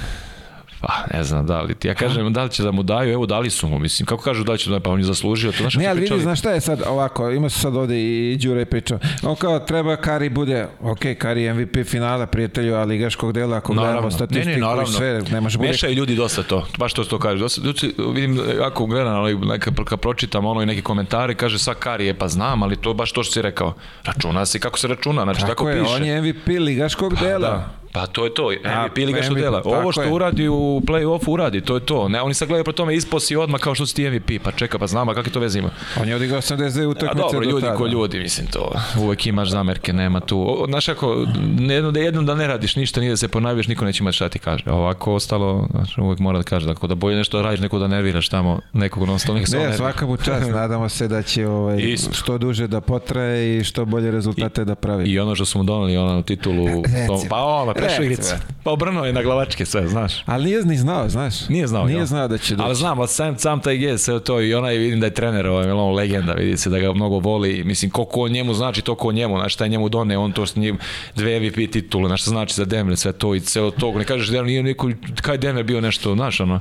B: Pa ne znam da li ti. Ja kažem da li će da mu daju, evo dali su mu, mislim. Kako kažu da li će da pa on je zaslužio. To, znači ne, ali
A: vidi, znaš šta je sad ovako, ima se sad ovde i Đure pričao. On kao treba Kari bude, ok, Kari MVP finala, prijatelju, ali gaškog dela, ako
B: naravno. gledamo statistiku ne, ne, naravno.
A: sve,
B: nemaš bude. Mešaju ljudi dosta to, baš to što kaže. Dosta, ljudi, vidim, ako gledam, ali neka, kad pročitam ono i neke komentare, kaže sva Kari je, pa znam, ali to baš to što si rekao. Računa se kako se računa, znači tako, tako je, piše.
A: on je MVP ligaškog pa, dela. Da.
B: Pa to je to, MVP A, liga što dela. Ovo što je. uradi u play-offu uradi, to je to. Ne, oni sad gledaju po tome isposi odmah kao što si ti MVP, pa čeka, pa znamo, kakve to veze ima.
A: On je odigao 82 utakmice
B: do Dobro, ljudi ko ljudi, mislim to. Uvek imaš zamerke, nema tu. Znaš kako, jednom da, jednom da ne radiš ništa, nije da se ponavljaš, niko neće imati šta ti kaže. Ovako ostalo, znaš, uvek mora da kaže, tako da, da bolje nešto da radiš, neko da nerviraš tamo, nekog non stop, ne, ne, svaka mu čast,
A: <laughs> nadamo se da će ovaj, Isto. što duže da potraje i što bolje rezultate I, da pravi.
B: I ono što smo doneli, ono titulu, to, pa ono, prešao igricu. Pa obrnuo je na glavačke sve, znaš.
A: Ali
B: nije
A: ni znao, znaš.
B: Nije znao.
A: Nije znao da će doći.
B: Ali znam, od sam, sam taj
A: je
B: sve to i onaj vidim da je trener, ovaj Milano legenda, vidi se da ga mnogo voli. Mislim, koliko on njemu znači, to ko njemu, znaš, taj njemu done, on to s njim dve MVP titule, znaš, šta znači za Denver, sve to i celo to. Ne kažeš da nije niko, kaj Denver bio nešto, znaš, ono.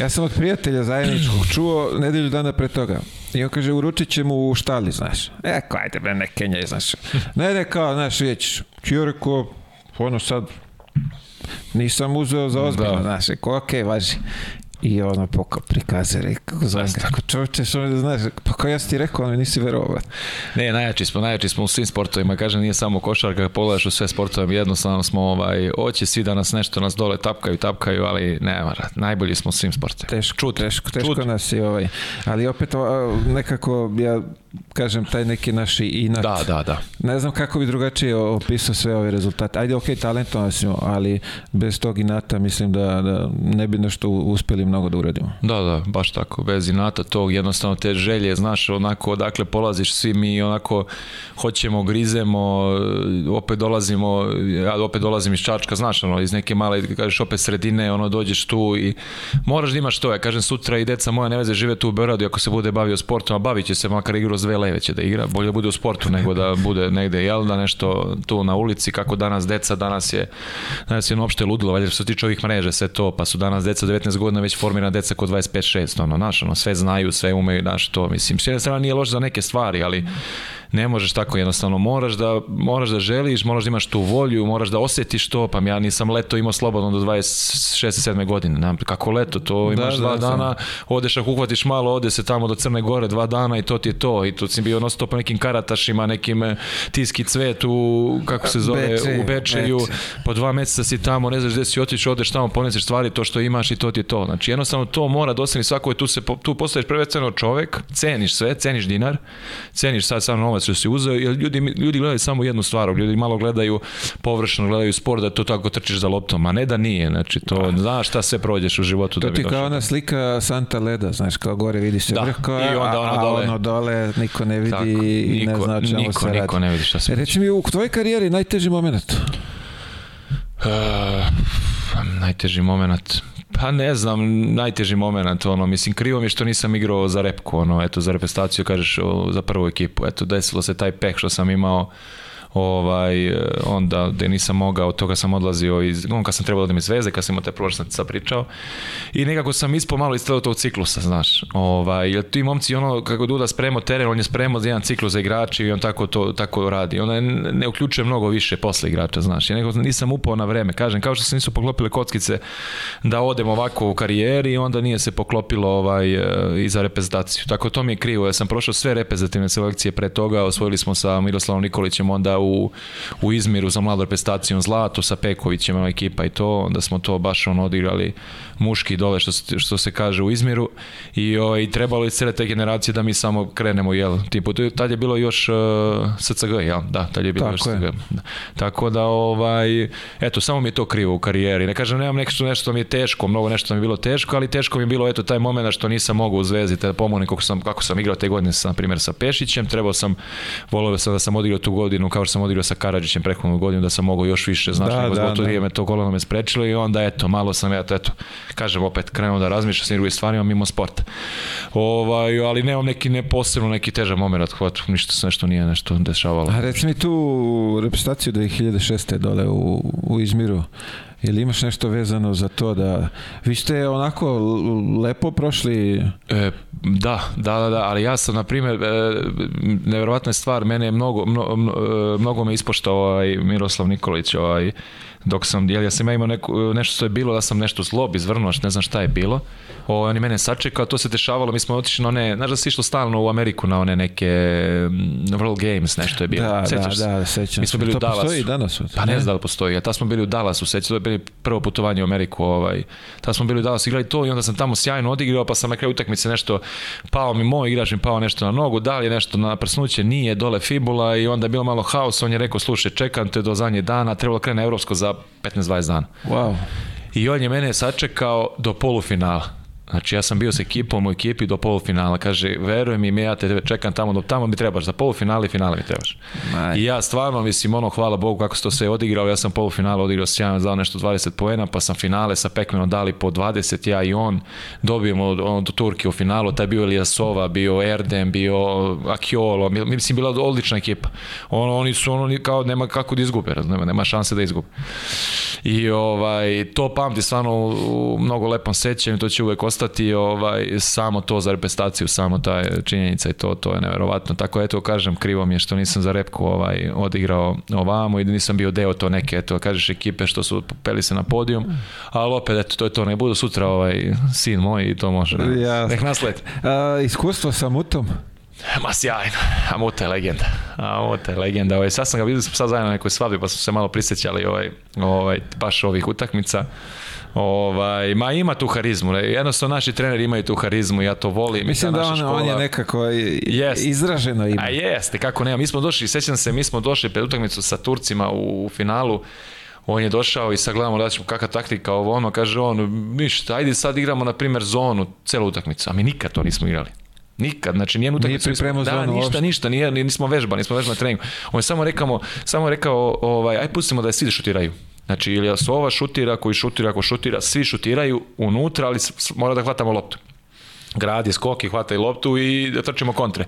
A: Ja sam od prijatelja zajedničkog čuo nedelju dana pre toga. I on kaže, uručit će mu u štali, znaš. E, ajde, bre, ne Kenja, znaš. Ne, ne, kao, znaš, vidjet ćeš. Ću ono sad, nisam uzeo za ozbiljno, da. znaš, rekao, okej, okay, važi. I ono poka prikaze, rekao, zovem ga, čovječe, što mi da znaš, pa kao ja sam ti rekao, ono nisi verovao.
B: Ne, najjači smo, najjači smo u svim sportovima, kažem, nije samo košarka, pogledaš u sve sportove, jednostavno smo, ovaj, oće svi da nas nešto nas dole tapkaju, tapkaju, ali ne, mara, najbolji smo u svim sportovima.
A: Teško, Čut. teško, teško Čut. nas i ovaj, ali opet nekako ja kažem, taj neki naši inat.
B: Da, da, da.
A: Ne znam kako bi drugačije opisao sve ove rezultate. Ajde, okej, ok, talentovan smo, ali bez tog inata mislim da, da ne bi nešto uspeli mnogo da uradimo.
B: Da, da, baš tako. Bez inata tog, jednostavno te želje, znaš, onako odakle polaziš svi mi onako hoćemo, grizemo, opet dolazimo, ja opet dolazim iz Čačka, znaš, ono, iz neke male, da kažeš, opet sredine, ono, dođeš tu i moraš da imaš to. Ja kažem, sutra i deca moja neveze žive tu u Beoradu, ako se bude bavio sportom, a bavit će se makar igru kroz dve leve će da igra, bolje da bude u sportu nego da bude negde, jel, da nešto tu na ulici, kako danas deca, danas je, danas je uopšte ludilo, valjda što se tiče ovih mreža, sve to, pa su danas deca 19 godina već formirana deca kod 25-6, ono, znaš, ono, sve znaju, sve umeju, znaš, to, mislim, s jedne strane nije loše za neke stvari, ali ne možeš tako jednostavno, moraš da, moraš da želiš, moraš da imaš tu volju, moraš da osetiš to, pa ja nisam leto imao slobodno do 26. 7. godine, Nam, kako leto, to da, imaš da, dva da, dana, sam. odeš ako uhvatiš malo, ode se tamo do Crne Gore dva dana i to ti je to, i tu si bio non stop nekim karatašima, nekim eh, tiski cvet u, kako se zove, Beče, u Bečeju, Beče. po dva meseca si tamo, ne znaš gde si otišao, odeš tamo, poneseš stvari, to što imaš i to ti je to. Znači jednostavno to mora da osjeti svako, tu, se, tu postaješ prevecano čovek, ceniš sve, ceniš dinar, ceniš sad sam novac novac što si uzeo, jer ljudi, ljudi gledaju samo jednu stvar, ljudi malo gledaju površno, gledaju sport da to tako trčiš za loptom, a ne da nije, znači to da. znaš šta sve prođeš u životu. To da
A: bi došao. ti kao došlo. ona slika Santa Leda, znaš, kao gore vidiš se da. vrh, kao, I onda ono a, dole. ono dole niko ne vidi tako, i ne zna čemu niko, se niko ne vidi šta se e, Reci mi, u tvojoj karijeri najteži moment?
B: Uh, najteži moment Pa ne znam, najteži moment, ono, mislim, krivo mi je što nisam igrao za repku, ono, eto, za repestaciju, kažeš, o, za prvu ekipu, eto, desilo se taj peh što sam imao, ovaj, eh, onda gde nisam mogao, toga sam odlazio iz, on kad sam trebao da mi zveze, kad sam imao te prošle sam sad pričao, i nekako sam ispao malo iz tog ciklusa, znaš, ovaj, jer ti momci, ono, kako Duda spremao teren, on je spremao za jedan ciklus za igrače i on tako to tako radi, ona ne uključuje mnogo više posle igrača, znaš, ja nekako nisam upao na vreme, kažem, kao što se nisu poklopile kockice da odem ovako u karijeri, onda nije se poklopilo ovaj, eh, i za reprezentaciju, tako to mi je krivo, ja sam prošao sve reprezentativne selekcije pre toga, osvojili smo sa Miroslavom Nikolićem onda u, u Izmiru za mladu reprezentaciju zlato sa Pekovićem ekipa i to, onda smo to baš on odigrali muški dole što se, što se kaže u Izmiru i ovaj, trebalo je cele te generacije da mi samo krenemo, jel? Tipo, tad je bilo još uh, e, SCG, jel? Da, tad je bilo Tako još je. Da. Tako da, ovaj, eto, samo mi je to krivo u karijeri. Ne kažem, nemam nešto, nešto mi je teško, mnogo nešto mi je bilo teško, ali teško mi je bilo, eto, taj momenat što nisam mogao u Zvezdi, da pomognem kako sam, kako sam igrao te godine, sa, na primjer, sa Pešićem, trebao sam, voleo sam da sam odigrao tu godinu, kao što sam odigrao sa Karadžićem prethodnu godinu, da sam mogao još više, znači da, nego da, da. to, da. to kolano me sprečilo i onda, eto, malo sam ja, to, eto, kažem opet krenuo da razmišljam sa drugim stvarima mimo sporta. Ovaj, ali nemam neki ne posebno neki težak momenat, hvat ništa se nešto nije nešto dešavalo.
A: A reci mi tu reprezentaciju da je 2006. dole u, u Izmiru. Ili imaš nešto vezano za to da vi ste onako lepo prošli? E,
B: da, da, da, da, ali ja sam na primjer e, nevjerovatna stvar, mene je mnogo mno, mno, e, mnogo me ispoštao ovaj Miroslav Nikolić, ovaj dok sam, jel ja sam ja imao neku, nešto što je bilo, da sam nešto zlob izvrnuo, ne znam šta je bilo. O, on je mene sačekao, to se dešavalo, mi smo otišli na one, znaš da si išlo stalno u Ameriku na one neke mm, World Games, nešto je bilo.
A: Da, Sjećaš da, da, sećam.
B: Mi smo bili to u Dallasu. postoji i danas. Pa ne, ne znam da li postoji, a ta smo bili u Dallasu, sećam, to je bilo prvo putovanje u Ameriku, ovaj. ta smo bili u Dallasu, igrali to i onda sam tamo sjajno odigrao, pa sam na kraju utakmice nešto, pao mi moj igrač mi pao nešto na nogu, da li je nešto na prsnuće, nije, dole fibula i onda je bilo malo haos, on je rekao, slušaj, čekam te do zadnje dana, trebalo krene evropsko za za 15-20 dana. Wow. I on je mene sačekao do polufinala. Znači ja sam bio sa ekipom u ekipi do polufinala. Kaže, verujem mi, ja te čekam tamo, do tamo mi trebaš, za polufinale i finale mi trebaš. Aj. I ja stvarno, mislim, ono, hvala Bogu kako se to sve odigrao, ja sam polufinale odigrao sjajno, dao nešto 20 poena, pa sam finale sa Pekmenom dali po 20, ja i on, dobijemo od, od Turke u finalu, taj bio Ilijasova, bio Erdem, bio uh, Akiolo, mislim, bila odlična ekipa. Ono, oni su, ono, kao, nema kako da izgube, nema, nema šanse da izgube. I ovaj, to pamti stvarno u mnogo lepom sećanju, to će uvek ostati ostati ovaj, samo to za repestaciju, samo ta činjenica i to, to je neverovatno. Tako eto kažem, krivo mi je što nisam za repku ovaj, odigrao ovamo i nisam bio deo to neke, eto kažeš ekipe što su peli se na podijum, ali opet eto, to je to, ne bude sutra ovaj sin moj i to može. Ja. Nek nasled.
A: A, iskustvo sa Mutom?
B: Ma sjajno, a Muta je legenda. A Muta je legenda. Ovaj, sad sam ga vidio, sad zajedno na nekoj svabi pa smo se malo prisjećali ovaj, ovaj, baš ovih utakmica. Ovaj, ma ima tu harizmu, jednostavno naši treneri imaju tu harizmu, ja to volim.
A: Mislim da on, škola... on je nekako
B: yes.
A: izraženo ima. A
B: jeste, kako nema. Mi smo došli, sećam se, mi smo došli pred utakmicu sa Turcima u, u finalu, on je došao i sad gledamo da ćemo kakva taktika ovo ono, kaže on, ništa, ajde sad igramo na primer zonu, celu utakmicu, a mi nikad to nismo igrali. Nikad, znači nijednu utakmicu nismo, da, ništa, uopšte. ništa, nije, nismo vežba, nismo vežba na treningu. On je samo rekao, samo rekao, ovaj, aj pustimo da je svi da šutiraju. Znači, Ilija Sova šutira, koji šutira, ako šutira, svi šutiraju unutra, ali mora da hvatamo loptu gradi skok i hvata i loptu i da trčimo kontre.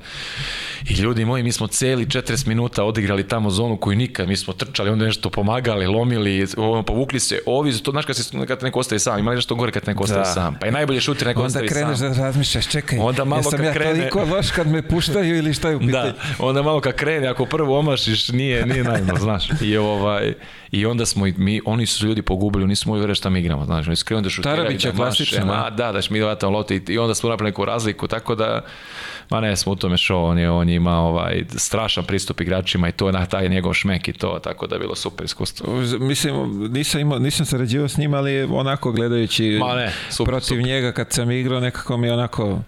B: I ljudi moji, mi smo celi 40 minuta odigrali tamo zonu koju nikad, mi smo trčali, onda nešto pomagali, lomili, povukli se, ovi, to znaš kad, se, kad neko ostaje sam, ima nešto gore kad neko ostaje da. sam, pa je najbolje šuter neko onda ostaje sam.
A: Onda
B: kreneš
A: da razmišljaš, čekaj, onda malo jesam ja krene... toliko loš kad me puštaju ili šta je u da,
B: pitanju? Da, onda malo kad krene, ako prvo omašiš, nije, nije najmo, <laughs> znaš. I, ovaj, I onda smo, mi, oni su ljudi pogubili, nisu mogli verati šta mi igramo, znaš, oni su krenuli da
A: šutiraju. Tarabić je da klasično.
B: Da, da, da, mi lopte i, i onda smo napravili neku razliku, tako da, ma ne, smo u tome šo, on je, on ima ovaj, strašan pristup igračima i to je na taj njegov šmek i to, tako da je bilo super iskustvo.
A: Mislim, nisam, imao, nisam sarađivao s njim, ali onako gledajući ma ne, super, protiv super. njega kad sam igrao, nekako mi onako...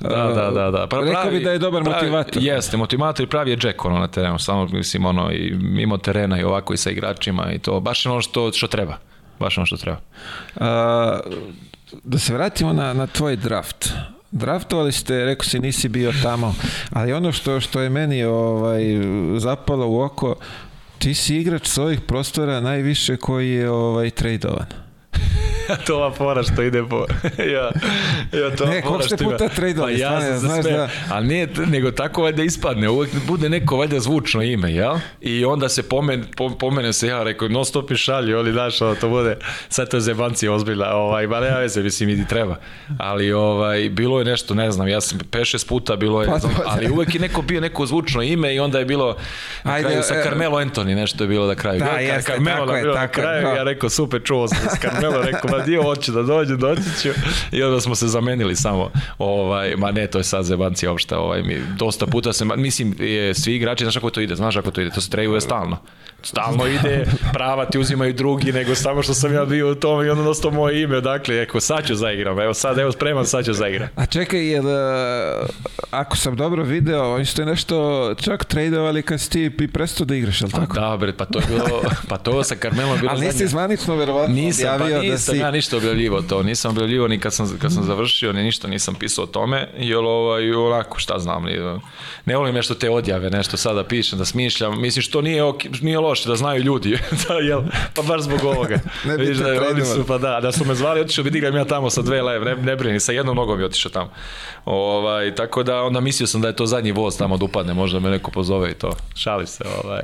B: Da, uh, da, da, da.
A: Pravi, rekao bi da je dobar pravi, motivator.
B: Jeste, motivator i pravi je Jack ono na terenu, samo mislim ono i mimo terena i ovako i sa igračima i to, baš ono što, što treba baš ono što treba. A, uh,
A: da se vratimo na, na tvoj draft. Draftovali ste, rekao si nisi bio tamo, ali ono što, što je meni ovaj, zapalo u oko, ti si igrač s ovih prostora najviše koji je ovaj, tradovan.
B: <laughs> to ova fora što ide po... ja, <laughs> ja to ne,
A: koliko ste puta tradeo? Pa ja sam se
B: znaš, da... Ali nije, nego tako valjda ispadne. Uvijek bude neko valjda zvučno ime, jel? I onda se pomen, pomene se ja, rekao, non stop i šalju, ali znaš, to bude, sad to je zebanci ozbiljna, ovaj, ba nema veze, mislim, idi treba. Ali ovaj, bilo je nešto, ne znam, ja sam 5-6 puta bilo je, pa, znam, pa, ali da. uvek je neko bio neko zvučno ime i onda je bilo na Ajde, kraju sa e, e. Carmelo Anthony nešto je bilo da kraju.
A: Da, ja, jeste, Carmelo tako je, bilo tako,
B: na da. ja rekao, super, čuo sam Melo rekao, ma dio hoću da dođu, doći ću. I onda smo se zamenili samo, ovaj, ma ne, to je sad zebanci opšta, ovaj, mi dosta puta se, mislim, je, svi igrači, znaš kako to ide, znaš kako to ide, to se trejuje stalno. Stalno ide, prava ti uzimaju drugi, nego samo što sam ja bio u tom i onda dosta moje ime, dakle, eko, sad ću zaigram, evo sad, evo spreman, sad ću zaigram.
A: A čekaj, jer, e, ako sam dobro video, oni ste nešto čak tradovali kad si ti prestao da igraš,
B: je
A: li tako?
B: Pa da, bre, pa to je bilo, pa to sa Carmelom
A: bilo Ali nisi zvanično,
B: verovatno, Nisam, pa ja da nisam, da si... ja ništa objavljivo to, nisam objavljivo ni kad sam, kad sam završio, ni ništa nisam pisao o tome, jer ovaj, onako šta znam, ne, ne volim nešto te odjave, nešto sada pišem, da smišljam, mislim što nije, ok, nije loše, da znaju ljudi, <laughs> da, jel, pa baš zbog ovoga. <laughs> ne Viš, da, oni su, pa da, da su me zvali, otišao bi digram ja tamo sa dve live, ne, ne brini, sa jednom nogom bi otišao tamo. Ovaj, tako da onda mislio sam da je to zadnji voz tamo da upadne, možda me neko pozove i to. Šali se, ovaj.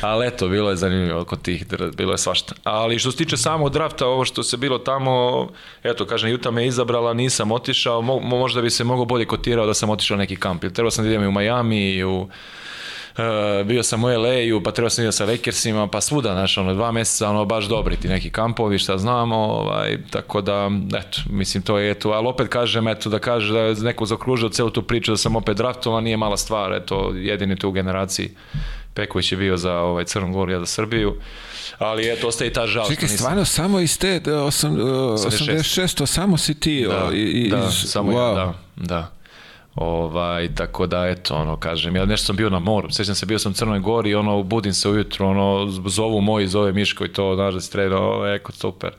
B: Ali eto, bilo je zanimljivo oko tih, bilo je svašta. Ali što se tiče samog drafta, ovo što se bilo tamo, eto, kažem, Juta me izabrala, nisam otišao, mo, možda bi se mogo bolje kotirao da sam otišao neki kamp. Jer trebao sam da idem i u Miami, i u Uh, bio sam u LA-u, pa trebao sam da idem sa Lakersima, pa svuda, znaš, ono, dva mjeseca, ono, baš dobri ti neki kampovi, šta znamo, ovaj, tako da, eto, mislim, to je, eto, ali opet kažem, eto, da kaže da je neko zaokružio celu tu priču da sam opet draftovan, nije mala stvar, eto, jedini tu u generaciji Peković je bio za ovaj, Crnu Goru, ja za Srbiju, ali eto, ostaje ta žal. Čekaj,
A: nisam... stvarno, samo iz te 86. E, 86 e, samo si ti. Da, o, i, da, samo wow.
B: ja, da, da. Ovaj, tako da, eto, ono, kažem, ja nešto sam bio na moru, sećam se, bio sam u Crnoj Gori, ono, budim se ujutru, ono, zovu moji, zove Miško i to, znaš da si treba, eko, super.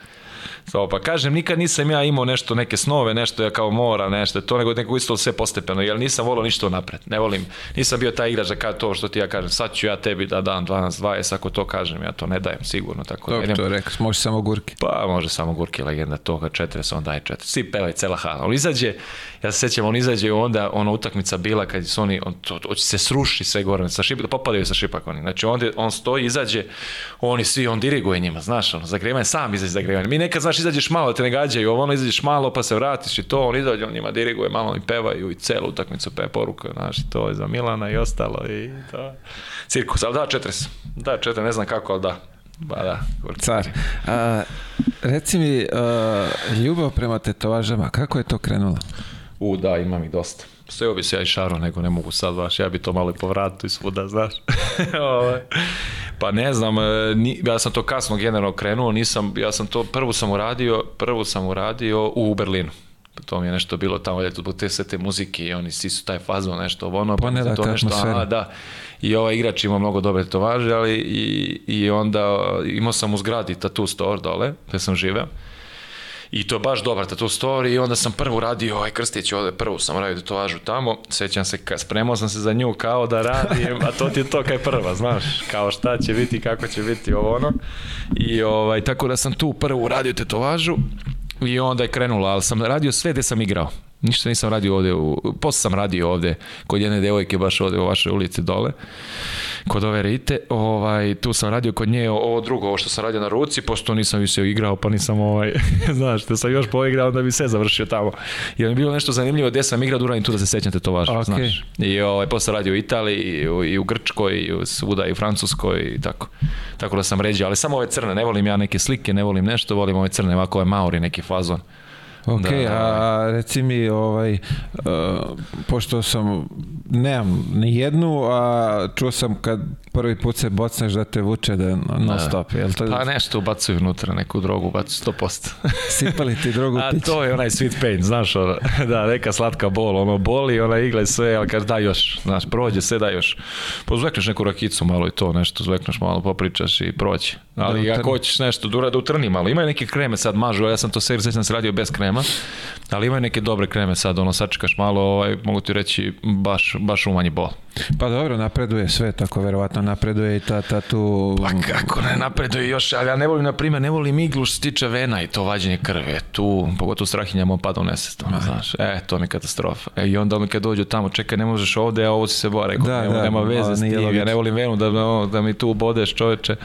B: Samo pa kažem, nikad nisam ja imao nešto, neke snove, nešto ja kao mora, nešto to, nego neko isto sve postepeno, jer nisam volao ništa napred, ne volim, nisam bio taj igrač da kao to što ti ja kažem, sad ću ja tebi da dam 12, 20, ako to kažem, ja to ne dajem sigurno, tako
A: Dobro, da.
B: Dobro, to
A: rekao, može samo gurke.
B: Pa može samo gurke, legenda toga, 40, on daje 4, svi pevaj, cela hala, on izađe, Ja se sjećam, on izađe onda, ona utakmica bila kad su oni, on to, to se sruši sve gore, sa šipak, popadaju sa šipak oni. Znači, onda on stoji, izađe, oni svi, on diriguje njima, znaš, ono, zagrevanje, sam izađe zagrevanje. Mi nekad, znaš, izađeš malo, te ne gađaju, on ono, izađeš malo, pa se vratiš i to, on izađe, on njima diriguje, malo i pevaju i celu utakmicu pe poruka, znaš, to je za Milana i ostalo i to. Cirkus, ali da, 40. Da, 40, ne znam kako, ali da.
A: Ba pa
B: da, Car. A, reci mi, a, ljubav prema tetovažama, kako je to krenulo? U, da, imam ih dosta. Seo bi se ja i Šaro, nego ne mogu sad baš, ja bi to malo i po vratu i svuda, znaš. <laughs> Ovaj. pa ne znam, e, ni, ja sam to kasno generalno krenuo, nisam, ja sam to, prvo sam uradio, prvo sam uradio u Berlinu to mi je nešto bilo tamo ljeto zbog te sve te muzike i oni svi su taj fazon nešto ovo ono
A: pa ne da, to nešto a,
B: da i ovaj igrač ima mnogo dobre tovaže ali i, i onda e, imao sam u zgradi tattoo store dole gde sam živeo I to baš dobar tattoo story i onda sam prvo radio, ovaj Krstić, ovde prvo sam radio tatuažu tamo, sećam se, ka, spremao sam se za nju kao da radim, a to ti je to kaj prva, znaš, kao šta će biti, kako će biti ovo ono. I ovaj, tako da sam tu prvo radio tetovažu i onda je krenulo ali sam radio sve gde sam igrao. Ništa nisam radio ovde, u, posle sam radio ovde kod jedne devojke baš ovde u vašoj ulici dole, kod ove Rite, ovaj, tu sam radio kod nje ovo drugo, ovo što sam radio na ruci, pošto to nisam više igrao, pa nisam ovaj, <laughs> znaš, da sam još poigrao, onda bi se završio tamo. I mi je bilo nešto zanimljivo gde sam igrao, Duran i tu da se sećam tetovaža, okay. znaš. I ovaj, posle sam radio u Italiji, i u, i u Grčkoj, i u, svuda, i u Francuskoj, i tako. Tako da sam ređao, ali samo ove crne, ne volim ja neke slike, ne volim nešto, volim ove crne, ovako ove maori, neki fazon.
A: Ok, da, a da, da. reci mi, ovaj, uh, pošto sam, nemam ni jednu, a čuo sam kad prvi put se bocneš da te vuče da non da. jel to?
B: Pa nešto ubacuju unutra, neku drogu bacu, 100%.
A: <laughs> Sipali ti drogu A
B: pić. to je onaj sweet pain, znaš, ono, <laughs> da, neka slatka bol, ono boli, ona igla i sve, ali kaže da još, znaš, prođe sve da još. Pozvekneš neku rakicu malo i to, nešto zvekneš malo, popričaš i prođe. Ali da ako hoćeš nešto dura da utrni malo. Imaju neke kreme sad mažu, ja sam to sve sam se radio bez krema. Ali imaju neke dobre kreme sad, ono sačekaš malo, ovaj mogu ti reći baš baš umanji bol.
A: Pa dobro, napreduje sve, tako verovatno napreduje i ta, ta tu...
B: Pa kako ne napreduje još, ali ja ne volim, na primjer, ne volim iglu što se tiče vena i to vađenje krve, tu, pogotovo strahinjama pada u nesest, ono, znaš, e, to mi je katastrofa. E, I onda mi kad dođu tamo, čekaj, ne možeš ovde, a ovo si se bore, rekao, da, nema, da, nema veze s tim, ja ne volim venu da, da mi tu bodeš čoveče,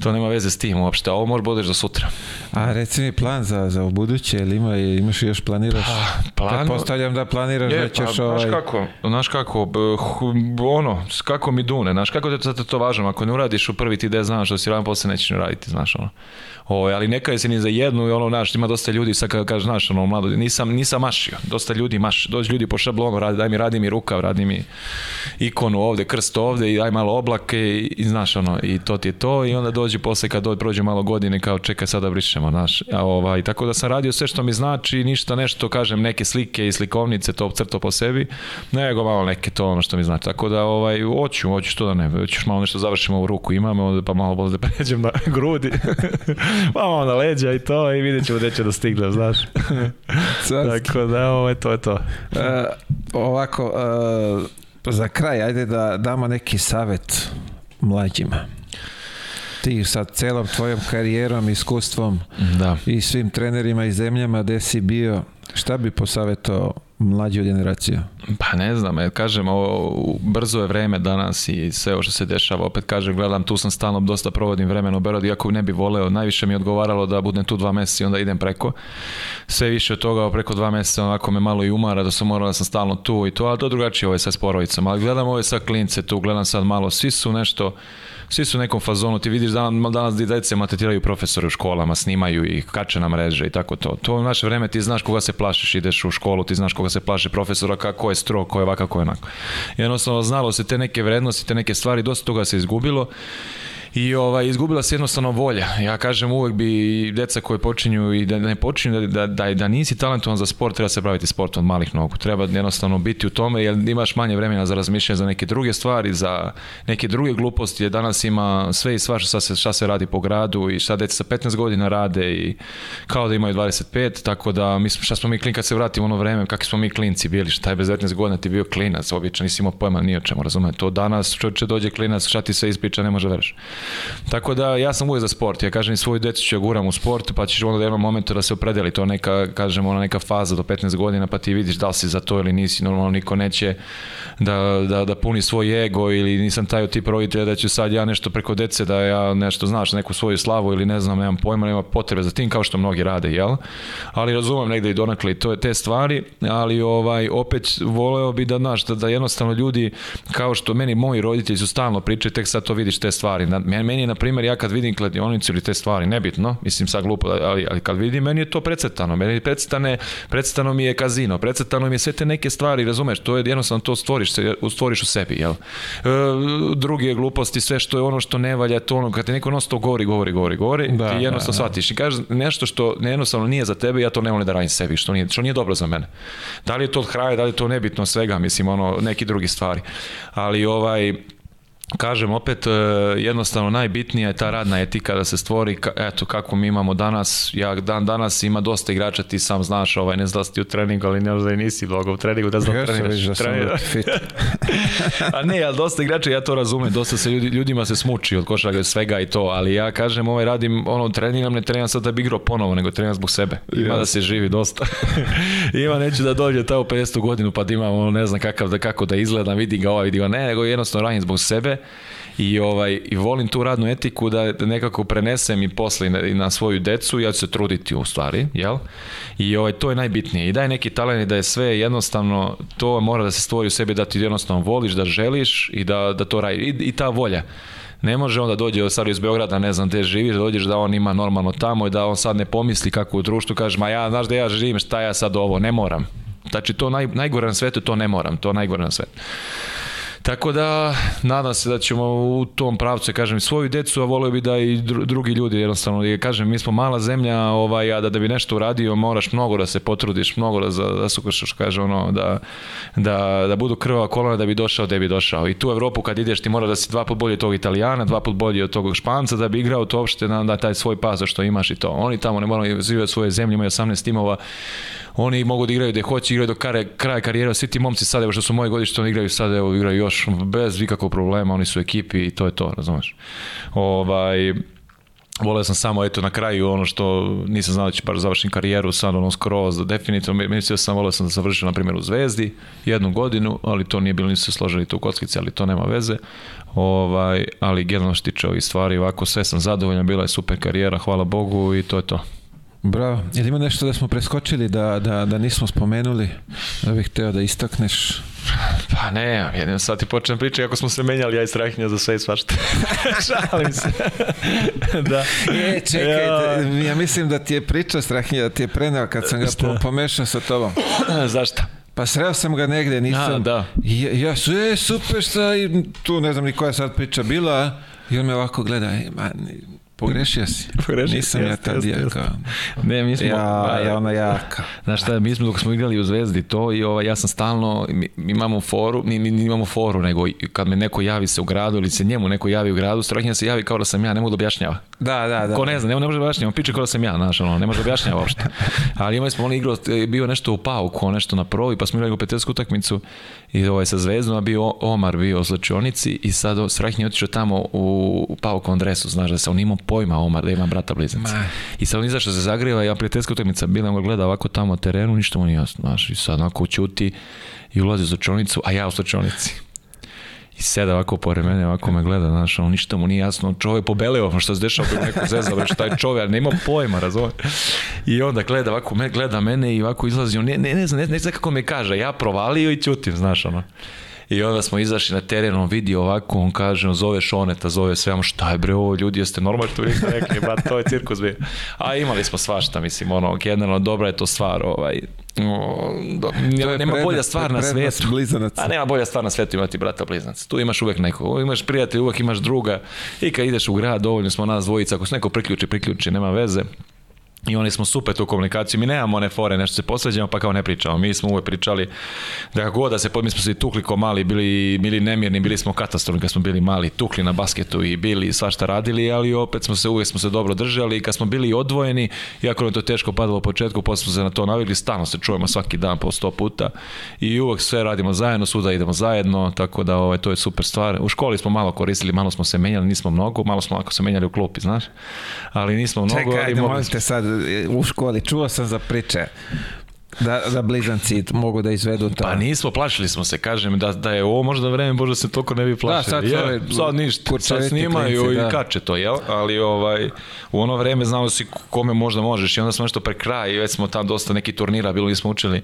B: to nema veze s tim uopšte, a ovo možeš budeš do sutra.
A: A reci mi plan za, za u buduće, ili ima, imaš još planiraš? Pa, plan... postavljam da planiraš
B: je, da ćeš pa, ovaj... Znaš kako, znaš kako, ono, kako mi dune, znaš kako te to, to važno, ako ne uradiš u prvi ti de znaš da si radim, posle nećeš ne raditi, znaš ono. O, ovaj, ali neka je se ni za jednu ono, znaš, ima dosta ljudi, sad kada kažeš, znaš, ono, mlado, nisam, nisam mašio, dosta ljudi maš, dođu ljudi po šablonu, radi, daj mi, radi mi rukav, radi mi ikonu ovde, krst ovde i daj malo oblake i, i znaš, ono, i to ti je to i onda dođe dođe posle kad dođe, prođe malo godine kao čekaj sada brišemo, znaš. A ovaj, tako da sam radio sve što mi znači, ništa nešto, kažem, neke slike i slikovnice, to crto po sebi, nego malo neke to ono što mi znači. Tako da ovaj, hoću, hoću što da ne, hoćeš malo nešto završimo u ruku imamo onda pa malo bolje da <laughs> pređem na grudi, <laughs> pa malo na leđa i to i videćemo gde će da stignem, znaš. <laughs> tako da, ovaj, to je to. Uh,
A: ovako, uh, za kraj, ajde da damo neki savet mlađima ti sa celom tvojom karijerom, iskustvom da. i svim trenerima i zemljama gde si bio, šta bi posaveto mlađu generaciju?
B: Pa ne znam, ja e, kažem, ovo, brzo je vreme danas i sve ovo što se dešava, opet kažem, gledam, tu sam stalno dosta provodim vremena u Berodi, iako ne bi voleo, najviše mi je odgovaralo da budem tu dva meseca i onda idem preko. Sve više od toga, preko dva meseca, onako me malo i umara, da sam morao da sam stalno tu i to, ali to drugačije ovo je sa sporovicom, ali gledam ove sa klince tu, gledam sad malo, svi su nešto, svi su u nekom fazonu, ti vidiš dan, danas dece matetiraju profesore u školama, snimaju ih, kače na mreže i tako to. To u naše vreme ti znaš koga se plašiš, ideš u školu, ti znaš koga se plaši profesora, kako je strog, ko je ovakav, ko je onako. Jednostavno znalo se te neke vrednosti, te neke stvari, dosta toga se izgubilo i ovaj, izgubila se jednostavno volja. Ja kažem uvek bi deca koje počinju i da ne počinju, da, da, da, da, nisi talentovan za sport, treba se praviti sport od malih nogu. Treba jednostavno biti u tome jer imaš manje vremena za razmišljanje za neke druge stvari, za neke druge gluposti. Jer danas ima sve i svašta šta se, šta se radi po gradu i šta deca sa 15 godina rade i kao da imaju 25, tako da mi, šta smo mi klinci, kad se vratimo ono vreme, kakvi smo mi klinci bili, šta je bez 19 godina ti bio klinac, obično nisi imao pojma ni o čemu, razume. To danas čovječe dođe klinac, šta ti se ispriča, ne može da veriš. Tako da ja sam uvijek za sport. Ja kažem i svoju decu ću ja guram u sport, pa ćeš onda da ima moment da se opredeli. To neka, kažem, ona neka faza do 15 godina, pa ti vidiš da li si za to ili nisi. Normalno niko neće da, da, da puni svoj ego ili nisam taj tip roditelja da ću sad ja nešto preko dece da ja nešto znaš, neku svoju slavu ili ne znam, nemam pojma, nema potrebe za tim kao što mnogi rade, jel? Ali razumem negde i donakle to je te stvari, ali ovaj opet voleo bi da znaš da, da jednostavno ljudi kao što meni moji roditelji su stalno pričaju, tek sad to vidiš te stvari. Na, Meni je, na primjer, ja kad vidim kladionicu ili te stvari, nebitno, mislim sad glupo, ali, ali kad vidim, meni je to precetano. Meni je precetane, precetano mi je kazino, precetano mi je sve te neke stvari, razumeš, to je jednostavno to stvoriš, se, stvoriš u sebi, jel? E, druge gluposti, sve što je ono što ne valja, to ono, kad ti neko non stop govori, govori, govori, govori, da, ti da, jednostavno da, shvatiš i kažeš nešto što jednostavno nije za tebe, ja to ne volim da radim sebi, što nije, što nije dobro za mene. Da li je to od kraja, da li je to nebitno svega, mislim, ono, neki drugi stvari. Ali ovaj, kažem opet e, jednostavno najbitnija je ta radna etika da se stvori eto kako mi imamo danas ja dan danas ima dosta igrača ti sam znaš ovaj ne znaš da ti u treningu ali ne znaš da nisi mnogo u treningu da znam ja treniraš, da treniraš. Fit. <laughs> a ne al dosta igrača ja to razumem dosta se ljudi, ljudima se smuči od košarka svega i to ali ja kažem ovaj radim ono treniram ne treniram sad da bi igrao ponovo nego treniram zbog sebe ima yes. da se živi dosta <laughs> ima neću da dođe ta u 50. godinu pa da imam ono ne znam kakav da kako da izgledam vidi ga ovaj vidi ga ne nego jednostavno radim zbog sebe i, ovaj, i volim tu radnu etiku da nekako prenesem i posle i na, i na svoju decu, ja ću se truditi u stvari, jel? I ovaj, to je najbitnije. I daj neki talent da je sve jednostavno, to mora da se stvori u sebi da ti jednostavno voliš, da želiš i da, da to radi. I, I ta volja. Ne može on da dođe sad iz Beograda, ne znam gde živiš, da dođeš da on ima normalno tamo i da on sad ne pomisli kako u društvu, kaže, ma ja, znaš da ja živim, šta ja sad ovo, ne moram. Znači to naj, najgore na svetu, to ne moram, to najgore na svetu. Tako da, nadam se da ćemo u tom pravcu, kažem, svoju decu, a voleo bi da i drugi ljudi, jednostavno, ja kažem, mi smo mala zemlja, ovaj, a da, da bi nešto uradio, moraš mnogo da se potrudiš, mnogo da, da sukošaš, kaže, ono, da, da, da budu krvava kolona da bi došao da bi došao. I tu Evropu kad ideš ti mora da si dva put bolji tog Italijana, dva put bolji od tog Španca, da bi igrao to opšte na, na taj svoj pas što imaš i to. Oni tamo ne moraju živjeti svoje zemlje, imaju 18 timova, oni mogu da igraju gde hoće, igraju do kare, kraja karijera, svi ti momci sad, evo što su moje godište, oni igraju sad, evo igraju još bez ikakvog problema, oni su ekipi i to je to, razumeš. Ovaj, voleo sam samo eto na kraju ono što nisam znao da će baš završim karijeru sad ono skroz definitivno mislio sam voleo sam da završim na primjer u Zvezdi jednu godinu ali to nije bilo nisu složili tu kockice ali to nema veze ovaj ali generalno što tiče ovih stvari ovako sve sam zadovoljan bila je super karijera hvala Bogu i to je to
A: Bravo. Jel ima nešto da smo preskočili, da, da, da nismo spomenuli, da bih hteo da istakneš?
B: Pa ne, jednom sad ti počnem pričati kako smo se menjali, ja i Strahinja za sve i svašta. <laughs> Šalim se. da.
A: E, čekaj, ja. Da, ja mislim da ti je priča Strahinja, da ti je preneo kad sam ga po, pomešao sa tobom.
B: <clears throat> Zašto?
A: Pa sreo sam ga negde, nisam... A, da. Ja, ja su, e, super šta, i tu ne znam ni koja sad priča bila, i on me ovako gleda, e, man, Pogrešio si.
B: <laughs> Pogrešio
A: Nisam
B: jest,
A: ja ta dijaka. Ne,
B: mi smo...
A: Ja, ja ona jaka.
B: Znaš šta, mi smo dok smo igrali u Zvezdi to i ova, ja sam stalno, mi, imamo foru, mi, mi imamo foru, nego kad me neko javi se u gradu ili se njemu neko javi u gradu, strahinja se javi kao da sam ja, ne mogu
A: da
B: objašnjava.
A: Da, da, da.
B: Ko ne zna, ne, ne može da objašnjava, piče kao da sam ja, znaš, ono, ne može da objašnjava uopšte. <laughs> Ali imali smo ono igro, bio nešto u pauku, nešto na provi, pa smo igrali u petetsku utakmicu i ovaj sa Zvezdom, a bio Omar bio u slučionici i sad Strahin je otišao tamo u paukovom dresu, znaš da se on imao pojma Omar da ima brata blizanca. I sad on izašao se zagrijeva, ja prijateljska utakmica bila, on ga gleda ovako tamo terenu, ništa mu nije jasno, znaš, i sad onako ćuti i ulazi u slučionicu, a ja u slučionici. I seda ovako pored mene, ovako me gleda, znaš, ono ništa mu nije jasno, čovek pobeleo, šta se dešava, kako neko zezao, već taj čovjek, nema pojma, razumije. I onda gleda ovako, me, gleda mene i ovako izlazi, on ne, ne, ne, znam, ne, ne, ne, ne, ne, ne, ne, ne, ne, ne, ne, ne, ne, I onda smo izašli na teren, on vidi ovako, on kaže, on zove Šoneta, zove sve, on šta je bre ovo, ljudi, jeste normalni tu nikad rekli, ba, to je cirkus bio. A imali smo svašta, mislim, ono, generalno dobra je to stvar, ovaj, o, do, nema prednost, bolja stvar na svetu.
A: Blizanaca.
B: A nema bolja stvar na svetu imati brata blizanca. Tu imaš uvek nekog. Imaš prijatelja, uvek imaš druga. I kad ideš u grad, dovoljno smo nas dvojica. Ako se neko priključi, priključi, nema veze. I oni smo super tu komunikaciju, mi nemamo one fore, nešto se posveđamo pa kao ne pričamo. Mi smo uvek pričali da kako da se pod, mi smo se tukli ko mali, bili, bili nemirni, bili smo katastrofni kad smo bili mali, tukli na basketu i bili svašta radili, ali opet smo se uvek smo se dobro držali i kad smo bili odvojeni, iako nam to teško padalo u početku, posle smo se na to navikli, stalno se čujemo svaki dan po 100 puta i uvek sve radimo zajedno, svuda idemo zajedno, tako da ovaj, to je super stvar. U školi smo malo koristili, malo smo se menjali, nismo mnogo, malo smo ako se menjali u klupi, znaš, ali nismo mnogo.
A: Čekaj, ali ajde, molim te sad E, u školi, čuo sam za priče. Da, da blizanci mogu da izvedu to.
B: Pa nismo, plašili smo se, kažem, da, da je ovo možda vreme, možda se toliko ne bi da, plašili. Da, sad, je, sad ništa, sad snimaju klinci, da. i kače to, jel? Ali ovaj, u ono vreme znao si kome možda možeš i onda smo nešto pre kraja i već smo tam dosta neki turnira, bilo smo učili,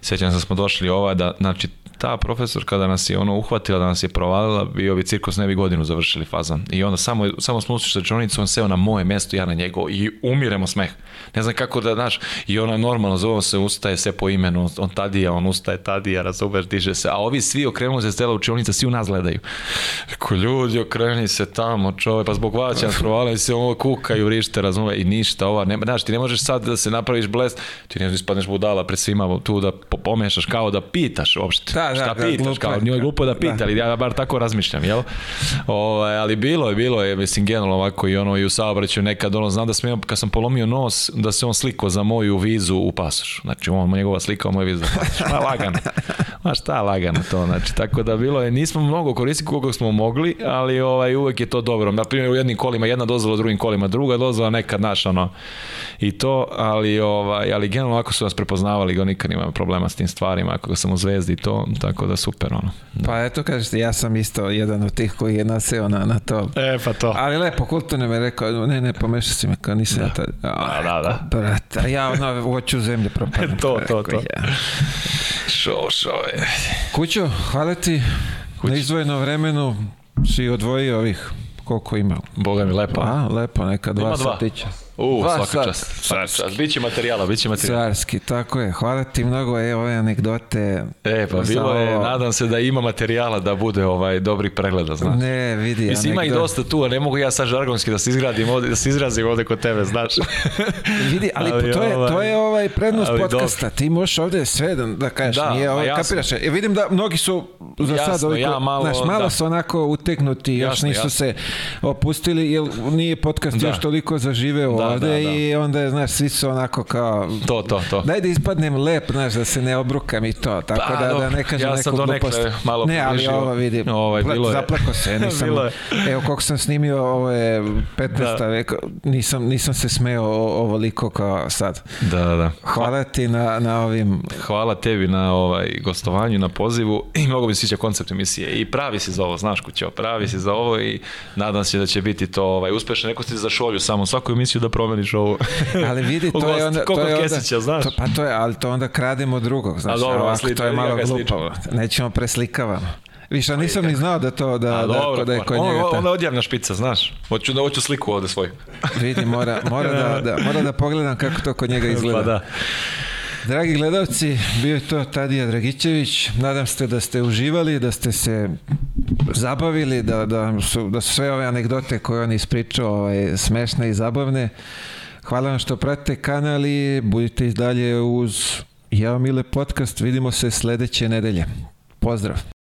B: sećam se da smo došli ova, da, znači, ta profesorka da nas je ono uhvatila, da nas je provalila, bio bi cirkus, ne bi godinu završili fazan. I onda samo, samo smo uslišli računicu, on seo na moje mesto, ja na njegovo i umiremo smeh. Ne znam kako da, znaš, i ona normalno zovemo se usta ustaje sve po imenu, on tadija, on ustaje tadija, razumeš, diže se, a ovi svi okrenu se stela učionica, svi u nas gledaju. Ko ljudi, okreni se tamo, čove, pa zbog vaća <laughs> provale se ovo kukaju, rište, razume, i ništa, ova, nema, znaš, ti ne možeš sad da se napraviš blest, ti ne ispadneš budala pred svima tu da pomešaš, kao da pitaš uopšte, da, da šta da, pitaš, kao, nije da. glupo da, da. pita, da. ali ja bar tako razmišljam, jel? Ovo, ali bilo je, bilo je, mislim, generalno ovako i ono i u saobraćaju nekad, ono, znam da sam, kad sam polomio nos, da se on sliko za moju vizu u pasošu, znači on, njegova slika u moj vizor. Ma lagano. Ma šta lagano to, znači, tako da bilo je, nismo mnogo koristili koliko smo mogli, ali ovaj, uvek je to dobro. Na primjer, u jednim kolima jedna dozvola, u drugim kolima druga dozvola, nekad naš, ono, i to, ali, ovaj, ali generalno ako su nas prepoznavali, ga nikad nema problema s tim stvarima, ako ga sam u zvezdi to, tako da super, ono. Da. Pa eto kažete, ja sam isto jedan od tih koji je naseo na, na to. E, pa to. Ali lepo, kulturno me rekao, ne, ne, pomešao si me, kao nisam da. ja tada. A, da, da, da. Brata, ja ono, hoću zemlje propadam. <laughs> To, to, to. Šo, šo je. Kućo, hvala ti Kuć. na izdvojeno vremenu. Si odvojio ovih, koliko ima? Boga mi lepa. A, lepo, neka dva, dva. satića. U, Dva svaka čast. Carski. Biće materijala, biće materijala. Carski, tako je. Hvala ti mnogo, e, ove anegdote. E, pa bilo ovo... je, nadam se da ima materijala da bude ovaj dobri pregleda, znaš. Ne, vidi. Mislim, anegdot... ima i dosta tu, a ne mogu ja sad žargonski da se izgradim ovde, da se izrazim ovde kod tebe, znaš. <laughs> vidi, ali, ali to, je, ovaj... to je ovaj prednost ali, podcasta. Dok... Ti možeš ovde sve da, da kažeš, da, nije ovaj, kapiraš. Ja e, vidim da mnogi su za jasno, sad ovaj, ja malo, znaš, malo da. su onako uteknuti, još jasno, nisu jasno. se opustili, jer nije podcast da. još toliko zaživeo da, Da, da, ovde da, da. i onda je, znaš, svi su onako kao... To, to, to. Daj da ispadnem lep, znaš, da se ne obrukam i to. Tako pa, da, da ne kažem ja neku glupost. Ja sam malo Ne, ali ovo vidi. Ovaj, bilo je. Zaplako se, <laughs> nisam... evo koliko sam snimio, ovo je 15. Da. veka, nisam, nisam se smeo ovoliko kao sad. Da, da, da. Hvala ti na, na ovim... Hvala tebi na ovaj gostovanju, na pozivu i mogu mi se sviđa koncept emisije i pravi si za ovo, znaš kućo, pravi si za ovo i nadam se da će biti to ovaj, uspešno. Neko ste za šolju samo svaku emisiju da promeniš ovo. <laughs> ali vidi, <laughs> to je onda... To je onda, znaš? To, pa to je, ali to onda krademo drugog, znaš. A dobro, ovako, slita, to je malo glupo. Nećemo preslikavamo. Više, pa nisam ni znao da to, da, A, da, dobro, da je pa- kod njega. Onda odjavna špica, znaš. Hoću da hoću sliku ovde svoju. vidi, mora, mora, <laughs> da, da, mora da pogledam kako to kod njega pa izgleda. Pa da. Dragi gledalci, bio je to Tadija Dragićević. Nadam se da ste uživali, da ste se zabavili, da, da, su, da su sve ove anegdote koje on ispričao ovaj, smešne i zabavne. Hvala vam što pratite kanal i budite izdalje uz Jao Mile podcast. Vidimo se sledeće nedelje. Pozdrav!